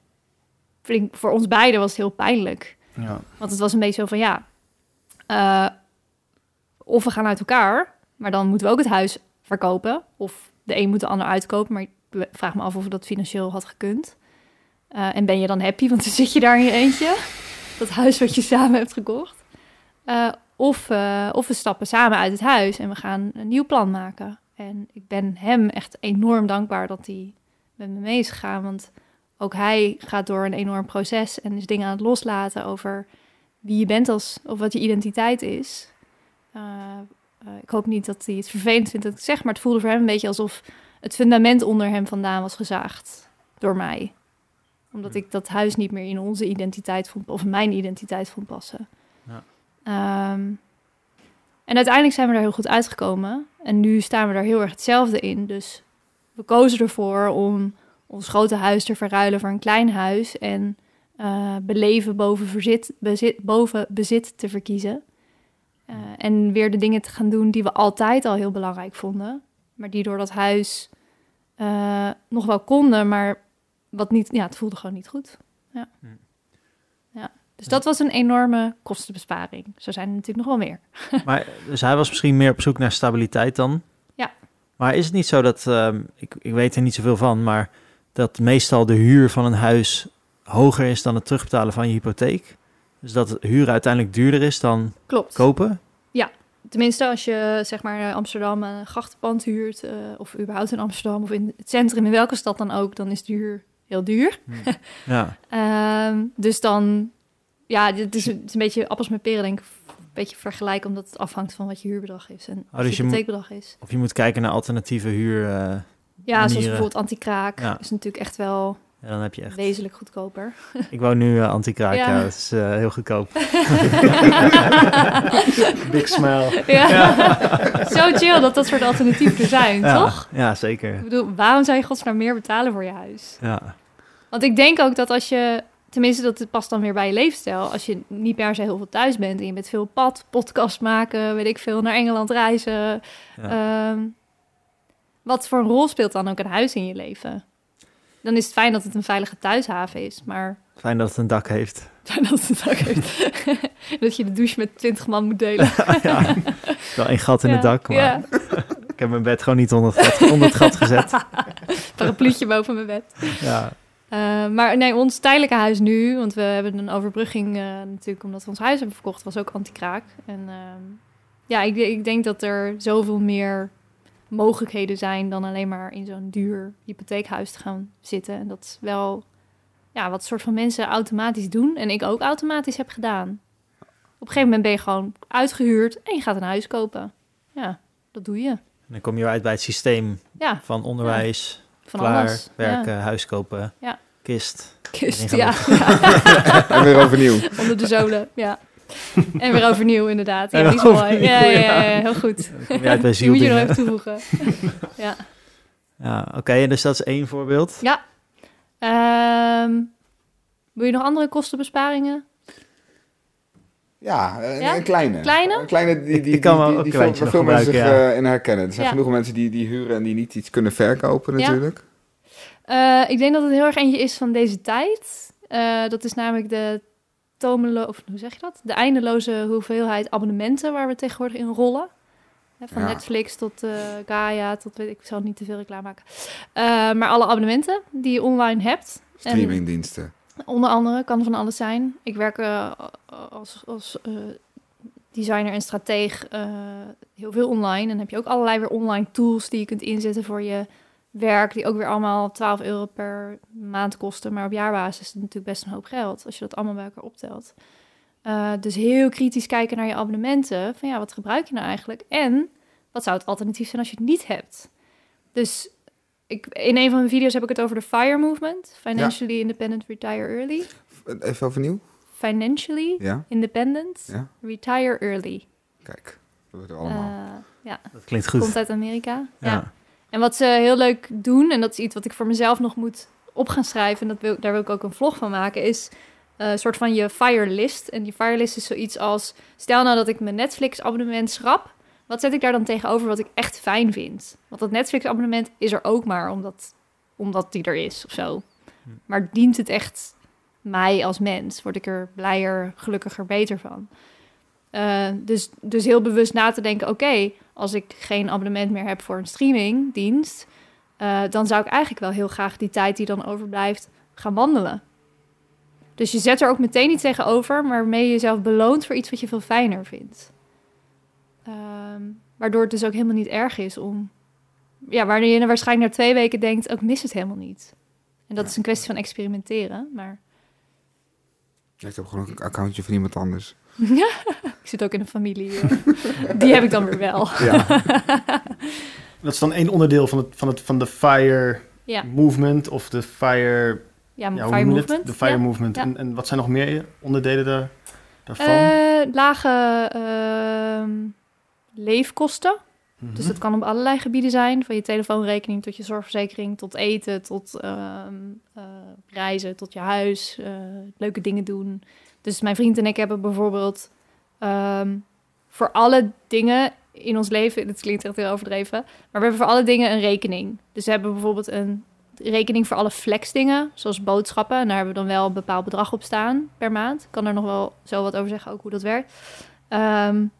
flink- Voor ons beiden was het heel pijnlijk. Ja. Want het was een beetje zo van, ja... eh, of we gaan uit elkaar, maar dan moeten we ook het huis verkopen. Of de een moet de ander uitkopen. Maar ik vraag me af of dat financieel had gekund. Eh, en ben je dan happy, want dan zit je daar in je eentje. Dat huis wat je samen hebt gekocht. Eh, of, of we stappen samen uit het huis en we gaan een nieuw plan maken. En ik ben hem echt enorm dankbaar dat hij met me mee is gegaan. Want ook hij gaat door een enorm proces en is dingen aan het loslaten over wie je bent als, of wat je identiteit is. Eh, eh, ik hoop niet dat hij het vervelend vindt dat ik het zeg, maar het voelde voor hem een beetje alsof het fundament onder hem vandaan was gezaagd door mij. Omdat ik dat huis niet meer in onze identiteit vond, of mijn identiteit vond passen. Ja. Ehm, en uiteindelijk zijn we er heel goed uitgekomen. En nu staan we er heel erg hetzelfde in. Dus we kozen ervoor om ons grote huis te verruilen voor een klein huis. En eh, beleven boven, verzit, bezit, boven bezit te verkiezen. Eh, en weer de dingen te gaan doen die we altijd al heel belangrijk vonden. Maar die door dat huis eh, nog wel konden, maar wat niet, ja, het voelde gewoon niet goed. Ja. Hm. ja. Dus dat was een enorme kostenbesparing. Zo zijn er natuurlijk nog wel meer. Maar dus hij was misschien meer op zoek naar stabiliteit dan? Ja. Maar is het niet zo dat, ehm, ik, ik weet er niet zoveel van, maar dat meestal de huur van een huis hoger is dan het terugbetalen van je hypotheek? Dus dat het huren uiteindelijk duurder is dan Klopt. kopen? Tenminste, als je zeg maar Amsterdam een grachtenpand huurt, eh, of überhaupt in Amsterdam of in het centrum, in welke stad dan ook, dan is de huur heel duur. Ja, Ehm, dus dan, ja, het is, het is een beetje appels met peren, denk ik. Een beetje vergelijken, omdat het afhangt van wat je huurbedrag is en wat dus je hypotheekbedrag is. of je moet kijken naar alternatieve huur. eh, Ja, zoals bijvoorbeeld anti-kraak Ja. is natuurlijk echt wel ja, dan heb je echt. wezenlijk goedkoper. Ik woon nu eh anti-kraak, Ja. ja. dat is eh, heel goedkoop. Big smile. Ja. Zo chill dat dat soort alternatieven er zijn, toch? ja, zeker. Ik bedoel, waarom zou je godsnaam meer betalen voor je huis? Ja. Want ik denk ook dat als je, tenminste dat past dan weer bij je leefstijl, als je niet per se heel veel thuis bent en je bent veel pad, podcast maken, weet ik veel, naar Engeland reizen. Ja. Ehm, wat voor een rol speelt dan ook een huis in je leven? Dan is het fijn dat het een veilige thuishaven is, maar Fijn dat het een dak heeft. fijn dat het het ook heeft. dat je de douche met twintig man moet delen. ja, wel een gat in Ja, het dak, maar Ja, ik heb mijn bed gewoon niet onder het gat, onder het gat gezet. parapluutje boven mijn bed. Ja, Uh, maar nee, ons tijdelijke huis nu, want we hebben een overbrugging uh, natuurlijk omdat we ons huis hebben verkocht, was ook anti-kraak. En uh, ja, ik, ik, denk dat er zoveel meer mogelijkheden zijn dan alleen maar in zo'n duur hypotheekhuis te gaan zitten. En dat is wel ja, wat soort van mensen automatisch doen en ik ook automatisch heb gedaan. Op een gegeven moment ben je gewoon uitgehuurd en je gaat een huis kopen. Ja, dat doe je. en dan kom je weer uit bij het systeem Ja, van onderwijs, van klaar, alles. werken, Ja. huis kopen, Ja. kist. Kist, ja. En weer overnieuw. Onder de zolen, ja. En weer overnieuw, inderdaad. Ja, die is mooi. Ja, ja, ja. ja, heel goed. Bij Die moet je nog even toevoegen. Ja. Ja, oké, en dus dat is één voorbeeld. ja. Ehm, wil je nog andere kostenbesparingen? Ja, een, Ja? een kleine. Kleine? Een kleine die, die, ik kan die, wel die, een die kleintje veel, mensen zich eh, in herkennen. Er zijn Ja. genoeg mensen die, die huren en die niet iets kunnen verkopen Ja. natuurlijk. Eh, ik denk dat het heel erg eentje is van deze tijd. Eh, dat is namelijk de of hoe zeg je dat? De eindeloze hoeveelheid abonnementen waar we tegenwoordig in rollen. Hè, van Ja. Netflix tot eh Gaia, tot weet ik, ik zal niet te veel reclame maken. Eh, maar alle abonnementen die je online hebt. En- Streamingdiensten. Onder andere kan van alles zijn. Ik werk eh, als, als designer en strateeg heel veel online. En dan heb je ook allerlei weer online tools die je kunt inzetten voor je werk. Die ook weer allemaal 12 euro per maand kosten. Maar op jaarbasis is het natuurlijk best een hoop geld. Als je dat allemaal bij elkaar optelt. Eh, dus heel kritisch kijken naar je abonnementen. Van ja, wat gebruik je nou eigenlijk? En wat zou het alternatief zijn als je het niet hebt? Dus ik, in een van mijn video's heb ik het over de FIRE movement. Financially Independent Retire Early. Even overnieuw? Financially Ja, Independent ja. Retire Early. Kijk, dat wordt allemaal. Eh, ja, Dat klinkt goed. komt uit Amerika. Ja. En wat ze heel leuk doen, en dat is iets wat ik voor mezelf nog moet op gaan schrijven, en dat wil, daar wil ik ook een vlog van maken, is eh, een soort van je fire list. En die fire list is zoiets als, stel nou dat ik mijn Netflix abonnement schrap, wat zet ik daar dan tegenover wat ik echt fijn vind? Want dat Netflix abonnement is er ook maar omdat, omdat die er is of zo. Hm. Maar dient het echt mij als mens? Word ik er blijer, gelukkiger, beter van? Eh, dus, dus heel bewust na te denken, oké, als ik geen abonnement meer heb voor een streamingdienst, eh, dan zou ik eigenlijk wel heel graag die tijd die dan overblijft gaan wandelen. Dus je zet er ook meteen iets tegenover, maar waarmee je jezelf beloont voor iets wat je veel fijner vindt. Ehm, waardoor het dus ook helemaal niet erg is om. Ja, waardoor je waarschijnlijk na twee weken denkt: ook mis het helemaal niet. En dat is een kwestie van experimenteren. Maar Ik heb gewoon een accountje van iemand anders. ik zit ook in een familie. eh, die heb ik dan weer wel. Ja, Dat is dan één onderdeel van, het, van, het, van de FIRE Ja, movement of de FIRE, ja, fire movement. De FIRE ja. movement. En, en wat zijn nog meer onderdelen daar, daarvan? Eh, lage ehm, leefkosten. Mhm. Dus dat kan op allerlei gebieden zijn. Van je telefoonrekening tot je zorgverzekering, tot eten, tot eh, reizen, tot je huis, leuke dingen doen. Dus mijn vriend en ik hebben bijvoorbeeld ehm, voor alle dingen in ons leven, dit klinkt echt heel overdreven, maar we hebben voor alle dingen een rekening. Dus we hebben bijvoorbeeld een rekening voor alle flexdingen, zoals boodschappen. En daar hebben we dan wel een bepaald bedrag op staan per maand. Ik kan er nog wel zo wat over zeggen, ook hoe dat werkt. Ehm, en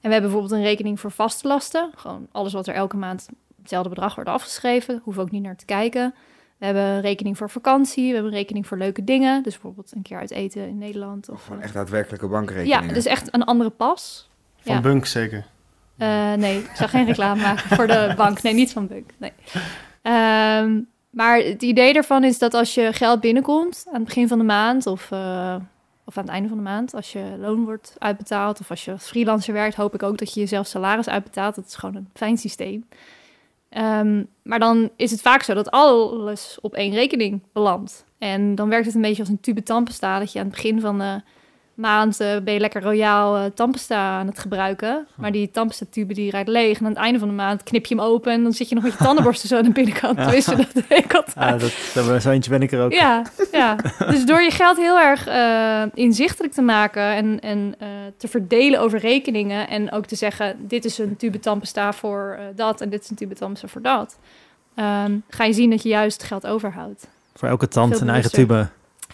we hebben bijvoorbeeld een rekening voor vaste lasten. Gewoon alles wat er elke maand hetzelfde bedrag wordt afgeschreven. Hoef ook niet naar te kijken. We hebben een rekening voor vakantie. We hebben een rekening voor leuke dingen. Dus bijvoorbeeld een keer uit eten in Nederland. Of, Gewoon eh, echt daadwerkelijke bankrekeningen. ja, dus echt een andere pas. Van Ja. Bunk zeker. Eh, nee, ik zou geen reclame maken voor de bank. Nee, niet van Bunk. Nee. Ehm, maar het idee daarvan is dat als je geld binnenkomt aan het begin van de maand of, eh, of aan het einde van de maand, als je loon wordt uitbetaald of als je als freelancer werkt, hoop ik ook dat je jezelf salaris uitbetaalt. Dat is gewoon een fijn systeem. Ehm, maar dan is het vaak zo dat alles op één rekening belandt. En dan werkt het een beetje als een tube tandpasta, dat je aan het begin van de maand eh, ben je lekker royaal eh tandpasta aan het gebruiken. Maar die tandpasta tube die rijdt leeg. En aan het einde van de maand knip je hem open en dan zit je nog met je tandenborstel zo aan de binnenkant. Ja. Tenminste, dat ik altijd. Ah, dat, dat, zo eentje ben ik er ook. Ja, ja. Dus door je geld heel erg eh, inzichtelijk te maken en, en te verdelen over rekeningen. En ook te zeggen, dit is een tube tandpasta voor dat en dit is een tube tandpasta voor dat. ehm, ga je zien dat je juist geld overhoudt. Voor elke tand een eigen tube.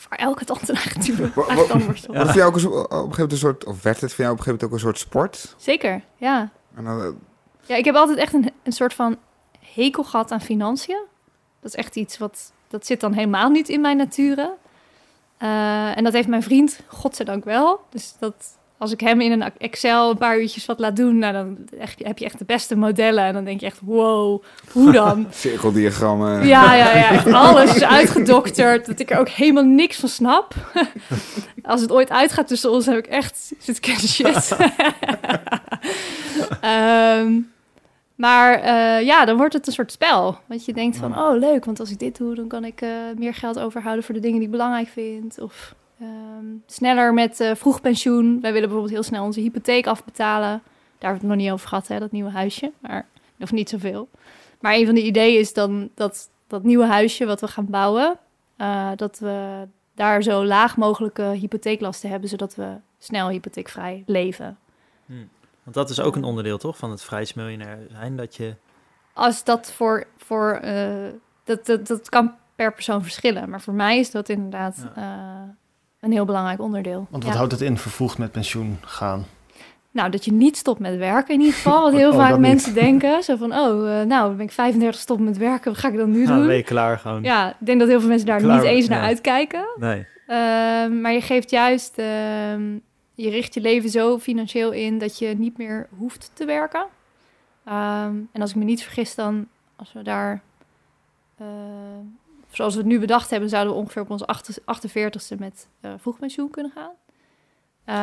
Voor elke het voor jou ook een, op een gegeven moment een soort, of werd het voor jou op een gegeven moment ook een soort sport? Zeker, ja. En dan, eh, Ja, ik heb altijd echt een, een soort van hekel gehad aan financiën. Dat is echt iets wat, dat zit dan helemaal niet in mijn nature. Eh, en dat heeft mijn vriend, godzijdank wel. Dus dat, als ik hem in een Excel een paar uurtjes wat laat doen, nou, dan heb je echt de beste modellen. En dan denk je echt, wow, hoe dan? cirkeldiagrammen. Ja, ja, ja. Echt alles is uitgedokterd. Dat ik er ook helemaal niks van snap. Als het ooit uitgaat tussen ons, heb ik echt zit ik shit. Ehm, maar eh, ja, dan wordt het een soort spel. Want je denkt van, oh leuk, want als ik dit doe, dan kan ik eh, meer geld overhouden voor de dingen die ik belangrijk vind. Of ehm, sneller met eh vroeg pensioen. Wij willen bijvoorbeeld heel snel onze hypotheek afbetalen. Daar hebben we het nog niet over gehad, hè, dat nieuwe huisje. Maar of niet zoveel. Maar een van de ideeën is dan dat dat nieuwe huisje wat we gaan bouwen, eh, dat we daar zo laag mogelijke hypotheeklasten hebben, zodat we snel hypotheekvrij leven. Want dat is ook een onderdeel, toch? Van het vrijheidsmiljonair zijn. Dat je... Als dat voor, voor eh, dat, dat, dat kan per persoon verschillen, maar voor mij is dat inderdaad een heel belangrijk onderdeel. Want wat Ja. houdt het in, vervroegd met pensioen gaan? Nou, dat je niet stopt met werken in ieder geval. Wat heel Oh, vaak dat niet. mensen denken. Zo van, oh, eh, nou, dan ben ik 35 stop met werken. Wat ga ik dan nu Ja, dan doen? ben je klaar gewoon. Ja, ik denk dat heel veel mensen daar Klaar, niet eens naar uitkijken. Nee. Ehm, maar je geeft juist, ehm, je richt je leven zo financieel in dat je niet meer hoeft te werken. Ehm, en als ik me niet vergis, dan als we daar, eh, zoals we het nu bedacht hebben, zouden we ongeveer op acht- 48ste met eh vroegpensioen kunnen gaan.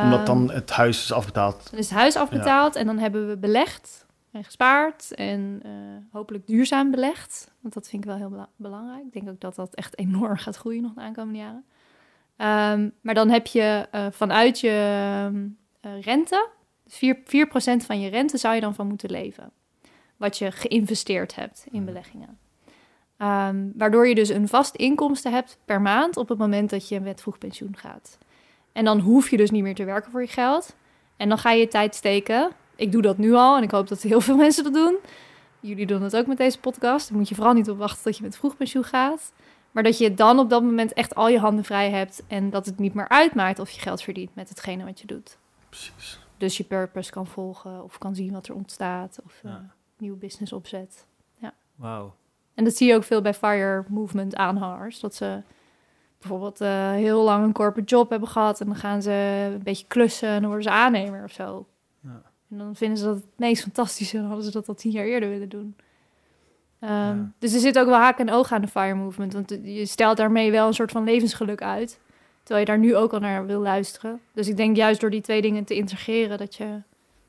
Omdat Ehm, dan het huis is afbetaald. dan is het huis afbetaald en dan hebben we belegd en gespaard en eh, hopelijk duurzaam belegd. Want dat vind ik wel heel bela- belangrijk. Ik denk ook dat dat echt enorm gaat groeien nog de aankomende jaren. Ehm, maar dan heb je eh, vanuit je ehm, eh, rente, 4%, 4% van je rente zou je dan van moeten leven. Wat je geïnvesteerd hebt in beleggingen. Ehm, waardoor je dus een vast inkomsten hebt per maand op het moment dat je met vroeg pensioen gaat. En dan hoef je dus niet meer te werken voor je geld. En dan ga je je tijd steken. Ik doe dat nu al en ik hoop dat heel veel mensen dat doen. Jullie doen het ook met deze podcast. Dan moet je vooral niet op wachten tot je met vroeg pensioen gaat. Maar dat je dan op dat moment echt al je handen vrij hebt. En dat het niet meer uitmaakt of je geld verdient met hetgene wat je doet. Precies. Dus je purpose kan volgen of kan zien wat er ontstaat. Of eh, Ja. nieuwe business opzet. Wauw. En dat zie je ook veel bij FIRE movement aanhangers. Dat ze bijvoorbeeld eh, heel lang een corporate job hebben gehad. En dan gaan ze een beetje klussen en dan worden ze aannemer of zo. Ja. En dan vinden ze dat het meest fantastische. En hadden ze dat al tien jaar eerder willen doen. Ehm, Ja. Dus er zit ook wel haak en oog aan de FIRE movement. Want je stelt daarmee wel een soort van levensgeluk uit. Terwijl je daar nu ook al naar wil luisteren. Dus ik denk juist door die twee dingen te integreren... dat je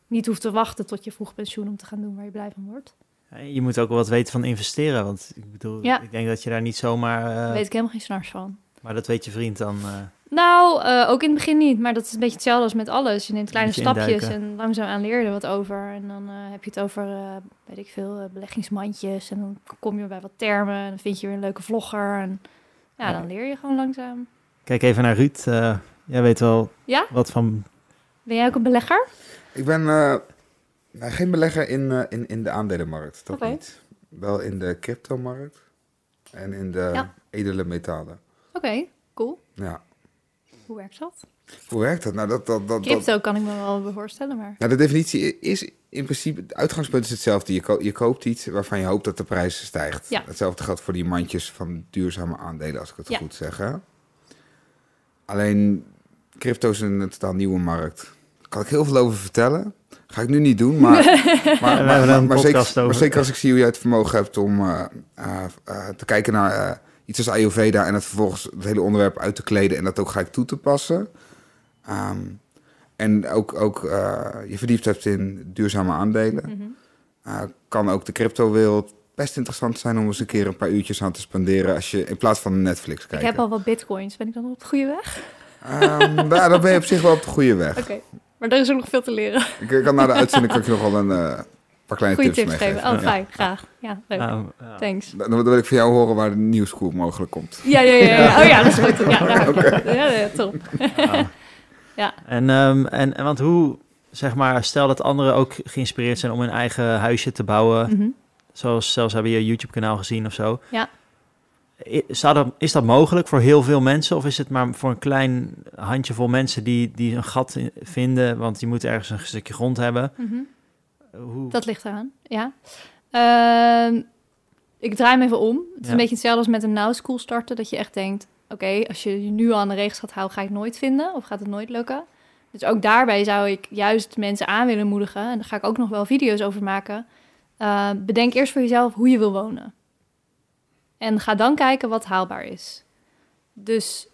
niet hoeft te wachten tot je vroeg pensioen... om te gaan doen waar je blij van wordt. Ja, Je moet ook wel wat weten van investeren. Want ik bedoel, Ja. ik denk dat je daar niet zomaar... eh, weet ik helemaal geen snars van. Maar dat weet je vriend dan. eh, Nou, eh, ook in het begin niet. Maar dat is een beetje hetzelfde als met alles. Je neemt kleine stapjes induiken. en langzaamaan leer je er wat over. En dan eh, heb je het over, eh, weet ik veel, eh, beleggingsmandjes. En dan kom je bij wat termen. En dan vind je weer een leuke vlogger. En ja, Ja. dan leer je gewoon langzaam. Kijk even naar Ruud. eh, jij weet wel Ja? wat van Ben jij ook een belegger? Ik ben nee, geen belegger in, eh, in, in de aandelenmarkt, dat Oké. niet. Wel in de cryptomarkt en in de Ja. edele metalen. Oké, cool. Ja. Hoe werkt dat? Hoe werkt dat? Nou, dat, dat, dat, dat, Crypto kan ik me wel voorstellen, maar... nou, de definitie is in principe, het uitgangspunt is hetzelfde. Je, ko- je koopt iets waarvan je hoopt dat de prijs stijgt. Ja. Hetzelfde geldt voor die mandjes van duurzame aandelen, als ik het Ja. goed zeg. Hè? Alleen, crypto is een totaal nieuwe markt. Daar kan ik heel veel over vertellen. Ga ik nu niet doen, maar, maar, maar, er zeker, maar over. zeker als ik zie hoe jij het vermogen hebt om eh, eh, eh, te kijken naar eh, iets als Ayurveda en het vervolgens het hele onderwerp uit te kleden en dat ook gelijk toe te passen. Ehm, en ook, ook eh, je verdiept hebt in duurzame aandelen. Mhm. Uh, kan ook de crypto-wereld best interessant zijn om eens een keer een paar uurtjes aan te spenderen als je in plaats van Netflix Ik kijken. heb al wat bitcoins. Ben ik dan op de goede weg? Ehm, nou, dan ben je op zich wel op de goede weg. Oké. Maar er is ook nog veel te leren. Ik, kan na de uitzending kan ik je nog wel een eh, paar kleine Goede tips, tips meegeven. geven. Oh, Ja. fijn. Graag. Ja, leuk. Nou, ja. Thanks. Dan, dan wil ik van jou horen waar de nieuwschool mogelijk komt. Ja, ja, ja, ja. Oh ja, dat is goed. Ja, ja. ja, ja top. Ja. Ja. En, ehm, en, en want hoe, zeg maar, stel dat anderen ook geïnspireerd zijn om een eigen huisje te bouwen. Mhm. Zoals zelfs hebben je YouTube-kanaal gezien of zo. Ja. Is dat mogelijk voor heel veel mensen? Of is het maar voor een klein handjevol mensen die, die een gat in- vinden? Want die moeten ergens een stukje grond hebben. Mhm. Hoe, Dat ligt eraan, ja. Ehm, ik draai hem even om. Het is Ja. een beetje hetzelfde als met een now school starten. Dat je echt denkt, oké, als je je nu al aan de regels gaat houden, ga je het nooit vinden. Of gaat het nooit lukken. Dus ook daarbij zou ik juist mensen aan willen moedigen. En daar ga ik ook nog wel video's over maken. Eh, bedenk eerst voor jezelf hoe je wil wonen. En ga dan kijken wat haalbaar is. Dus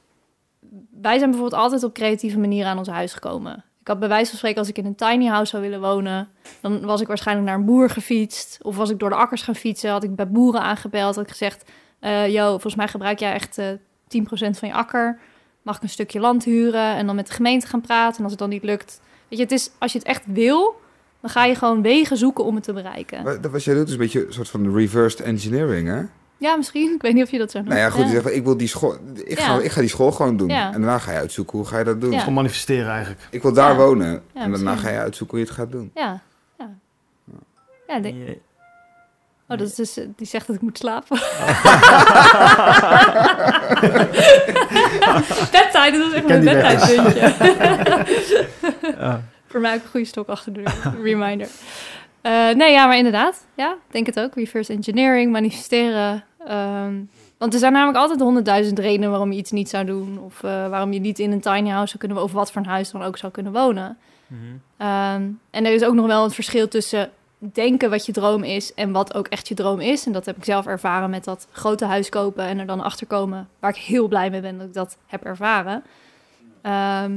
wij zijn bijvoorbeeld altijd op creatieve manieren aan ons huis gekomen. Ik had bij wijze van spreken, als ik in een tiny house zou willen wonen, dan was ik waarschijnlijk naar een boer gefietst. Of was ik door de akkers gaan fietsen, had ik bij boeren aangebeld. Had ik gezegd, eh yo, volgens mij gebruik jij echt eh 10% van je akker. Mag ik een stukje land huren? En dan met de gemeente gaan praten. En als het dan niet lukt... Weet je, het is, als je het echt wil, dan ga je gewoon wegen zoeken om het te bereiken. Maar dat wat jij doet is een beetje een soort van reversed engineering, hè? Ja, misschien. Ik weet niet of je dat zo noemt. Nou ja, goed, je zegt, ik wil die school, ik ga, ik ga die school gewoon doen. Ja. En daarna ga je uitzoeken hoe ga je dat doen. Ja. Gewoon manifesteren eigenlijk. Ik wil daar Ja. wonen. Ja, en daarna misschien. ga je uitzoeken hoe je het gaat doen. Ja, ja. Ja, ik denk, Je- oh, dat is dus, eh, die zegt dat ik moet slapen. bedtijd, dat is echt weg. bedtijdpuntje. Ja. Voor mij ook een goede stok achter de deur. Reminder. Eh, nee, ja, maar inderdaad. Ja, ik denk het ook. Reverse engineering, manifesteren. Ehm, want er zijn namelijk altijd honderdduizend redenen waarom je iets niet zou doen. Of eh, waarom je niet in een tiny house zou kunnen wonen. Of wat voor een huis dan ook zou kunnen wonen. Mhm. Ehm, en er is ook nog wel een verschil tussen denken wat je droom is en wat ook echt je droom is. En dat heb ik zelf ervaren met dat grote huis kopen en er dan achter komen. Waar ik heel blij mee ben dat ik dat heb ervaren. Ehm,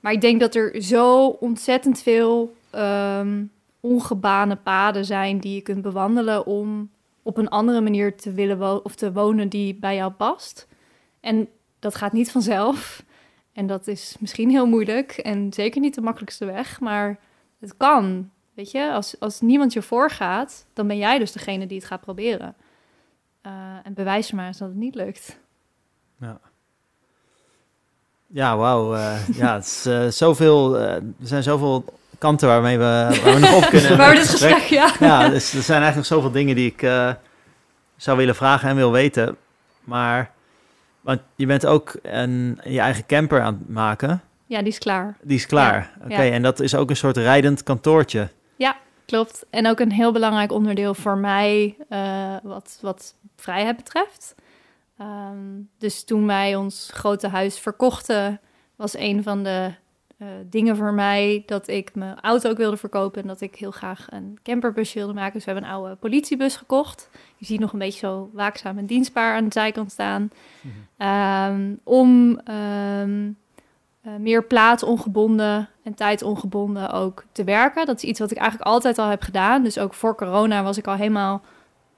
maar ik denk dat er zo ontzettend veel ehm ongebane paden zijn die je kunt bewandelen om op een andere manier te willen wo- of te wonen die bij jou past. En dat gaat niet vanzelf. En dat is misschien heel moeilijk en zeker niet de makkelijkste weg, maar het kan. Weet je, als, als niemand je voorgaat, dan ben jij dus degene die het gaat proberen. Eh, en bewijs maar eens dat het niet lukt. Ja, wauw. eh, ja, het is eh, zoveel, er zijn zoveel kanten waarmee we, waar we nog op kunnen. maar met dit het gesprek, ja. Ja, dus er zijn eigenlijk nog zoveel dingen die ik eh, zou willen vragen en wil weten. Maar, want je bent ook een, je eigen camper aan het maken. Ja, die is klaar. Die is klaar. Ja, Oké, ja. en dat is ook een soort rijdend kantoortje. Klopt. En ook een heel belangrijk onderdeel voor mij eh, wat, wat vrijheid betreft. Ehm, dus toen wij ons grote huis verkochten, was een van de eh, dingen voor mij dat ik mijn auto ook wilde verkopen en dat ik heel graag een camperbusje wilde maken. Dus we hebben een oude politiebus gekocht. Je ziet nog een beetje zo waakzaam en dienstbaar aan de zijkant staan. Ehm, om ehm, eh, meer plaatsongebonden en tijdongebonden ook te werken. Dat is iets wat ik eigenlijk altijd al heb gedaan. Dus ook voor corona was ik al helemaal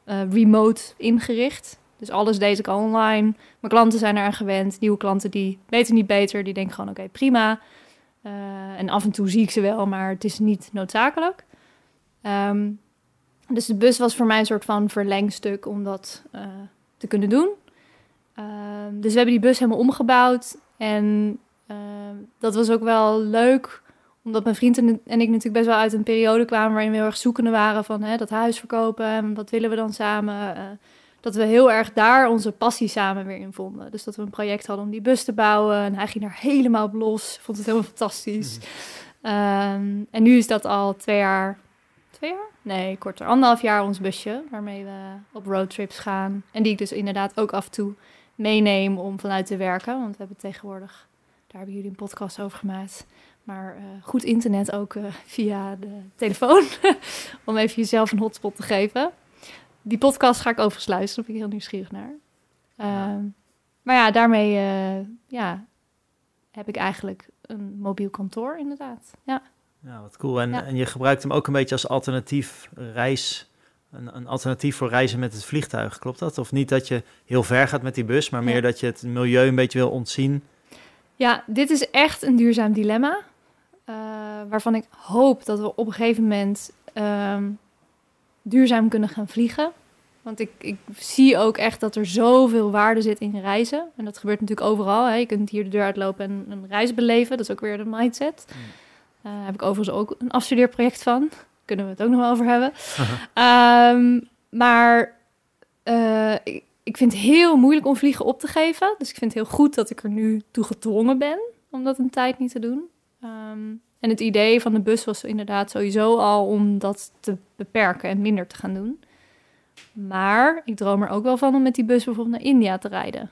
eh, remote ingericht. Dus alles deed ik al online. Mijn klanten zijn eraan gewend. Nieuwe klanten die weten niet beter. Die denken gewoon oké, prima. Eh, en af en toe zie ik ze wel, maar het is niet noodzakelijk. Ehm, dus de bus was voor mij een soort van verlengstuk om dat eh, te kunnen doen. Ehm, dus we hebben die bus helemaal omgebouwd. En ehm, dat was ook wel leuk omdat mijn vriend en ik natuurlijk best wel uit een periode kwamen waarin we heel erg zoekende waren van hè, dat huis verkopen en wat willen we dan samen. Dat we heel erg daar onze passie samen weer in vonden. Dus dat we een project hadden om die bus te bouwen. En hij ging daar helemaal op los. Vond het helemaal fantastisch. Ehm, en nu is dat al twee jaar. Twee jaar? Nee, korter. Anderhalf jaar ons busje. Waarmee we op roadtrips gaan. En die ik dus inderdaad ook af en toe meeneem om vanuit te werken. Want we hebben tegenwoordig, daar hebben jullie een podcast over gemaakt. Maar eh, goed internet ook eh, via de telefoon. om even jezelf een hotspot te geven. Die podcast ga ik overigens luisteren. Daar ben ik heel nieuwsgierig naar. Ehm, maar ja, daarmee eh, ja, heb ik eigenlijk een mobiel kantoor inderdaad. Ja. Ja, wat cool. En, Ja. en je gebruikt hem ook een beetje als alternatief reis. Een, een alternatief voor reizen met het vliegtuig, klopt dat? Of niet dat je heel ver gaat met die bus, maar Ja. meer dat je het milieu een beetje wil ontzien? Ja, dit is echt een duurzaam dilemma. eh, waarvan ik hoop dat we op een gegeven moment ehm, duurzaam kunnen gaan vliegen. Want ik, ik zie ook echt dat er zoveel waarde zit in reizen. En dat gebeurt natuurlijk overal. Hè. Je kunt hier de deur uitlopen en een reis beleven. Dat is ook weer de mindset. Daar heb ik overigens ook een afstudeerproject van. Kunnen we het ook nog wel over hebben. Ehm, maar eh, ik, ik vind het heel moeilijk om vliegen op te geven. Dus ik vind het heel goed dat ik er nu toe gedwongen ben om dat een tijd niet te doen. Ehm, en het idee van de bus was inderdaad sowieso al om dat te beperken en minder te gaan doen. Maar ik droom er ook wel van om met die bus bijvoorbeeld naar India te rijden.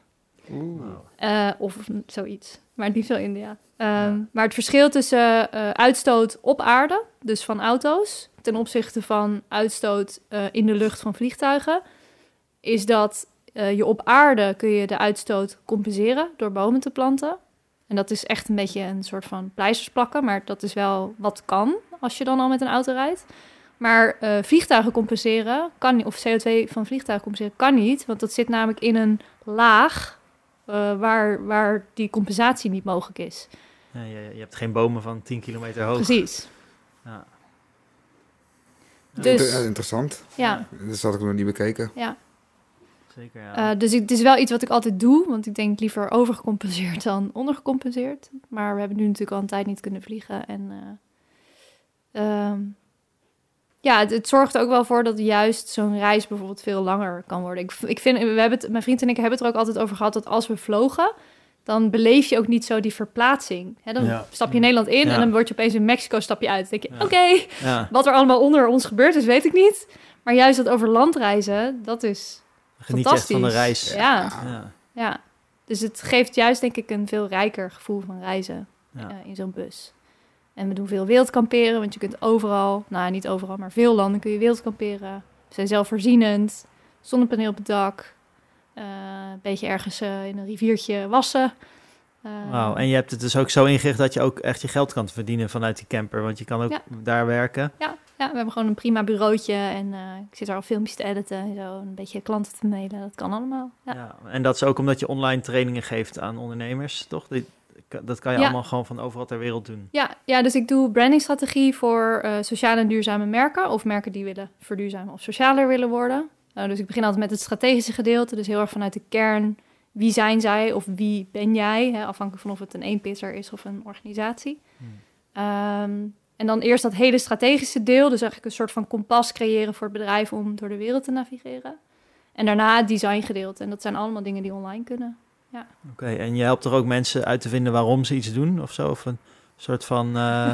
Eh, of zoiets. Maar het liefst wel India. Ehm, Maar het verschil tussen eh, uitstoot op aarde, dus van auto's, ten opzichte van uitstoot eh, in de lucht van vliegtuigen, is dat eh, je op aarde kun je de uitstoot compenseren door bomen te planten. En dat is echt een beetje een soort van pleisters plakken, maar dat is wel wat kan als je dan al met een auto rijdt. Maar eh, vliegtuigen compenseren kan niet, of CO2 van vliegtuigen compenseren kan niet, want dat zit namelijk in een laag eh, waar, waar die compensatie niet mogelijk is. Ja, je, je hebt geen bomen van 10 kilometer hoog. Precies. Ja. Dus- Inter- interessant. Ja, Dat had ik nog niet bekeken. ja. Zeker, ja. Eh, dus ik- het is wel iets wat ik altijd doe, want ik denk liever overgecompenseerd dan ondergecompenseerd. Maar we hebben nu natuurlijk al een tijd niet kunnen vliegen. En eh, ehm, ja, het, het zorgt er ook wel voor dat juist zo'n reis bijvoorbeeld veel langer kan worden. Ik, ik vind, we hebben het, mijn vriend en ik hebben het er ook altijd over gehad dat als we vlogen, dan beleef je ook niet zo die verplaatsing. Hè, dan Ja. stap je in Nederland in Ja. en dan word je opeens in Mexico stap je uit. Dan denk je, Ja. oké, ja. wat er allemaal onder ons gebeurd is, weet ik niet. Maar juist dat over land reizen, dat is Geniet je echt fantastisch. van de reis. Ja, Ja. ja. Dus het geeft juist, denk ik, een veel rijker gevoel van reizen Ja. eh, in zo'n bus. En we doen veel wildkamperen, want je kunt overal, nou niet overal, maar veel landen kun je wildkamperen. We zijn zelfvoorzienend, zonnepaneel op het dak, eh, een beetje ergens eh, in een riviertje wassen. Eh, Wauw, en je hebt het dus ook zo ingericht dat je ook echt je geld kan verdienen vanuit die camper. Want je kan ook Ja. daar werken. ja, ja, we hebben gewoon een prima bureautje en eh, ik zit er al filmpjes te editen en zo, een beetje klanten te mailen, dat kan allemaal. Ja. Ja. En dat is ook omdat je online trainingen geeft aan ondernemers, toch? Dat kan je Ja. allemaal gewoon van overal ter wereld doen. Ja, ja, dus ik doe brandingstrategie voor eh, sociale en duurzame merken. Of merken die willen verduurzamen of socialer willen worden. Nou, dus ik begin altijd met het strategische gedeelte. Dus heel erg vanuit de kern. Wie zijn zij of wie ben jij? Hè, afhankelijk van of het een eenpitter is of een organisatie. Hmm. Ehm, en dan eerst dat hele strategische deel. Dus eigenlijk een soort van kompas creëren voor het bedrijf om door de wereld te navigeren. En daarna het designgedeelte. En dat zijn allemaal dingen die online kunnen. Oké, en je helpt er ook mensen uit te vinden waarom ze iets doen of zo? Of een soort van... eh,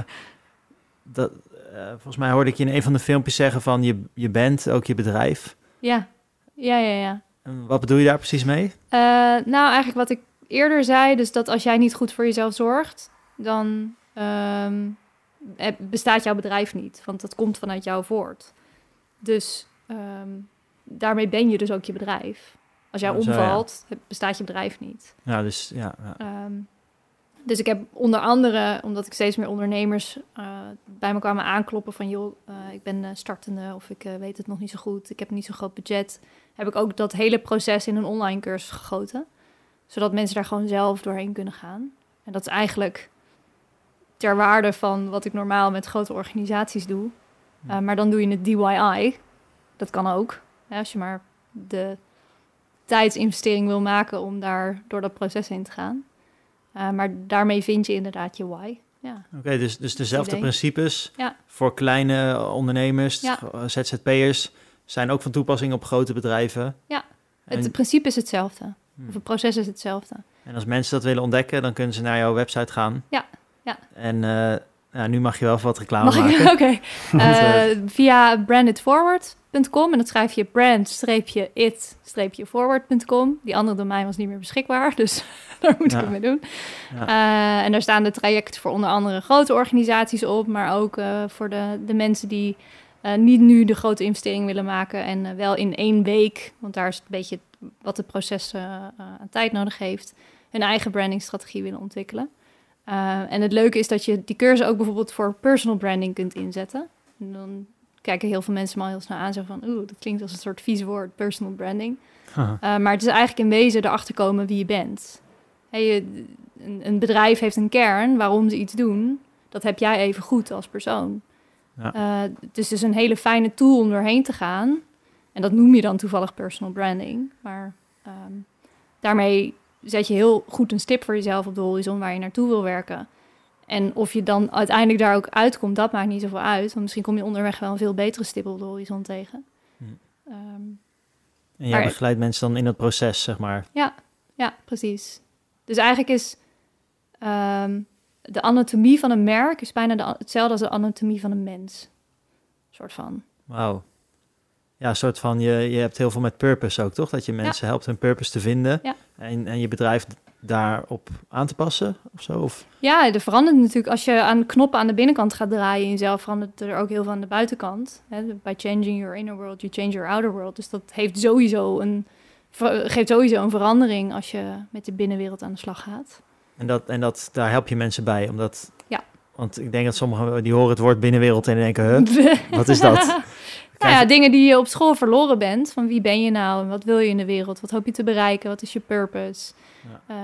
dat, eh, volgens mij hoorde ik je in een van de filmpjes zeggen van je, je bent ook je bedrijf. Ja, ja, ja, ja. En wat bedoel je daar precies mee? Eh, nou, eigenlijk wat ik eerder zei, dus dat als jij niet goed voor jezelf zorgt, dan ehm, eh, bestaat jouw bedrijf niet, want dat komt vanuit jou voort. Dus ehm, daarmee ben je dus ook je bedrijf. Als jij zo, omvalt, bestaat je bedrijf niet. Ja, dus ja. ja. Ehm, dus ik heb onder andere, omdat ik steeds meer ondernemers eh, bij me kwamen aankloppen van... joh, eh, ik ben eh, startende of ik eh, weet het nog niet zo goed, ik heb niet zo'n groot budget... heb ik ook dat hele proces in een online cursus gegoten. Zodat mensen daar gewoon zelf doorheen kunnen gaan. En dat is eigenlijk ter waarde van wat ik normaal met grote organisaties doe. Eh, maar dan doe je het DIY. Dat kan ook. Hè, als je maar de tijdsinvestering wil maken om daar door dat proces heen te gaan. Eh, maar daarmee vind je inderdaad je why. ja. Oké, dus, dus dezelfde idee. principes Ja. voor kleine ondernemers, Ja. eh, ZZP'ers, zijn ook van toepassing op grote bedrijven. Ja. En, Het principe is hetzelfde. Hmm. Of het proces is hetzelfde. en als mensen dat willen ontdekken, dan kunnen ze naar jouw website gaan. Ja, ja. En eh, nou, nu mag je wel wat reclame Mag maken. Oké. Want, Eh, eh, via brandedforward.com en dan schrijf je brand-it-forward.com. Die andere domein was niet meer beschikbaar, dus daar moet ik Ja. het mee doen. Ja. En daar staan de trajecten voor onder andere grote organisaties op, maar ook voor de, de mensen die niet nu de grote investering willen maken en wel in één week, want daar is het een beetje wat het proces aan tijd nodig heeft, hun eigen brandingstrategie willen ontwikkelen. Eh, en het leuke is dat je die cursus ook bijvoorbeeld voor personal branding kunt inzetten. En dan kijken heel veel mensen me al heel snel aan, zo van, oeh, dat klinkt als een soort vies woord, personal branding. Uh, maar het is eigenlijk in wezen erachter komen wie je bent. Hey, een, een bedrijf heeft een kern waarom ze iets doen. Dat heb jij even goed als persoon. Ja. Uh, het is dus een hele fijne tool om doorheen te gaan. En dat noem je dan toevallig personal branding. Maar um, daarmee zet je heel goed een stip voor jezelf op de horizon waar je naartoe wil werken. En of je dan uiteindelijk daar ook uitkomt, dat maakt niet zoveel uit. Want misschien kom je onderweg wel een veel betere stip op de horizon tegen. Hm. Um, En jij begeleidt mensen dan in dat proces, zeg maar. Ja, precies. Dus eigenlijk is ehm, de anatomie van een merk is bijna de, hetzelfde als de anatomie van een mens. soort van. Wauw. Ja, een soort van, je, je hebt heel veel met purpose ook, toch? Dat je mensen helpt hun purpose te vinden. En, en je bedrijf daarop aan te passen of zo? Of, Ja, er verandert natuurlijk. Als je aan knoppen aan de binnenkant gaat draaien in jezelf, verandert er ook heel veel aan de buitenkant. Hè? By changing your inner world, you change your outer world. Dus dat heeft sowieso een, geeft sowieso een verandering als je met de binnenwereld aan de slag gaat. en dat, en dat, daar help je mensen bij, omdat... Ja. Want ik denk dat sommigen die horen het woord binnenwereld en denken, huh, wat is dat? Nou ja, dingen die je op school verloren bent. Van wie ben je nou en wat wil je in de wereld? Wat hoop je te bereiken? Wat is je purpose? Eh,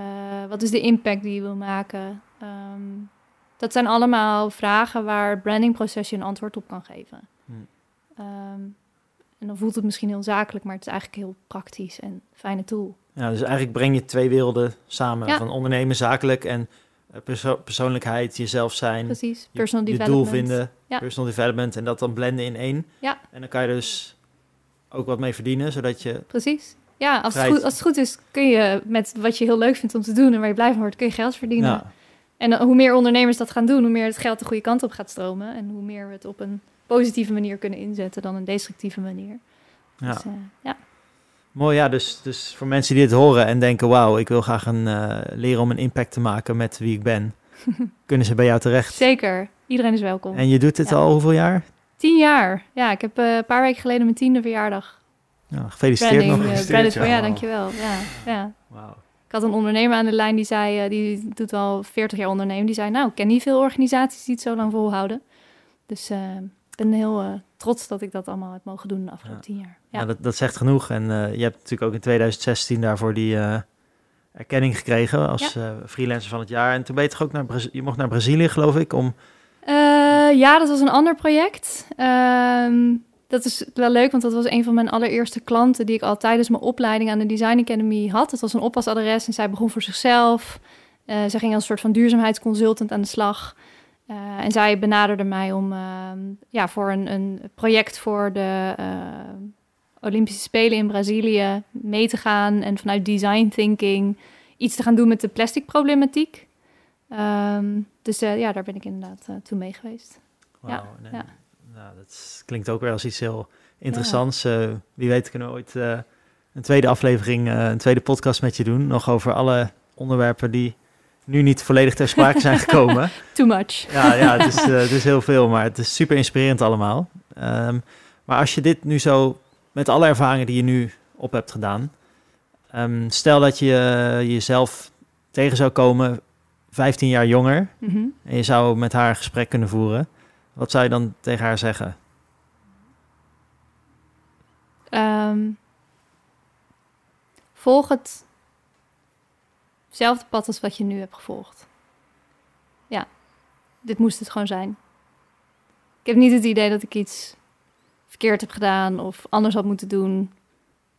wat is de impact die je wil maken? Ehm, dat zijn allemaal vragen waar het brandingproces je een antwoord op kan geven. Ehm, en dan voelt het misschien heel zakelijk, maar het is eigenlijk heel praktisch en fijne tool. Ja, dus eigenlijk breng je twee werelden samen. Ja. Van ondernemen, zakelijk en perso- persoonlijkheid, jezelf zijn. Precies, je, personal je doel development. vinden, Ja. personal development en dat dan blenden in één. Ja. En dan kan je dus ook wat mee verdienen, zodat je... Precies. Ja, als het, goed, als het goed is, kun je met wat je heel leuk vindt om te doen en waar je blij van wordt, kun je geld verdienen. Ja, En dan, hoe meer ondernemers dat gaan doen, hoe meer het geld de goede kant op gaat stromen. En hoe meer we het op een positieve manier kunnen inzetten dan een destructieve manier. ja. Dus, eh, ja. Mooi, ja. Dus, dus voor mensen die dit horen en denken... wauw, ik wil graag een, eh, leren om een impact te maken met wie ik ben... kunnen ze bij jou terecht. Zeker. Iedereen is welkom. En je doet dit Ja. al hoeveel jaar? Tien jaar. Ja, ik heb eh, een paar weken geleden mijn tiende verjaardag. Ja, gefeliciteerd Branding, nog. eh, Gefeliciteerd, ja. ja, dankjewel. Ja, ja. Wauw. Ik had een ondernemer aan de lijn die zei, die doet al 40 jaar ondernemen. Die zei, nou, ik ken niet veel organisaties die het zo lang volhouden. Dus ik ben heel trots dat ik dat allemaal heb mogen doen de afgelopen tien jaar. Ja, Ja, dat, dat zegt genoeg. En eh, je hebt natuurlijk ook in 2016 daarvoor die eh, erkenning gekregen als eh, freelancer van het jaar. En toen ben je toch ook naar, Braz- je mocht naar Brazilië, geloof ik, om... Ja, dat was een ander project. Ehm, dat is wel leuk, want dat was een van mijn allereerste klanten die ik al tijdens mijn opleiding aan de Design Academy had. Het was een oppasadres en zij begon voor zichzelf. Zij ging als een soort van duurzaamheidsconsultant aan de slag. En zij benaderde mij om ehm, ja, voor een, een project voor de Olympische Spelen in Brazilië mee te gaan. En vanuit design thinking iets te gaan doen met de plastic problematiek. Ehm, dus eh, ja, daar ben ik inderdaad eh, toen mee geweest. Ja. Nou, dat klinkt ook weer als iets heel interessants. Eh, wie weet kunnen we ooit een tweede aflevering, een tweede podcast met je doen. Nog over alle onderwerpen die nu niet volledig ter sprake zijn gekomen. Too much. Ja, ja het, is, het is heel veel, maar het is super inspirerend allemaal. Ehm, maar als je dit nu zo, met alle ervaringen die je nu op hebt gedaan, ehm, stel dat je eh, jezelf tegen zou komen, 15 jaar jonger, Mhm. en je zou met haar een gesprek kunnen voeren, wat zou je dan tegen haar zeggen? Ehm, volg het hetzelfde pad als wat je nu hebt gevolgd. Ja, dit moest het gewoon zijn. Ik heb niet het idee dat ik iets verkeerd heb gedaan of anders had moeten doen.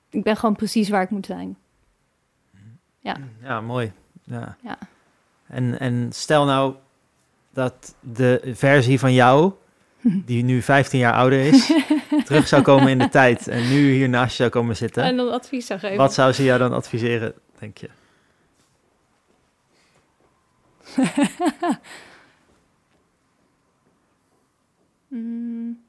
Ik ben gewoon precies waar ik moet zijn. Ja. Ja, mooi. Ja. Ja. En, en stel nou dat de versie van jou, die nu 15 jaar ouder is, terug zou komen in de tijd en nu hier naast je zou komen zitten. En dan advies zou geven. Wat zou ze jou dan adviseren, denk je? Mm.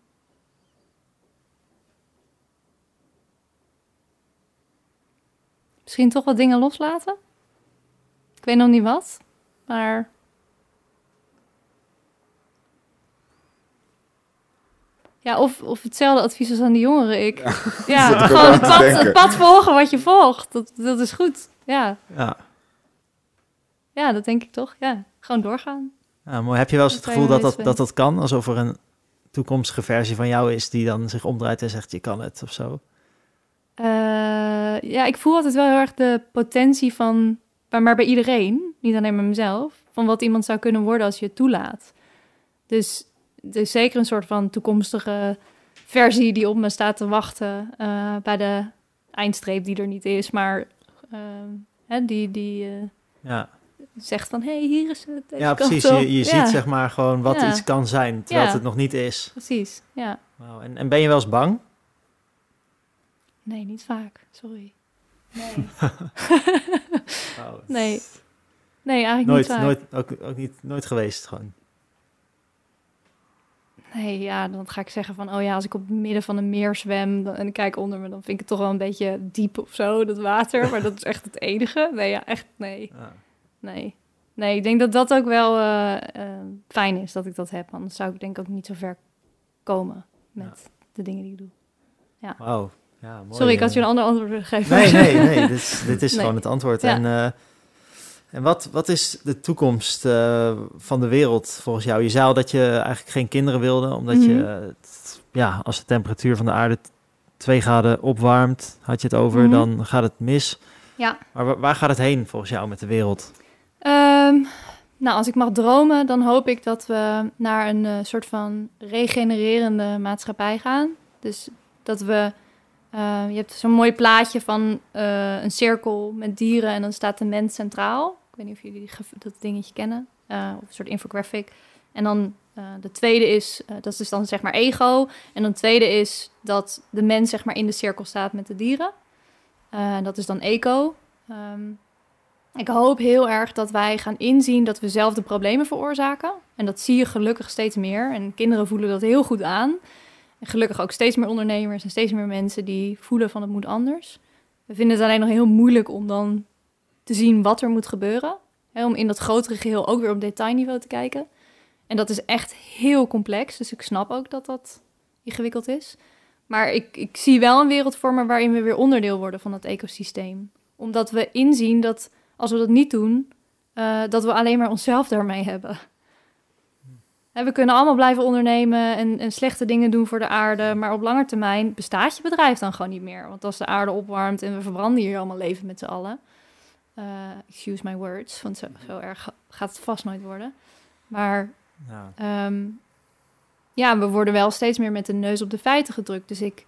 Misschien toch wat dingen loslaten? Ik weet nog niet wat, maar... Ja, of, of hetzelfde advies als aan de jongeren. Ik, ja, gewoon het pad, het pad volgen wat je volgt. Dat, dat is goed. Ja. Ja. ja, dat denk ik toch. Ja, gewoon doorgaan. Ja, mooi. Heb je wel eens het gevoel dat dat, dat dat kan? Alsof er een toekomstige versie van jou is die dan zich omdraait en zegt je kan het of zo? Eh, ja, ik voel altijd wel heel erg de potentie van, maar, bij iedereen, niet alleen bij mezelf, van wat iemand zou kunnen worden als je het toelaat. Dus, dus zeker een soort van toekomstige versie die op me staat te wachten eh, bij de eindstreep die er niet is, maar eh, hè, die, die eh, Ja, zegt van, hé, hey, hier is het. ja precies. op. Je, je Ja, ziet zeg maar gewoon wat Ja. iets kan zijn, terwijl het nog niet is. Precies, ja. En, en ben je wel eens bang? Nee, niet vaak, sorry. Nee, Wauw. nee. nee eigenlijk Nooit, niet vaak. nooit, ook, ook niet, nooit geweest gewoon. Nee, ja, dan ga ik zeggen van, oh ja, als ik op het midden van een meer zwem dan, en ik kijk onder me, dan vind ik het toch wel een beetje diep of zo, dat water. Maar dat is echt het enige. Nee, ja, echt, nee, Ja. nee. Nee, ik denk dat dat ook wel eh, eh, fijn is dat ik dat heb. Anders zou ik denk ik ook niet zo ver komen met de dingen die ik doe. Wauw. Ja, mooi. Sorry, ik had eh. je een ander antwoord willen geven. Nee, nee, nee. Dit is, dit is Nee. gewoon het antwoord. Ja. En, eh, en wat, wat is de toekomst eh, van de wereld volgens jou? Je zei al dat je eigenlijk geen kinderen wilde, omdat je, Mhm. het- ja, als de temperatuur van de aarde twee graden opwarmt, had je het over, Mhm. dan gaat het mis. Ja. Maar wa- waar gaat het heen volgens jou met de wereld? Ehm, nou, als ik mag dromen, dan hoop ik dat we naar een soort van regenererende maatschappij gaan. Dus dat we. Eh, je hebt zo'n mooi plaatje van eh, een cirkel met dieren en dan staat de mens centraal. Ik weet niet of jullie dat dingetje kennen. eh, of een soort infographic. En dan de tweede is, dat is dan zeg maar ego. En dan de tweede is dat de mens zeg maar in de cirkel staat met de dieren. Dat is dan eco. Ehm, ik hoop heel erg dat wij gaan inzien dat we zelf de problemen veroorzaken. En dat zie je gelukkig steeds meer. En kinderen voelen dat heel goed aan. En gelukkig ook steeds meer ondernemers en steeds meer mensen die voelen van het moet anders. We vinden het alleen nog heel moeilijk om dan te zien wat er moet gebeuren. Hè, om in dat grotere geheel ook weer op detailniveau te kijken. En dat is echt heel complex. Dus ik snap ook dat dat ingewikkeld is. Maar ik, ik zie wel een wereld voor me waarin we weer onderdeel worden van dat ecosysteem. Omdat we inzien dat als we dat niet doen, eh, dat we alleen maar onszelf daarmee hebben. We kunnen allemaal blijven ondernemen en, en slechte dingen doen voor de aarde, maar op lange termijn bestaat je bedrijf dan gewoon niet meer. Want als de aarde opwarmt en we verbranden hier allemaal leven met z'n allen, eh, excuse my words, want zo, zo erg ga- gaat het vast nooit worden. Maar Ja. Ehm, ja, we worden wel steeds meer met de neus op de feiten gedrukt. Dus ik,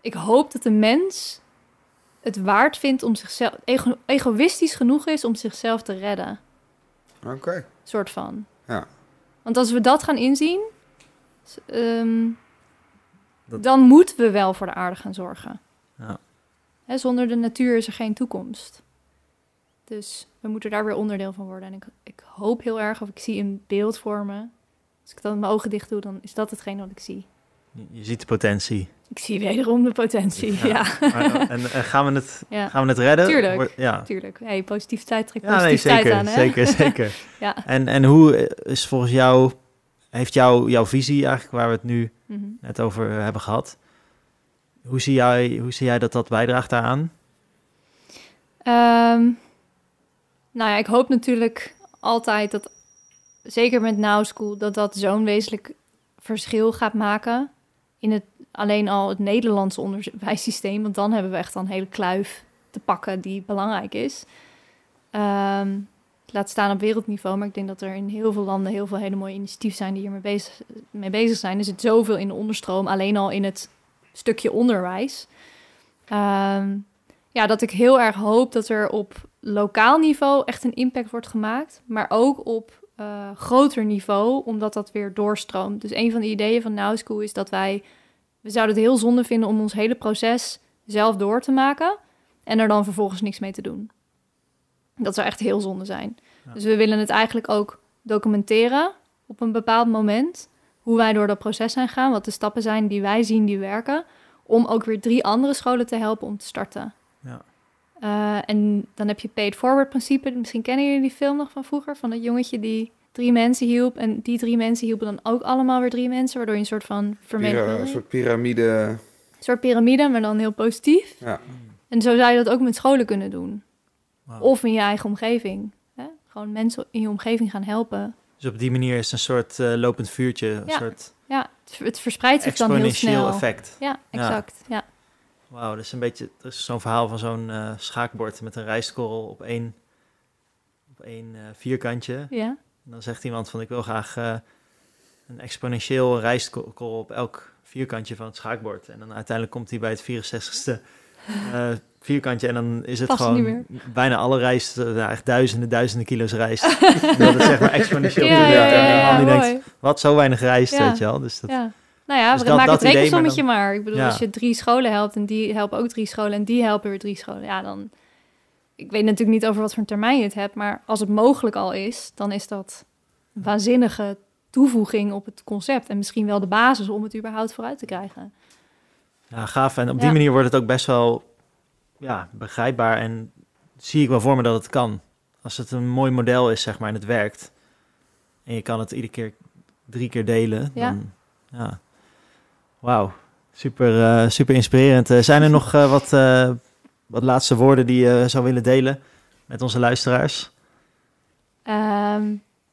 ik hoop dat de mens het waard vindt om zichzelf, ego- egoïstisch genoeg is om zichzelf te redden. Oké. Soort van. Ja. Want als we dat gaan inzien, ehm, Dat- dan moeten we wel voor de aarde gaan zorgen. Ja. Hè, zonder de natuur is er geen toekomst. Dus we moeten daar weer onderdeel van worden. En ik, ik hoop heel erg, of ik zie een beeld voor me. Als ik dan mijn ogen dicht doe, dan is dat hetgeen wat ik zie. Je, ziet de potentie. Ik zie wederom de potentie. Ja. Ja, ja. Maar, en, en gaan, we het, ja gaan we het redden? Tuurlijk. Wordt- ja. tuurlijk. Hey, positiviteit trekt Ja, nee, positiviteit zeker, aan, hè? zeker, zeker. Ja. En, en hoe is volgens jou, heeft jou, jouw visie eigenlijk, waar we het nu Mhm. net over hebben gehad, hoe zie jij, hoe zie jij dat dat bijdraagt daaraan? Ehm, nou ja, ik hoop natuurlijk altijd dat, zeker met Now School, dat dat zo'n wezenlijk verschil gaat maken in het alleen al het Nederlandse onderwijssysteem. Want dan hebben we echt een hele kluif te pakken die belangrijk is. Ehm, laat staan op wereldniveau, maar ik denk dat er in heel veel landen heel veel hele mooie initiatieven zijn die hiermee bezig, mee bezig zijn. Er zit zoveel in de onderstroom, alleen al in het stukje onderwijs. Ehm, ja, dat ik heel erg hoop dat er op lokaal niveau echt een impact wordt gemaakt, maar ook op eh, groter niveau, omdat dat weer doorstroomt. Dus een van de ideeën van Now School is dat wij, we zouden het heel zonde vinden om ons hele proces zelf door te maken en er dan vervolgens niks mee te doen. Dat zou echt heel zonde zijn. Ja. Dus we willen het eigenlijk ook documenteren op een bepaald moment, hoe wij door dat proces zijn gaan, wat de stappen zijn die wij zien die werken, om ook weer drie andere scholen te helpen om te starten. Ja. Eh, en dan heb je paid forward principe. Misschien kennen jullie die film nog van vroeger, van dat jongetje die drie mensen hielp en die drie mensen hielpen dan ook allemaal weer drie mensen, waardoor je een soort van vermenigvuldiging, een soort piramide. een soort piramide, maar dan heel positief. Ja. En zo zou je dat ook met scholen kunnen doen. Of in je eigen omgeving. Hè? Gewoon mensen in je omgeving gaan helpen. Dus op die manier is het een soort eh, lopend vuurtje, een Ja. soort Ja, het, het verspreidt zich dan heel exponentieel snel. effect. Ja, exact. Ja. Wauw, dat is een beetje is zo'n verhaal van zo'n eh, schaakbord met een rijstkorrel op één, op één eh, vierkantje. Ja. En dan zegt iemand van ik wil graag eh, een exponentieel rijstkorrel op elk vierkantje van het schaakbord. En dan uiteindelijk komt hij bij het 64ste eh, vierkantje en dan is het Past gewoon bijna alle rijst, nou, echt duizenden, duizenden kilo's rijst. dat is zeg maar exponentieel. Ja, ja, ja, En die denkt, wat zo weinig rijst, weet je wel. Dus dat, ja. Nou ja, Dus we dat- maken dat het maar rekensommetje dan- maar. Ik bedoel, Ja. als je drie scholen helpt en die helpen ook drie scholen en die helpen weer drie scholen. Ja, dan... Ik weet natuurlijk niet over wat voor een termijn je het hebt, maar als het mogelijk al is, dan is dat een waanzinnige toevoeging op het concept. En misschien wel de basis om het überhaupt vooruit te krijgen. Ja, gaaf. En op die Ja. manier wordt het ook best wel ja, begrijpbaar en zie ik wel voor me dat het kan. Als het een mooi model is, zeg maar, en het werkt. En je kan het iedere keer drie keer delen. Ja. Dan, ja. Wauw. Super, eh, super inspirerend. Eh, zijn er nog eh, wat, eh, wat laatste woorden die je zou willen delen met onze luisteraars? Ehm,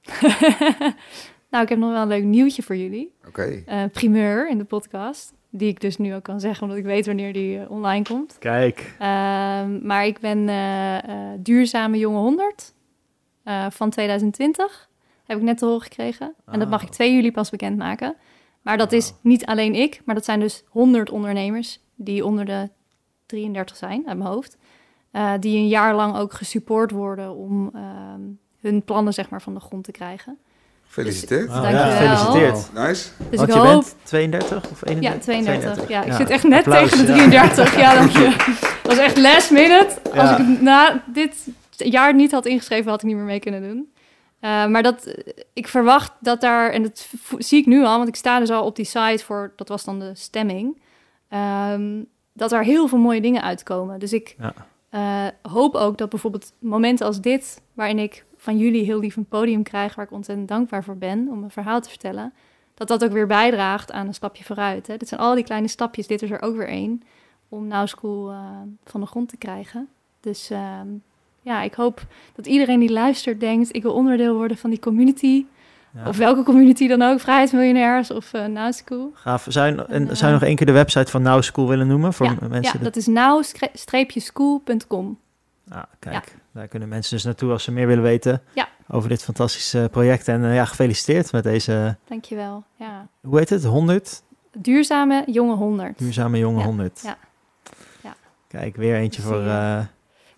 nou, ik heb nog wel een leuk nieuwtje voor jullie. Oké. Eh, primeur in de podcast. Die ik dus nu ook kan zeggen, omdat ik weet wanneer die online komt. Kijk. Ehm, maar ik ben duurzame jonge 100 eh, van 2020. Heb ik net te horen gekregen. En dat mag ik Oh. 2 juli pas bekendmaken. Maar dat is niet alleen ik, maar dat zijn dus 100 ondernemers die onder de 33 zijn, uit mijn hoofd. Eh, die een jaar lang ook gesupport worden om ehm, hun plannen zeg maar, van de grond te krijgen. Gefeliciteerd. Wauw, Dankjewel. ja, gefeliciteerd. Nice. Dus Want ik je hoop... bent 32 of 31? Ja, 32. Ja, ik Ja. zit echt net Applaus, tegen de ja. 33. Ja, dank je. Dat was echt last minute. Als Ja. ik het na dit jaar niet had ingeschreven, had ik niet meer mee kunnen doen. Eh, maar dat, ik verwacht dat daar, en dat zie ik nu al, want ik sta dus al op die site voor, dat was dan de stemming, ehm, dat er heel veel mooie dingen uitkomen. Dus ik Ja. eh, hoop ook dat bijvoorbeeld momenten als dit, waarin ik van jullie heel lief een podium krijg, waar ik ontzettend dankbaar voor ben om een verhaal te vertellen, dat dat ook weer bijdraagt aan een stapje vooruit. Hè. Dit zijn al die kleine stapjes, dit is er ook weer één, om Now School eh, van de grond te krijgen. Dus ehm, ja, ik hoop dat iedereen die luistert denkt, ik wil onderdeel worden van die community. Ja. Of welke community dan ook, Vrijheidsmiljonairs of uh, Now School. Gaaf. Zou je, en, En, zou je eh, nog één keer de website van Now School willen noemen? Voor ja, mensen ja, dat is now-school.com. Ah, kijk, daar kunnen mensen dus naartoe als ze meer willen weten Ja. over dit fantastische project. En eh, ja, gefeliciteerd met deze, Dankjewel. Ja. hoe heet het? 100? Duurzame jonge 100. Duurzame jonge Ja, 100. ja, ja. Kijk, weer eentje voor...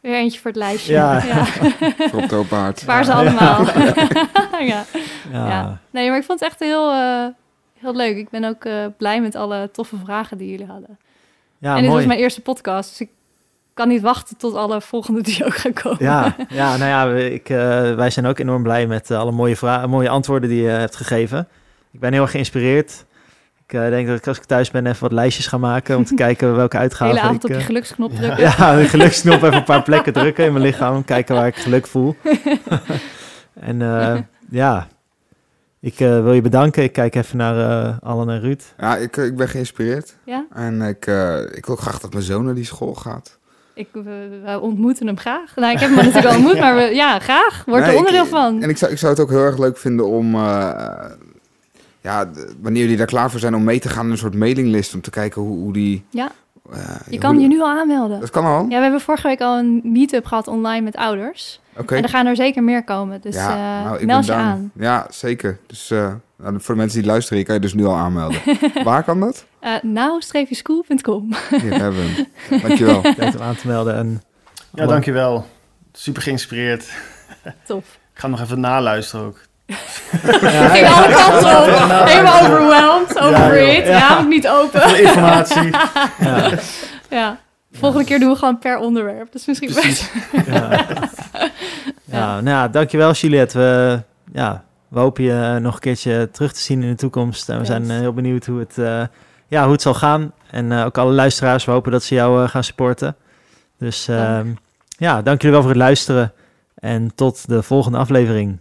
Weer eentje voor het lijstje. Ja. ja. Haard. Spaar ze Ja. allemaal. ja. ja. Ja. Nee, maar ik vond het echt heel, eh, heel leuk. Ik ben ook eh, blij met alle toffe vragen die jullie hadden. Ja, en dit mooi. was mijn eerste podcast, dus ik kan niet wachten tot alle volgende die ook gaan komen. Ja, ja, nou ja, ik, eh, wij zijn ook enorm blij met alle mooie, vra- mooie antwoorden die je hebt gegeven. Ik ben heel erg geïnspireerd. Ik eh, denk dat ik als ik thuis ben even wat lijstjes ga maken om te kijken welke De uitgaven hele avond ik... op je eh, geluksknop drukken. ja, de geluksknop even een paar plekken drukken in mijn lichaam. Kijken waar ik geluk voel. en eh, ja, ik eh, wil je bedanken. Ik kijk even naar eh Allen en Ruud. Ja, ik, ik ben geïnspireerd. Ja? En ik, eh, ik wil graag dat mijn zoon naar die school gaat. Ik, we, we ontmoeten hem graag. Nou, ik heb hem natuurlijk al ontmoet, maar we, ja, graag. Word Nee, er onderdeel ik- van. En ik zou, ik zou het ook heel erg leuk vinden om... ja, wanneer jullie daar klaar voor zijn om mee te gaan in een soort mailinglist... om te kijken hoe, hoe die... Ja. eh, Je kan die- je nu al aanmelden. Dat kan al? Ja, we hebben vorige week al een meet-up gehad online met ouders. Oké. En er gaan er zeker meer komen. Dus ja, eh, nou, ik meld je down. aan. Ja, zeker. Dus eh, nou, voor de mensen die luisteren, je kan je dus nu al aanmelden. Waar kan dat? Uh, now-school.com. Hier hebben we hem. Dankjewel. Tijd om aan te melden. En Ja, dankjewel. Super geïnspireerd. Tof. Ik ga nog even naluisteren ook. Ja, ging alle kanten op. Helemaal overwhelmed, over joh. it. Ja, ook niet open. Veel informatie. Ja, Ja. Volgende keer doen we gewoon per onderwerp. Dat is misschien Precies. best. ja. ja, nou ja, dankjewel Juliette. We, ja, we hopen je nog een keertje terug te zien in de toekomst. En we Yes. zijn eh, heel benieuwd hoe het, eh, ja, hoe het zal gaan. En eh, ook alle luisteraars, we hopen dat ze jou eh, gaan supporten. Dus ehm, ja, dank jullie wel voor het luisteren. En tot de volgende aflevering.